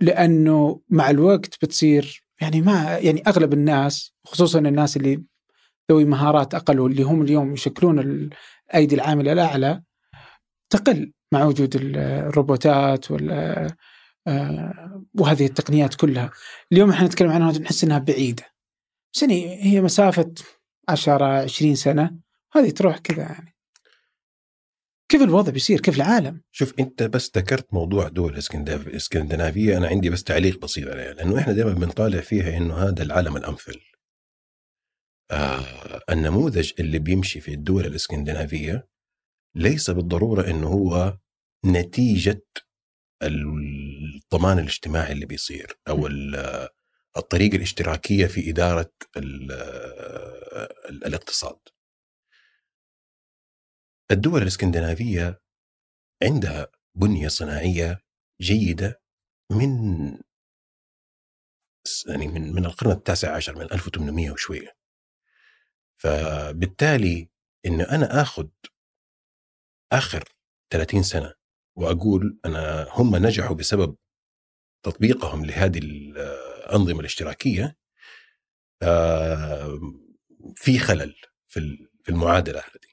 لأنه مع الوقت بتصير يعني ما يعني أغلب الناس خصوصا الناس اللي ذوي مهارات أقل واللي هم اليوم يشكلون الأيدي العاملة الأعلى تقل مع وجود الروبوتات وال آه، وهذه التقنيات كلها. اليوم إحنا نتكلم عنها نحس إنها بعيدة. بس يعني هي مسافة 10 20 سنة هذه تروح كذا يعني. كيف الوضع بيصير؟ كيف العالم؟ شوف أنت بس ذكرت موضوع دول الاسكندنافيه أنا عندي بس تعليق بسيط عليها لأنه إحنا دائما بنطالع فيها إنه هذا العالم الأمثل. آه النموذج اللي بيمشي في الدول الإسكندنافية ليس بالضرورة إنه هو نتيجة الضمان الاجتماعي اللي بيصير أو الطريقة الاشتراكية في إدارة الاقتصاد. الدول الإسكندنافية عندها بنية صناعية جيدة من يعني من من القرن التاسع عشر من 1800 وشوية. فبالتالي إن أنا آخذ آخر 30 سنة وأقول أنا هم نجحوا بسبب تطبيقهم لهذه الأنظمة الاشتراكية في خلل في المعادلة هذه.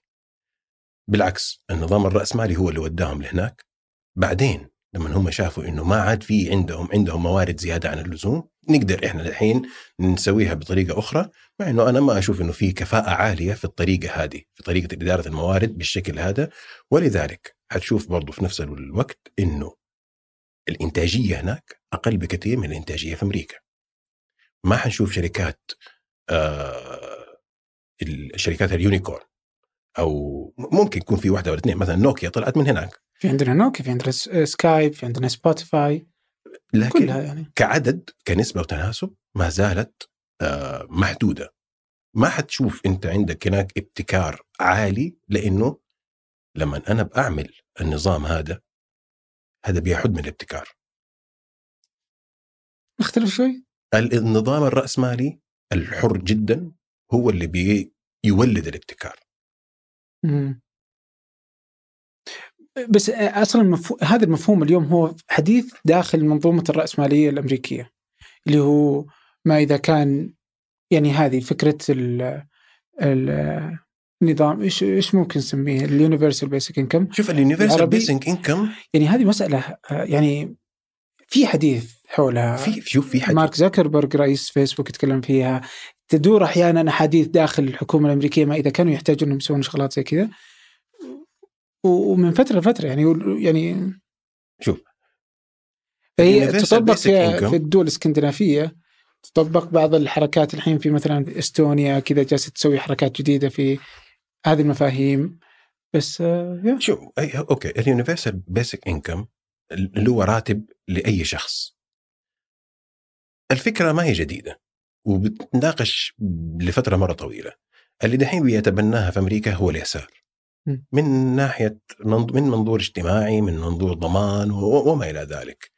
بالعكس النظام الرأسمالي هو اللي وداهم لهناك. بعدين لما هم شافوا إنه ما عاد في عندهم عندهم موارد زيادة عن اللزوم نقدر إحنا الحين نسويها بطريقة أخرى مع إنه أنا ما أشوف إنه في كفاءة عالية في الطريقة هذه في طريقة إدارة الموارد بالشكل هذا. ولذلك حتشوف برضو في نفس الوقت إنه الإنتاجية هناك أقل بكثير من الإنتاجية في أمريكا. ما حنشوف شركات آه الشركات ال unicorn أو ممكن يكون في واحدة ولا اثنين مثلا نوكيا طلعت من هناك. في عندنا نوكيا في عندنا سكايب في عندنا سبوتيفاي لكن كلها يعني. كعدد كنسبة وتناسب ما زالت آه محدودة. ما حتشوف أنت عندك هناك ابتكار عالي لأنه لما أنا بعمل النظام هذا هذا بيحد من الابتكار. اختلف شوي؟ النظام الرأسمالي الحر جدا هو اللي بيولد الابتكار. مم. بس أصلا مفهو... هذا المفهوم اليوم هو حديث داخل منظومة الراسماليه الأمريكية اللي هو ما إذا كان يعني هذه فكرة ال ال نظام إيش إيش ممكن نسميه؟ ال universal basic income شوف ال universal basic income يعني هذه مسألة يعني في حديث حولها. في شوف في حديث مارك زكربرج رئيس فيسبوك يتكلم فيها. تدور أحيانا أحاديث داخل الحكومة الأمريكية ما إذا كانوا يحتاجون إنهم يسوون شغلات زي كذا. ومن فترة لفترة يعني يعني شوف. فهي تطبق في, في الدول الإسكندنافية. تطبق بعض الحركات الحين في مثلا إستونيا كذا جالسة تسوي حركات جديدة في هذه المفاهيم. بس آه شوف okay. ال universal basic income اللي هو راتب لأي شخص. الفكرة ما هي جديدة وبتناقش لفترة مرة طويلة. اللي دحين بيتبناها في أمريكا هو اليسار. من ناحية من منظور اجتماعي من منظور ضمان وما إلى ذلك.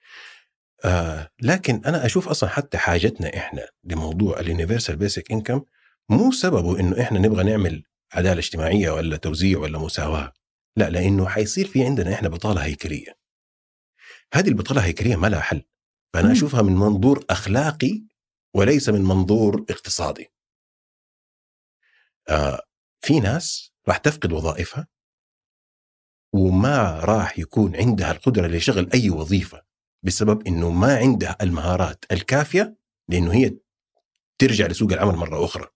آه لكن أنا أشوف أصلا حتى حاجتنا إحنا لموضوع اليونيفرسال بيسك انكم مو سببه إنه إحنا نبغى نعمل عدالة اجتماعية ولا توزيع ولا مساواة. لا لأنه حيصير في عندنا إحنا بطالة هيكلية. هذه البطالة الهيكليه ما لها حل. فأنا أشوفها من منظور أخلاقي وليس من منظور اقتصادي آه في ناس راح تفقد وظائفها وما راح يكون عندها القدرة لشغل أي وظيفة بسبب إنه ما عندها المهارات الكافية لإنه هي ترجع لسوق العمل مرة أخرى.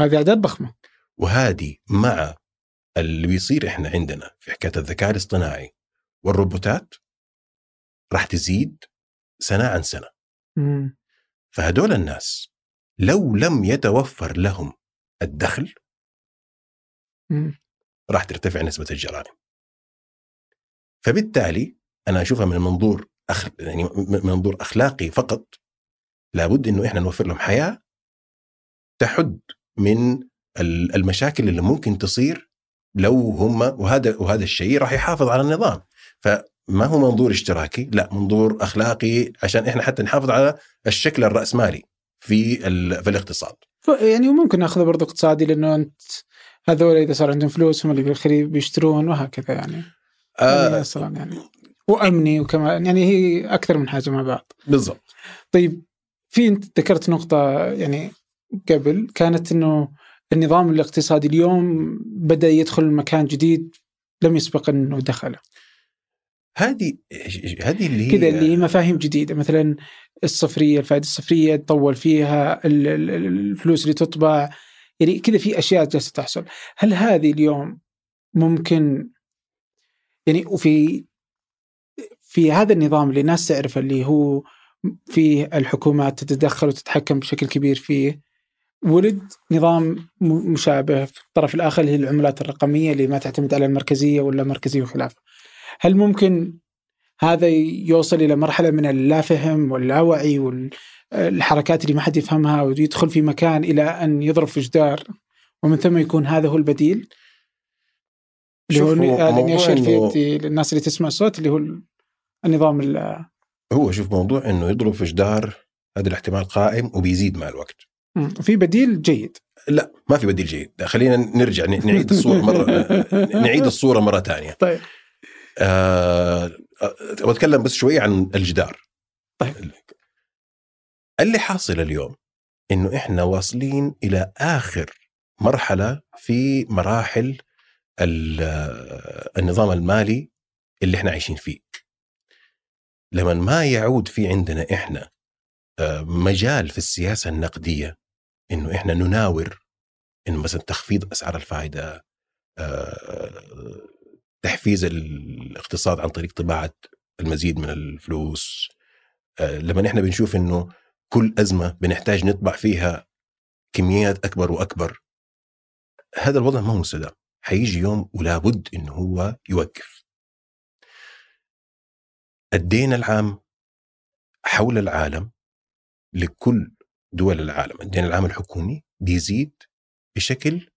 هذه أعداد ضخمة. وهذه مع اللي بيصير إحنا عندنا في حكاية الذكاء الاصطناعي والروبوتات راح تزيد سنة عن سنة. مم. فهدول الناس لو لم يتوفر لهم الدخل راح ترتفع نسبة الجرائم فبالتالي أنا أشوفها من منظور أخ... يعني من منظور أخلاقي فقط لابد أنه إحنا نوفر لهم حياة تحد من ال- المشاكل اللي ممكن تصير لو هم وهذا وهذا الشيء راح يحافظ على النظام فما هو منظور اشتراكي؟ لا منظور أخلاقي عشان إحنا حتى نحافظ على الشكل الرأسمالي في في الاقتصاد. يعني وممكن ناخذه برضه اقتصادي لأنه أنت هذول إذا صار عندهم فلوس هم اللي بالخير بيشترون وهكذا يعني. يعني آه أصلا يعني. وأمني وكمان يعني هي أكثر من حاجة مع بعض. بالضبط. طيب في أنت ذكرت نقطة يعني قبل كانت إنه النظام الاقتصادي اليوم بدأ يدخل مكان جديد لم يسبق إنه دخله. هذه هذه اللي هي كذا اللي هي مفاهيم جديدة. مثلا الصفرية الفائدة الصفرية تطول فيها ال- ال- ال- الفلوس اللي تطبع. يعني كذا في أشياء جالسة تحصل. هل هذه اليوم ممكن يعني وفي في هذا النظام اللي الناس تعرفه اللي هو فيه الحكومات تتدخل وتتحكم بشكل كبير فيه ولد نظام مشابه في الطرف الآخر اللي هي العملات الرقمية اللي ما تعتمد على المركزية ولا مركزية وخلافة. هل ممكن هذا يوصل إلى مرحلة من اللافهم واللاوعي والحركات اللي ما حد يفهمها ويدخل في مكان إلى أن يضرب في جدار؟ ومن ثم يكون هذا هو البديل؟ اللي هو موضوع أشير في يدي للناس اللي تسمع الصوت اللي هو النظام ال- هو شوف موضوع إنه يضرب في جدار هذا الاحتمال قائم وبيزيد مع الوقت. في بديل جيد. لا ما في بديل جيد. خلينا نرجع نعيد الصورة مره *laughs* نعيد الصورة مرة ثانية. طيب. أبغى أتكلم بس شوية عن الجدار طيب. اللي حاصل اليوم إنه إحنا واصلين إلى آخر مرحلة في مراحل ال- النظام المالي اللي إحنا عايشين فيه لما ما يعود في عندنا إحنا آه، مجال في السياسة النقدية إنه إحنا نناور إنه مثلا تخفيض أسعار الفائدة آه، تحفيز الاقتصاد عن طريق طباعة المزيد من الفلوس. آه، لما إحنا بنشوف إنه كل أزمة بنحتاج نطبع فيها كميات أكبر وأكبر هذا الوضع ما هو مستدام. حيجي يوم ولا بد إنه هو يوقف. الدين العام حول العالم لكل دول العالم. الدين العام الحكومي بيزيد بشكل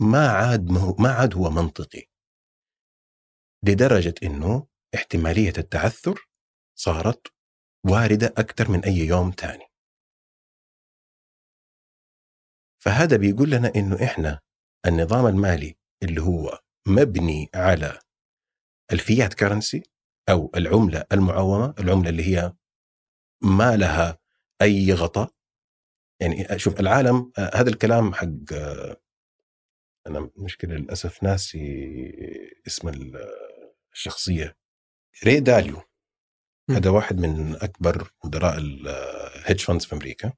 ما عاد ما, هو ما عاد هو منطقي. لدرجة إنه احتمالية التعثر صارت واردة أكثر من أي يوم تاني. فهذا بيقول لنا إنه إحنا النظام المالي اللي هو مبني على ال fiat currency أو العملة المعومة، العملة اللي هي ما لها أي غطاء. يعني شوف العالم هذا الكلام حق أنا مشكلة للأسف ناسي اسم الشخصيه ري داليو. هذا واحد من أكبر مدراء ال hedge funds في أمريكا.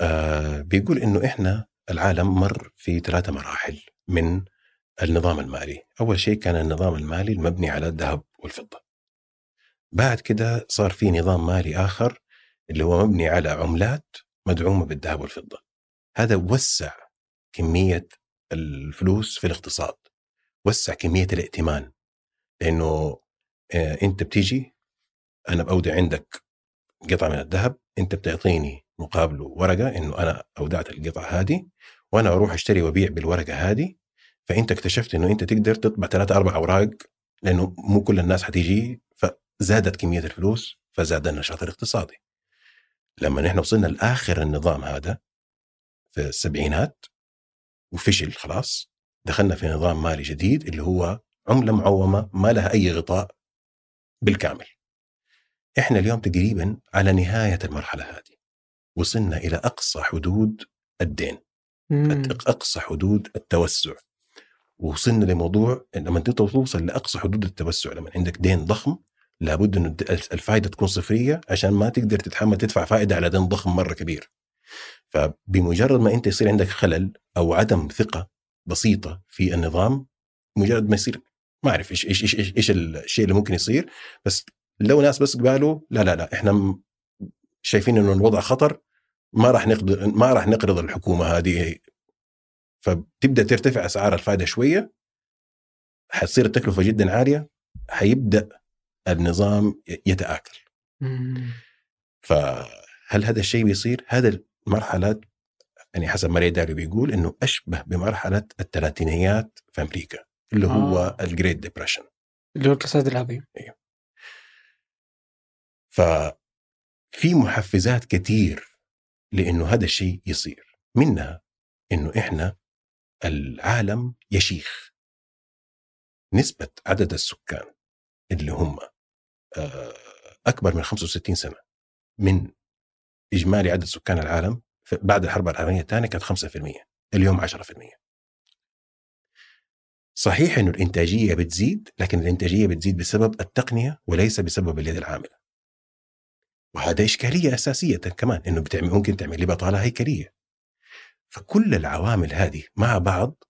آه بيقول إنه إحنا العالم مر في ثلاثة مراحل من النظام المالي، أول شيء كان النظام المالي المبني على الذهب والفضة. بعد كده صار في نظام مالي آخر اللي هو مبني على عملات مدعومة بالذهب والفضة. هذا وسع كمية الفلوس في الاقتصاد، وسع كمية الائتمان. لأنه آه أنت بتيجي أنا باودع عندك قطعة من الذهب، أنت بتعطيني مقابله ورقة إنه أنا أودعت القطعة هذه وأنا أروح أشتري وأبيع بالورقة هذه فأنت اكتشفت إنه أنت تقدر تطبع ثلاثة أربع أوراق لأنه مو كل الناس حتيجي فزادت كمية الفلوس فزاد النشاط الاقتصادي. لما نحن وصلنا لآخر النظام هذا في السبعينات وفشل خلاص دخلنا في نظام مالي جديد اللي هو عمله معومة ما لها أي غطاء بالكامل. إحنا اليوم تقريبا على نهاية المرحلة هذه. وصلنا إلى أقصى حدود الدين. مم. أقصى حدود التوسع وصلنا لموضوع لما أنت توصل لأقصى حدود التوسع لما عندك دين ضخم لابد إنه الفائده تكون صفرية عشان ما تقدر تتحمل تدفع فائدة على دين ضخم مرة كبير. فبمجرد ما أنت يصير عندك خلل أو عدم ثقة بسيطة في النظام مجرد ما يصير ما أعرف إيش إيش إيش إيش, الشيء اللي ممكن يصير بس لو ناس بس قالوا لا لا لا إحنا شايفين إنه الوضع خطر ما راح نقدر ما راح نقرض الحكومة هذه فبتبدأ ترتفع أسعار الفائدة شوية حتصير التكلفة جدا عالية حيبدأ النظام يتآكل. فهل هذا الشيء بيصير؟ هذا المرحلة يعني حسب ما ري داليو بيقول إنه أشبه بمرحلة الثلاثينيات في أمريكا اللي هو آه. ال Great Depression اللي هو الكساد العظيم. ففي محفزات كتير لإنه هذا الشيء يصير. منها إنه إحنا العالم يشيخ. نسبة عدد السكان اللي هم آه، أكبر من 65 سنة من إجمالي عدد سكان العالم بعد الحرب العالمية الثانية كانت 5% اليوم 10% صحيح إنه الإنتاجية بتزيد لكن الإنتاجية بتزيد بسبب التقنية وليس بسبب اليد العاملة. وهذا إشكالية أساسية كمان إنه بتعمل ممكن تعمل لي بطالة هيكلية. فكل العوامل هذه مع بعض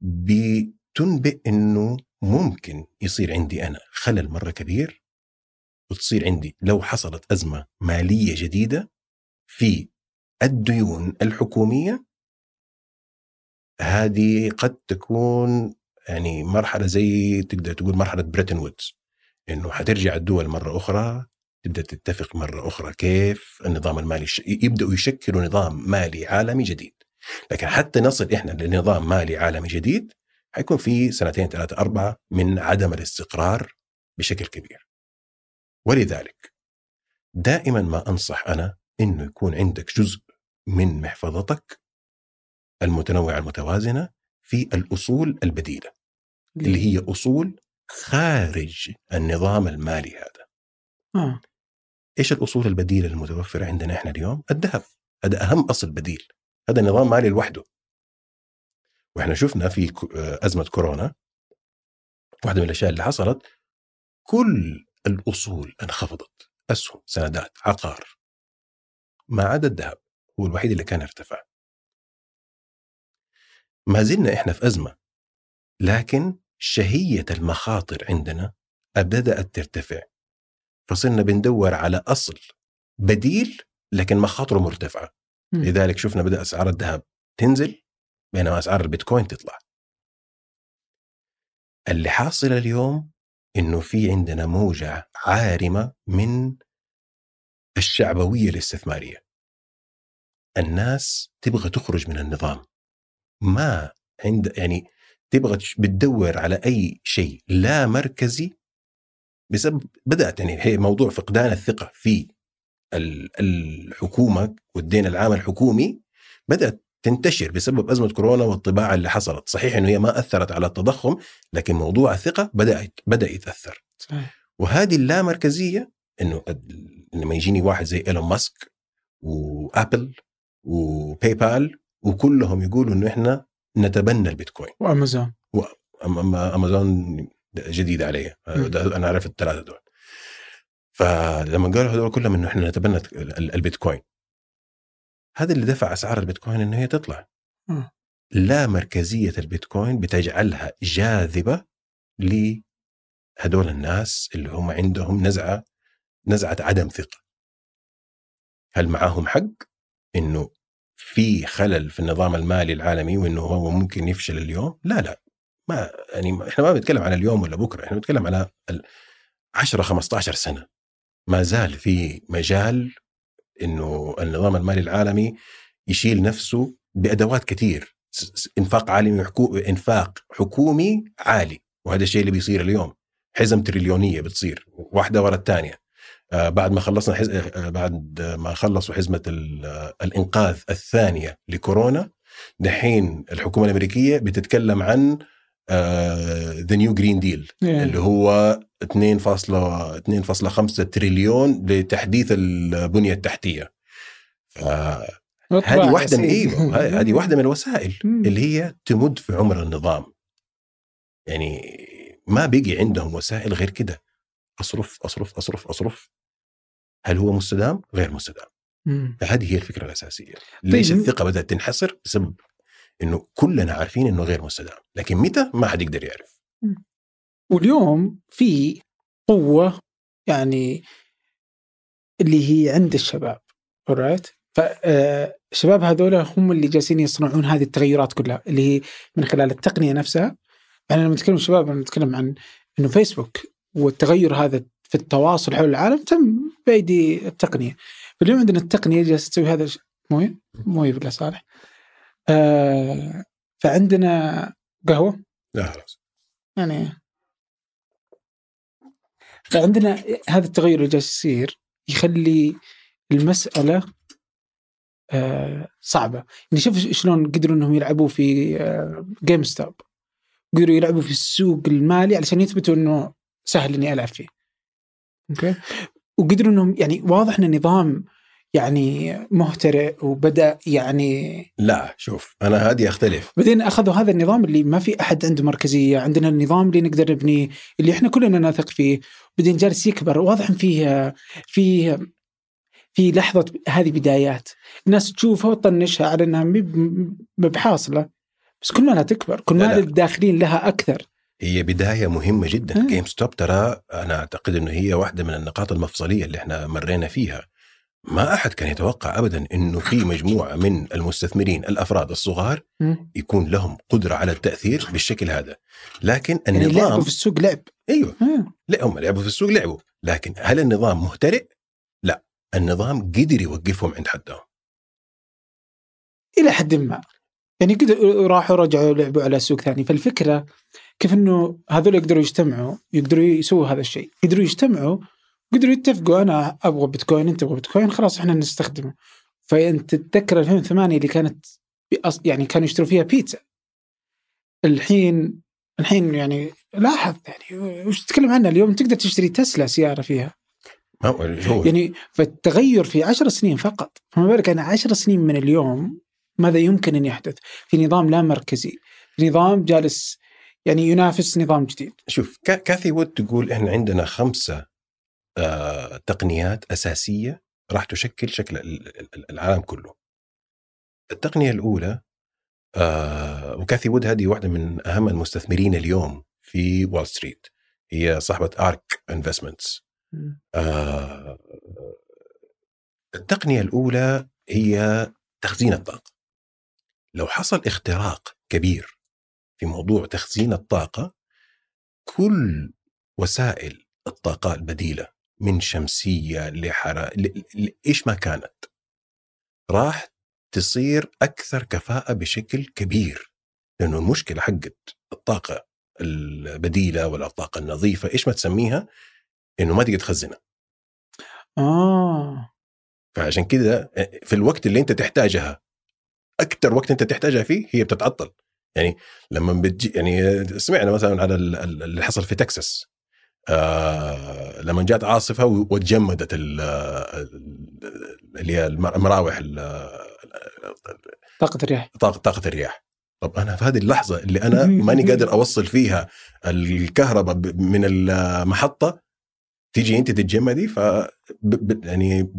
بتنبئ إنه ممكن يصير عندي أنا خلل مرة كبير وتصير عندي لو حصلت أزمة مالية جديدة في الديون الحكومية هذه قد تكون يعني مرحلة زي تقدر تقول مرحلة بريتن وودز إنه حترجع الدول مرة أخرى تبدأ تتفق مرة أخرى كيف النظام المالي. يبدأوا يشكلوا نظام مالي عالمي جديد لكن حتى نصل إحنا لنظام مالي عالمي جديد حيكون في سنتين ثلاثة أربعة من عدم الاستقرار بشكل كبير ولذلك دائما ما أنصح أنا إنه يكون عندك جزء من محفظتك المتنوعة المتوازنة في الأصول البديلة اللي هي أصول خارج النظام المالي هذا. آه. إيش الأصول البديلة المتوفرة عندنا إحنا اليوم؟ الذهب. هذا أهم أصل بديل. هذا نظام مالي لوحده. وإحنا شفنا في ك- أزمة كورونا واحدة من الأشياء اللي حصلت كل الأصول انخفضت. أسهم سندات عقار. ما عدا الذهب هو الوحيد اللي كان ارتفع. ما زلنا إحنا في أزمة لكن شهية المخاطر عندنا بدأت ترتفع. فصرنا بندور على أصل بديل لكن مخاطره مرتفعة. مم. لذلك شفنا بدأ أسعار الذهب تنزل بينما أسعار البيتكوين تطلع. اللي حاصل اليوم إنه في عندنا موجة عارمة من الشعبوية الاستثمارية. الناس تبغى تخرج من النظام. ما عند يعني تبغى بتدور على أي شيء لا مركزي بسبب بدأت يعني هي موضوع فقدان الثقة في ال- الحكومة والدين العام الحكومي بدأت تنتشر بسبب أزمة كورونا والطباعة اللي حصلت، صحيح إنه هي ما أثرت على التضخم لكن موضوع الثقة بدا بدأ يتأثر، صحيح. وهذه اللامركزيه إنه لما يجيني واحد زي إيلون ماسك وأبل وباي بال وكلهم يقولوا إنه إحنا نتبنى البيتكوين. وأمازون. اما أمازون جديدة. ده أنا عارف الثلاثه دول. فلما قالوا هذول كلهم إنه إحنا نتبنى ال- البيتكوين. هذا اللي دفع أسعار البيتكوين إنه هي تطلع. مم. لا مركزية البيتكوين بتجعلها جاذبة لهذول الناس اللي هم عندهم نزعة نزعة عدم ثقة. هل معاهم حق إنه في خلل في النظام المالي العالمي وإنه هو ممكن يفشل اليوم؟ لا لا. ما يعني إحنا ما بنتكلم على اليوم ولا بكرة إحنا بنتكلم على ال 10 15 سنة. ما زال في مجال إنه النظام المالي العالمي يشيل نفسه بأدوات كثير. إنفاق عالمي. إنفاق حكومي عالي وهذا الشيء اللي بيصير اليوم. حزم تريليونية بتصير واحدة ورا الثانية. بعد ما خلصنا حز... آه بعد ما خلصوا حزمة ال... آه، الإنقاذ الثانية لكورونا دحين الحكومة الأمريكية بتتكلم عن the new green deal اللي هو 2.2.5 تريليون لتحديث البنية التحتية. فهذه واحدة من أيوه *laughs* هذه واحدة من الوسائل اللي هي تمد في عمر النظام. يعني ما بقي عندهم وسائل غير كده. أصرف أصرف أصرف أصرف. هل هو مستدام؟ غير مستدام مم. فهذه هي الفكرة الأساسية ليش طيب. الثقة بدأت تنحصر؟ بسبب إنه كلنا عارفين إنه غير مستدام لكن متى ما حد يقدر يعرف واليوم في قوة يعني اللي هي عند الشباب alright فالشباب هذول هم اللي جالسين يصنعون هذه التغيرات كلها اللي هي من خلال التقنية نفسها يعني لما نتكلم شباب لما نتكلم عن إنه فيسبوك والتغير هذا في التواصل حول العالم تم بايدي التقنية. فاليوم عندنا التقنية جالسة تسوي هذا الش- مويه مويه بالله صالح. آه فعندنا قهوة. لا خلاص يعني فعندنا هذا التغير اللي جالس يصير يخلي المسألة آه صعبة. يعني شوف شلون قدروا إنهم يلعبوا في آه GameStop قدروا يلعبوا في السوق المالي علشان يثبتوا إنه سهل إني ألعب فيه. أوكي. وقدروا انهم يعني واضح إن النظام يعني مهترئ وبدأ يعني لا شوف أنا هذه أختلف. بعدين أخذوا هذا النظام اللي ما في أحد عنده مركزية، عندنا النظام اللي نقدر نبنيه اللي إحنا كلنا نثق فيه، بعدين جالس يكبر واضح إن فيه فيه في لحظة هذه بدايات، الناس تشوفها وتطنشها على إنها مب- بحاصله بس كل ما لا تكبر، كل ما لا. الداخلين لها أكثر. هي بداية مهمة جدا. GameStop ترى أنا أعتقد إنه هي واحدة من النقاط المفصلية اللي إحنا مرينا فيها ما أحد كان يتوقع ابدا إنه في مجموعة من المستثمرين الأفراد الصغار. يكون لهم قدرة على التأثير بالشكل هذا لكن يعني النظام لعبوا في السوق لعب. أيوه. لا هم لعبوا في السوق لعبوا لكن هل النظام مهترئ؟ لا النظام قدر يوقفهم عند حدهم إلى حد ما يعني قدروا راحوا رجعوا لعبوا على سوق ثاني فالفكرة كيف إنه هذول يقدروا يجتمعوا يقدروا يسووا هذا الشيء. يقدروا يجتمعوا قدروا يتفقوا أنا أبغى بيتكوين أنت تبغى بيتكوين خلاص إحنا نستخدمه. فانت تتذكر 2008 اللي كانت. يعني كانوا يشتروا فيها بيتزا. الحين الحين يعني لاحظ يعني وش تتكلم عنها اليوم؟ تقدر تشتري تسلا سيارة فيها. هو؟ يعني فالتغير في عشر سنين فقط. فما بالك أنا عشر سنين من اليوم ماذا يمكن أن يحدث؟ في نظام لا مركزي. في نظام جالس يعني ينافس نظام جديد شوف كا- كاثي وود تقول إحنا عندنا خمسة آه تقنيات أساسية راح تشكل شكل ال- ال- العالم كله. التقنية الأولى آه وكاثي وود هذه واحدة من أهم المستثمرين اليوم في وول ستريت هي صاحبة ARK Investments. آه التقنية الأولى هي تخزين الطاقه. لو حصل اختراق كبير في موضوع تخزين الطاقة كل وسائل الطاقة البديلة من شمسية لحرارة إيش ما كانت راح تصير أكثر كفاءة بشكل كبير لأنه المشكلة حقت الطاقة البديلة ولا الطاقة النظيفة إيش ما تسميها إنه ما تقدر تخزنها. آه. فعشان كده في الوقت اللي أنت تحتاجها أكثر وقت أنت تحتاجها فيه هي بتتعطل. يعني لما بتجي يعني سمعنا مثلا على ال- ال- اللي حصل في تكساس. آه لما جات عاصفة وتجمدت ال- ال- اللي هي الم- المراوح ال- طاقة الرياح. طاقه طاقة الرياح. طب أنا في هذه اللحظة اللي أنا *laughs* ماني قادر أوصل فيها الكهرباء من المحطة تيجي أنت تتجمدي ف يعني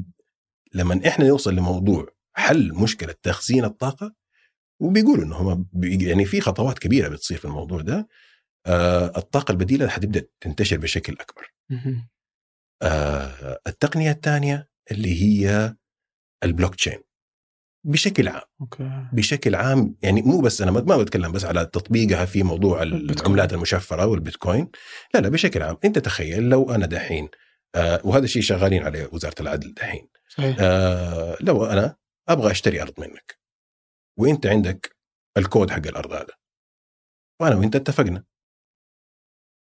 لما إحنا نوصل لموضوع حل مشكلة تخزين الطاقة وبيقولوا إنه هم يعني في خطوات كبيرة بتصير في الموضوع ده. آه الطاقة البديلة حتبدا تنتشر بشكل أكبر. آه التقنية الثانية اللي هي البلوك تشين بشكل عام. okay. بشكل عام يعني مو بس أنا ما بتكلم بس على تطبيقها في موضوع. العملات المشفرة والبيتكوين. لا لا بشكل عام. أنت تخيل لو أنا دحين آه وهذا الشيء شغالين عليه وزارة العدل دحين. صحيح. آه لو أنا أبغى أشتري أرض منك. وانت عندك الكود حق الأرض هذا. وأنا وانت اتفقنا.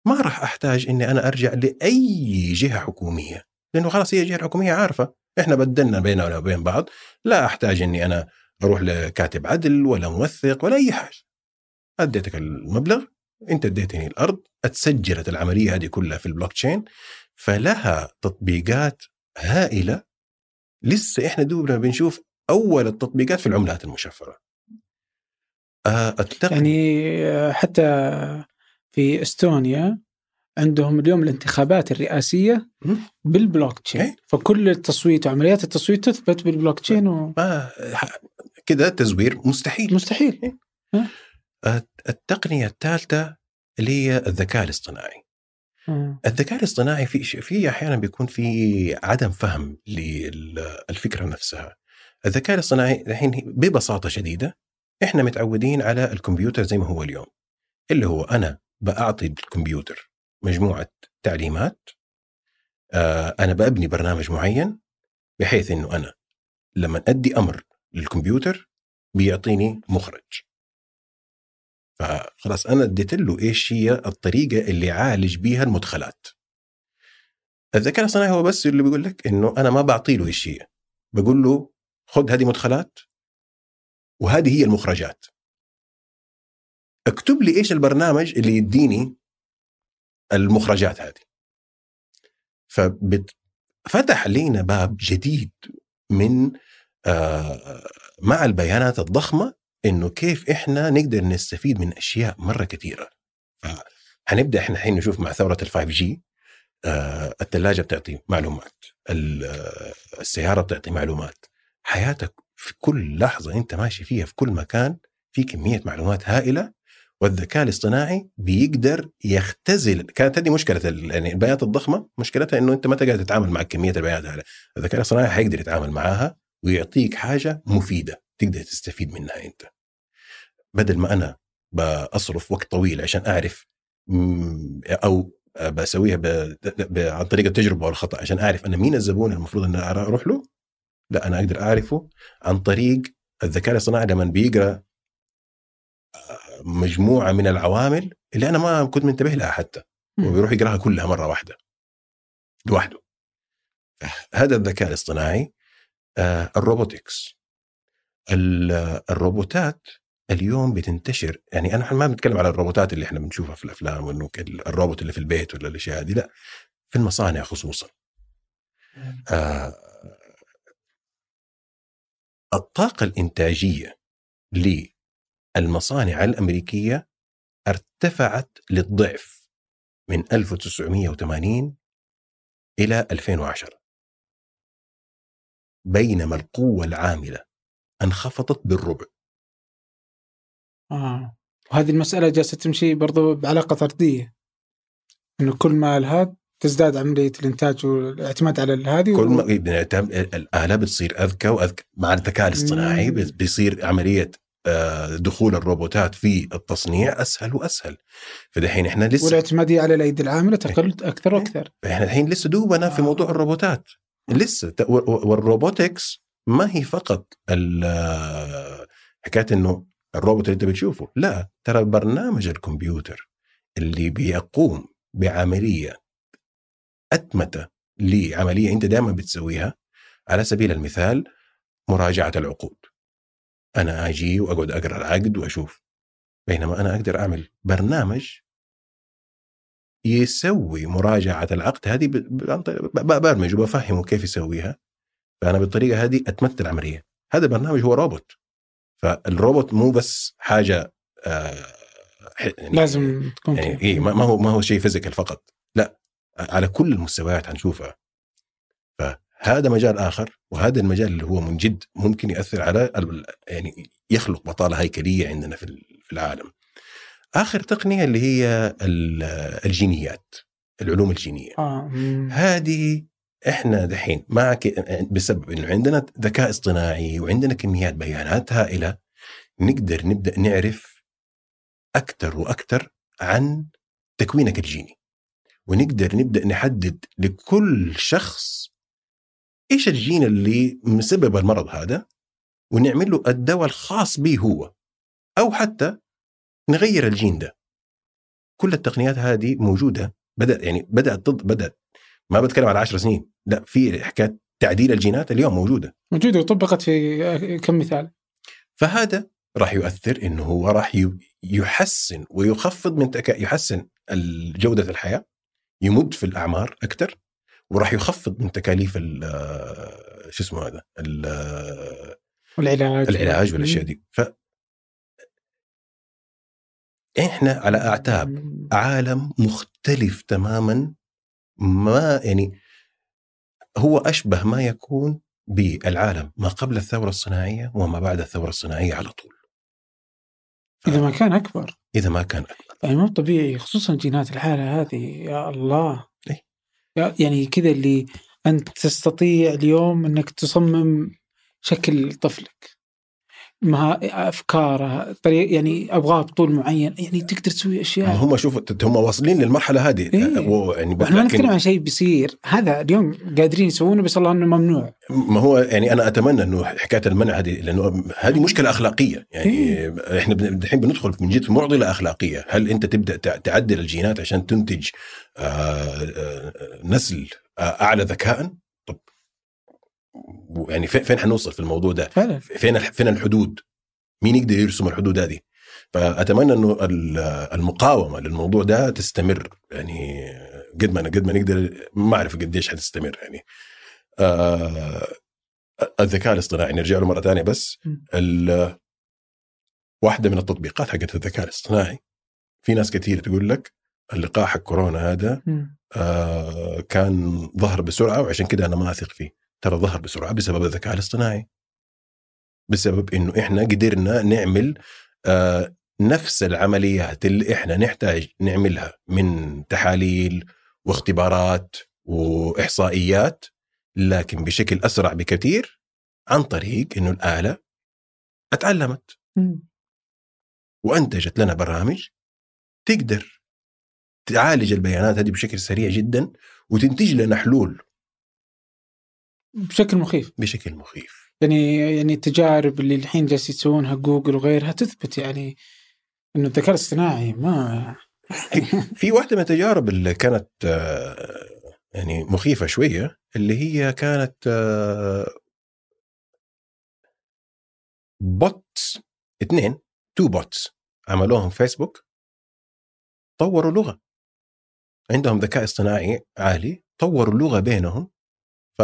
ما راح أحتاج إني أنا أرجع لأي جهة حكومية. لأنه خلاص هي الجهه الحكوميه عارفة. إحنا بدلنا بيننا وبين بعض. لا أحتاج إني أنا أروح لكاتب عدل ولا موثق ولا أي حاجة. أديتك المبلغ. أنت أديتني الأرض. اتسجلت العملية هذه كلها في البلوك تشين فلها تطبيقات هائلة. لسه إحنا دوبنا بنشوف أول التطبيقات في العملات المشفرة. آه التق... يعني آه، حتى في إستونيا عندهم اليوم الانتخابات الرئاسية مم. بالبلوك تشين إيه. فكل التصويت وعمليات التصويت تثبت بالبلوك تشين ح- كده تزوير مستحيل. ومستحيل آه، التقنية الثالثة اللي هي الذكاء الاصطناعي. آه. الذكاء الاصطناعي في في أحيانا بيكون في عدم فهم للفكره نفسها. الذكاء الاصطناعي الحين ببساطة شديدة إحنا متعودين على الكمبيوتر زي ما هو اليوم اللي هو أنا بعطي الكمبيوتر مجموعة تعليمات آه، أنا ببني برنامج معين بحيث إنه أنا لما أدي أمر للكمبيوتر بيعطيني مخرج. فخلاص أنا اديت له إيش هي الطريقة اللي عالج بيها المدخلات. الذكاء الصناعي هو بس اللي بيقول لك إنه أنا ما بعطي له إيش هي بقول له خذ هذه مدخلات وهذه هي المخرجات. اكتب لي إيش البرنامج اللي يديني المخرجات هذه. ففتح لنا باب جديد من آه، مع البيانات الضخمة إنه كيف إحنا نقدر نستفيد من أشياء مرة كثيرة. هنبدا إحنا الحين نشوف مع ثورة ال 5 جي آه، الثلاجة بتعطي معلومات آه، السيارة بتعطي معلومات. حياتك في كل لحظة أنت ماشي فيها في كل مكان في كمية معلومات هائلة والذكاء الاصطناعي بيقدر يختزل. كانت هذه مشكلة يعني البيانات الضخمة؟ مشكلتها إنه أنت ما تقدر تتعامل مع كمية البيانات هذه. الذكاء الاصطناعي حيقدر يتعامل معاها ويعطيك حاجة مفيدة تقدر تستفيد منها أنت. بدل ما أنا بصرف وقت طويل عشان أعرف أو بسويها عن طريق التجربة والخطأ عشان أعرف أنا مين الزبون المفروض ان أروح له لا أنا أقدر أعرفه عن طريق الذكاء الاصطناعي لما بيقرأ آه، مجموعة من العوامل اللي أنا ما كنت منتبه لها حتى وبيروح يقرأها كلها مرة واحدة لوحده. هذا الذكاء الاصطناعي آه، الروبوتكس. الروبوتات اليوم بتنتشر يعني أنا ما بنتكلم على الروبوتات اللي إحنا بنشوفها في الأفلام وإنه الروبوت اللي في البيت ولا الأشياء هذه لا في المصانع خصوصا. آه الطاقة الإنتاجية للمصانع الأمريكية ارتفعت للضعف من 1980 إلى 2010 بينما القوة العاملة انخفضت بالربع آه. وهذه المسألة جالسة تمشي برضو بعلاقة طردية إنه كل ما الهاد تزداد عملية الإنتاج والاعتماد على هذه كل ما الآلة بتصير أذكى وأذكى مع الذكاء الاصطناعي بيصير عملية آه، دخول الروبوتات في التصنيع أسهل وأسهل. فدحين إحنا لسه والاعتمادية على الأيدي العاملة تقل أكثر وأكثر. إحنا الحين لسه دوبنا في موضوع الروبوتات. لسه والروبوتكس ما هي فقط حكاية إنه الروبوت اللي أنت بتشوفه لا ترى برنامج الكمبيوتر اللي بيقوم بعملية أتمتة لعملية أنت دائما بتسويها. على سبيل المثال مراجعة العقود. أنا آجي وأقعد أقرأ العقد وأشوف. بينما أنا أقدر أعمل برنامج يسوي مراجعة العقد هذه برمج وبفهمه كيف يسويها. فأنا بالطريقة هذه اتمت العملية. هذا البرنامج هو روبوت. فالروبوت مو بس حاجة آه يعني لازم تكون يعني إيه ما هو ما هو شيء physical فقط. لا. على كل المستويات حنشوفها فهذا مجال آخر وهذا المجال اللي هو من جد ممكن ياثر على يعني يخلق بطالة هيكلية عندنا في العالم. آخر تقنية اللي هي الجينيات العلوم الجينية. آه. هذه إحنا دحين مع بسبب إنه عندنا ذكاء اصطناعي وعندنا كميات بيانات هائله نقدر نبدأ نعرف أكثر وأكثر عن تكوينك الجيني. ونقدر نبدأ نحدد لكل شخص إيش الجين اللي مسبب المرض هذا ونعمل له الدواء الخاص به هو أو حتى نغير الجين ده. كل التقنيات هذه موجودة بدأ يعني بدأت بدأت ما بتكلم على 10 سنين لا في حكاية تعديل الجينات اليوم موجودة. موجودة وطبقت في كم مثال. فهذا راح يؤثر إنه هو راح يحسن ويخفض من تك... يحسن جودة الحياة. يمد في الأعمار أكثر وراح يخفض من تكاليف شو اسمه هذا العلاج. العلاج والأشياء دي. ف إحنا على أعتاب عالم مختلف تماما ما يعني هو أشبه ما يكون بالعالم ما قبل الثورة الصناعية وما بعد الثورة الصناعية على طول. إذا ما كان أكبر. إذا ما كان أكبر. يعني مو طبيعي خصوصا جينات الحالة هذه يا الله. إيه؟ يعني كذا اللي أنت تستطيع اليوم إنك تصمم شكل طفلك. مها أفكاره طريق يعني ابغاه بطول معين يعني تقدر تسوي أشياء. هم شوف هم واصلين للمرحلة هذه. إيه. و- يعني وإحنا ما نتكلم عن شيء بيصير. هذا اليوم قادرين يسوونه بس الله إنه ممنوع. ما هو يعني أنا أتمنى إنه حكاية المنع هذه لأنه هذه مشكلة أخلاقية. يعني إحنا بن- الحين بندخل من جد في معضلة أخلاقية. هل أنت تبدأ تع- تعدل الجينات عشان تنتج آه، آه، نسل أعلى ذكاء؟ يعني فين حنوصل في الموضوع ده؟ فعلا. فين فين الحدود؟ مين يقدر يرسم الحدود هذه؟ فأتمنى إنه ال- المقاومة للموضوع ده تستمر يعني قد ما قد ما نقدر ما أعرف قديش حتستمر يعني. آه الذكاء الاصطناعي نرجع له مرة ثانية بس. واحدة من التطبيقات حقت الذكاء الاصطناعي في ناس كثير تقول لك اللقاح حق كورونا هذا. آه كان ظهر بسرعة وعشان كده أنا ما أثق فيه. ترى ظهر بسرعة بسبب الذكاء الاصطناعي بسبب إنه إحنا قدرنا نعمل آه نفس العمليات اللي إحنا نحتاج نعملها من تحاليل واختبارات وإحصائيات لكن بشكل أسرع بكثير عن طريق إنه الآلة اتعلمت. وأنتجت لنا برامج تقدر تعالج البيانات هذه بشكل سريع جدا وتنتج لنا حلول بشكل مخيف. بشكل مخيف. يعني يعني التجارب اللي الحين جالس يسوونها جوجل وغيرها تثبت يعني إنه الذكاء الاصطناعي ما في واحدة من التجارب اللي كانت آه، يعني مخيفة شوية اللي هي كانت آه، bots اثنين two bots عملوهم فيسبوك طوروا لغة. عندهم ذكاء اصطناعي عالي طوروا لغة بينهم ف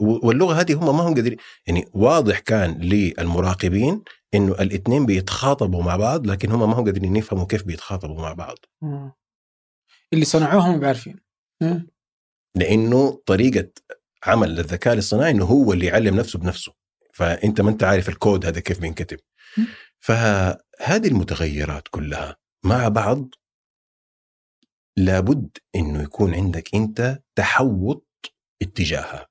واللغة هذه هم ما هم قادرين يعني واضح كان للمراقبين إنه الاثنين بيتخاطبوا مع بعض لكن هم ما هم قادرين يفهموا كيف بيتخاطبوا مع بعض آه. اللي صنعوهم ما عارفين آه. لأنه طريقة عمل الذكاء الاصطناعي إنه هو اللي يعلم نفسه بنفسه فأنت ما أنت عارف الكود هذا كيف بينكتب. فهذه المتغيرات كلها مع بعض لابد إنه يكون عندك أنت تحوط اتجاهها.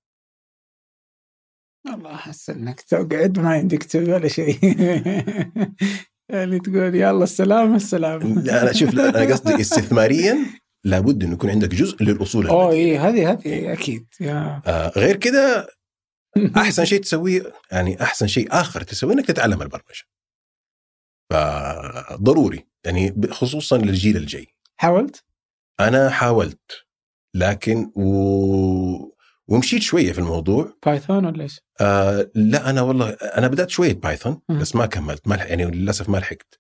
والله احس انك تقعد ما عندك تسوي ولا شيء. *laughs* يعني تقول يلا السلام السلام. أنا شوف لا، أنا قصدي استثماريا لابد إنه يكون عندك جزء للأصول أوه. اي هذه هذه أكيد. يا. آه غير كده *laughs* أحسن شيء تسويه يعني أحسن شيء آخر تسويه إنك تتعلم البرمجة. فضروري يعني خصوصا للجيل الجاي. حاولت؟ أنا حاولت لكن و... ومشيت شوية في الموضوع. Python ولا إيش؟ آه لا أنا والله أنا بدأت شوية Python. بس ما كملت ما يعني للأسف ما لحقت.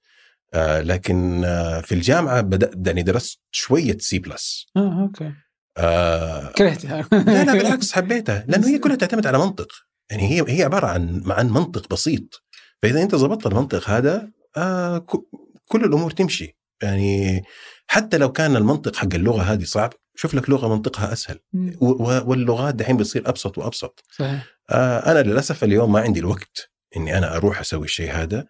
آه لكن آه في الجامعة بدأت يعني درست شوية C plus آه okay. آه كرهتها لا لا بالعكس *laughs* حبيتها لأنه هي كلها تعتمد على منطق. يعني هي هي عبارة عن عن منطق بسيط. فإذا أنت ضبطت المنطق هذا آه كل الأمور تمشي. يعني حتى لو كان المنطق حق اللغة هذه صعب شوف لك لغة منطقها أسهل. واللغات دحين بتصير أبسط وأبسط. صحيح. آه أنا للأسف اليوم ما عندي الوقت إني أنا أروح أسوي الشيء هذا.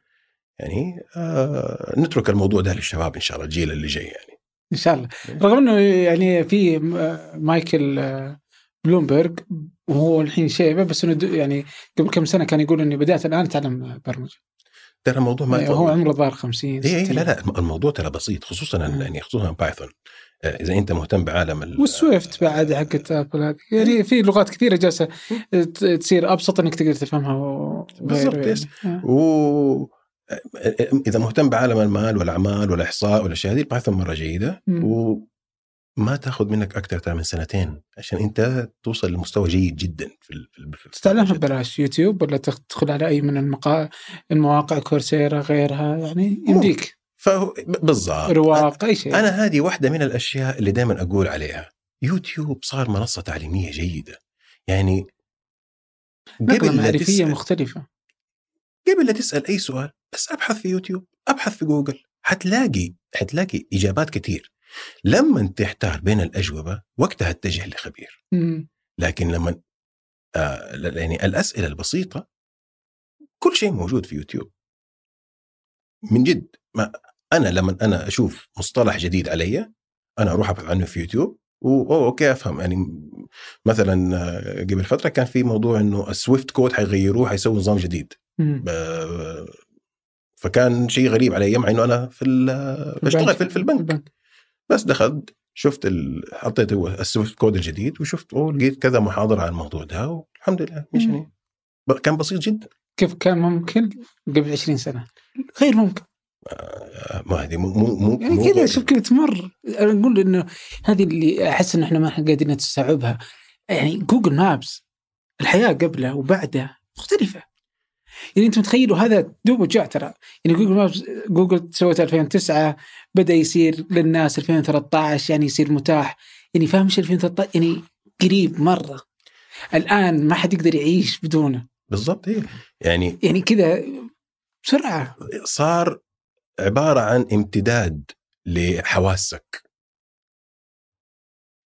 يعني آه نترك الموضوع ده للشباب إن شاء الله الجيل اللي جاي يعني. إن شاء الله. رغم إنه يعني في م- مايكل آه، بلومبرج وهو الحين شيبه بس إنه يعني قبل كم سنة كان يقول إني بدأت الآن أتعلم برمجة. ترى الموضوع ما يعني هو عمره ظهر 50 اي 60. لا لا الموضوع ترى بسيط خصوصا. يعني خصوصا Python آه، إذا أنت مهتم بعالم ال- وال Swift بعد حقت Apple يعني في لغات كثيرة جالسة تصير أبسط إنك تقدر تفهمها و- بالضبط،. يعني. آه. و إذا مهتم بعالم المال والأعمال والإحصاء والأشياء هذه ال Python مرة جيدة. وما تاخذ منك أكثر من سنتين عشان أنت توصل لمستوى جيد جدا في في تتعلمها ببلاش يوتيوب ولا تدخل على أي من المقا... المواقع Coursera غيرها يعني يمديك فهو بالضبط. رواق أي شيء. أنا هذه واحدة من الأشياء اللي دائما أقول عليها. يوتيوب صار منصة تعليمية جيدة. يعني نقلة لا تسأل مختلفة. قبل لا تسأل أي سؤال بس أبحث في يوتيوب أبحث في جوجل. حتلاقي حتلاقي إجابات كثير. لما تحتار بين الأجوبة وقتها اتجه لخبير. مم. لكن لما آه يعني الأسئلة البسيطة كل شيء موجود في يوتيوب. من جد. ما أنا لما أنا أشوف مصطلح جديد علي أنا أروح أبحث عنه في يوتيوب و- okay أفهم. يعني مثلا آه، قبل فترة كان في موضوع إنه ال SWIFT code حيغيروه حيسووا نظام جديد. ب- فكان شيء غريب علي مع إنه أنا في ال- بشتغل في, في البنك. بس دخلت شفت ال... حطيت ال SWIFT code الجديد وشفت أوه لقيت كذا محاضرة عن الموضوع ده والحمد لله مشاني ب- كان بسيط جدا. كيف كان ممكن قبل 20 سنة؟ غير ممكن. ما هذه مو مو مو, يعني كذا شوف كذا تمر. أنا نقول إنه هذه اللي أحس إن إحنا ما إحنا قادرين نستوعبها يعني Google Maps الحياة قبله وبعده مختلفة. يعني أنت متخيل وهذا دوبه جاء ترى. يعني Google Maps Google سوته 2009 بدأ يصير للناس 2013 يعني يصير متاح. يعني فاهم إيش 2013 يعني قريب مرة. الآن ما حد يقدر يعيش بدونه. بالضبط إيه. يعني يعني كذا بسرعة. صار عبارة عن امتداد لحواسك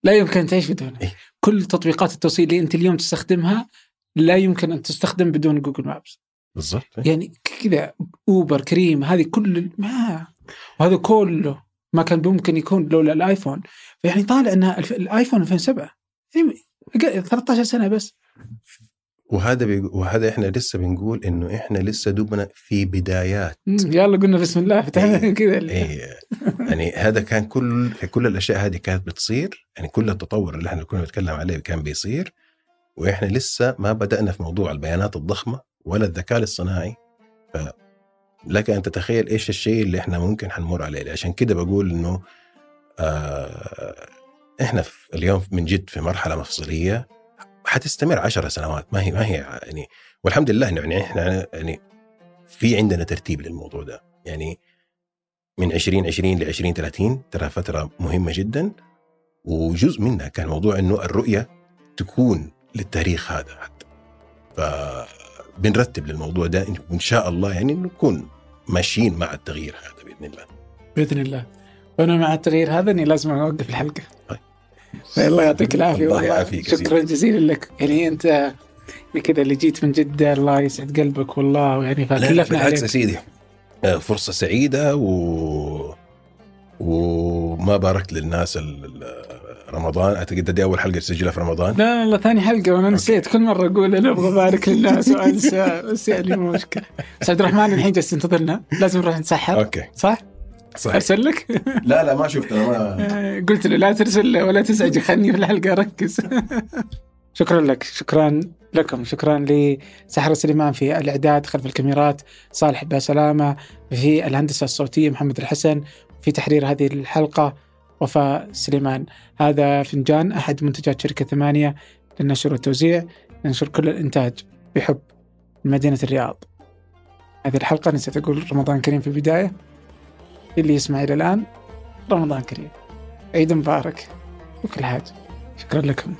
لا يمكن تعيش بدونه إيه. كل تطبيقات التوصيل اللي أنت اليوم تستخدمها لا يمكن أن تستخدم بدون Google Maps بالضبط إيه. يعني كذا Uber Careem هذه كل ما وهذا كله ما كان ممكن يكون لولا ال iPhone فيعني طالع إنها. ال iPhone 2007 يعني 13 سنة بس وهذا بي... وهذا إحنا لسه بنقول إنه إحنا لسه دوبنا في بدايات يلا قلنا بسم الله فتحنا إيه. *laughs* كذا إيه. يعني هذا كان كل كل الأشياء هذه كانت بتصير يعني كل التطور اللي إحنا كنا نتكلم عليه كان بيصير وإحنا لسه ما بدأنا في موضوع البيانات الضخمة ولا الذكاء الاصطناعي فلك أن تتخيل إيش الشيء اللي إحنا ممكن حنمر عليه عشان كده بقول إنه آه إحنا في اليوم من جد في مرحلة مفصلية حتستمر عشر سنوات. ما هي ما هي يعني والحمد لله يعني إحنا يعني في عندنا ترتيب للموضوع ده. يعني من 2020 ل 2030 ترى فترة مهمة جدا وجزء منها كان موضوع إنه الرؤية تكون للتاريخ هذا. حتى فبنرتب للموضوع ده وان شاء الله يعني نكون ماشيين مع التغيير هذا بإذن الله. بإذن الله. وأنا مع التغيير هذا إني لازم أوقف الحلقة. *laughs* الله يعطيك العافية الله والله. يعافيك شكرا جزيلا لك. يعني أنت كذا اللي جيت من جدة الله يسعد قلبك والله. يعني لا لا فكلفنا بالعكس يا عليك سيدي. آه، فرصة سعيدة و وما باركت للناس رمضان. أعتقد دي أول حلقة تسجلها في رمضان؟ لا والله ثاني حلقة وأنا نسيت. كل مرة أقول أنا أبغى أبارك للناس وأنسى. *laughs* بس يعني مشكلة. بس عبد الرحمن الحين جالس ينتظرنا. لازم نروح نسحر. أوكي. صح؟ صحيح. أرسل لك؟ لا لا ما شفت أنا ما *laughs* قلت له لا ترسل ولا تزعج خلني في الحلقة ركز. *laughs* شكرا لك شكرا لكم شكرا لسحر سليمان في الإعداد خلف الكاميرات صالح باسلامه في الهندسة الصوتية محمد الحسن في تحرير هذه الحلقة وفاء سليمان. هذا فنجان أحد منتجات شركة ثمانية للنشر والتوزيع ننشر كل الإنتاج بحب مدينة الرياض. هذه الحلقة نسيت أقول رمضان كريم في البداية. اللي يسمع إلى الآن رمضان كريم. عيد مبارك وكل حاجة. شكرا لكم.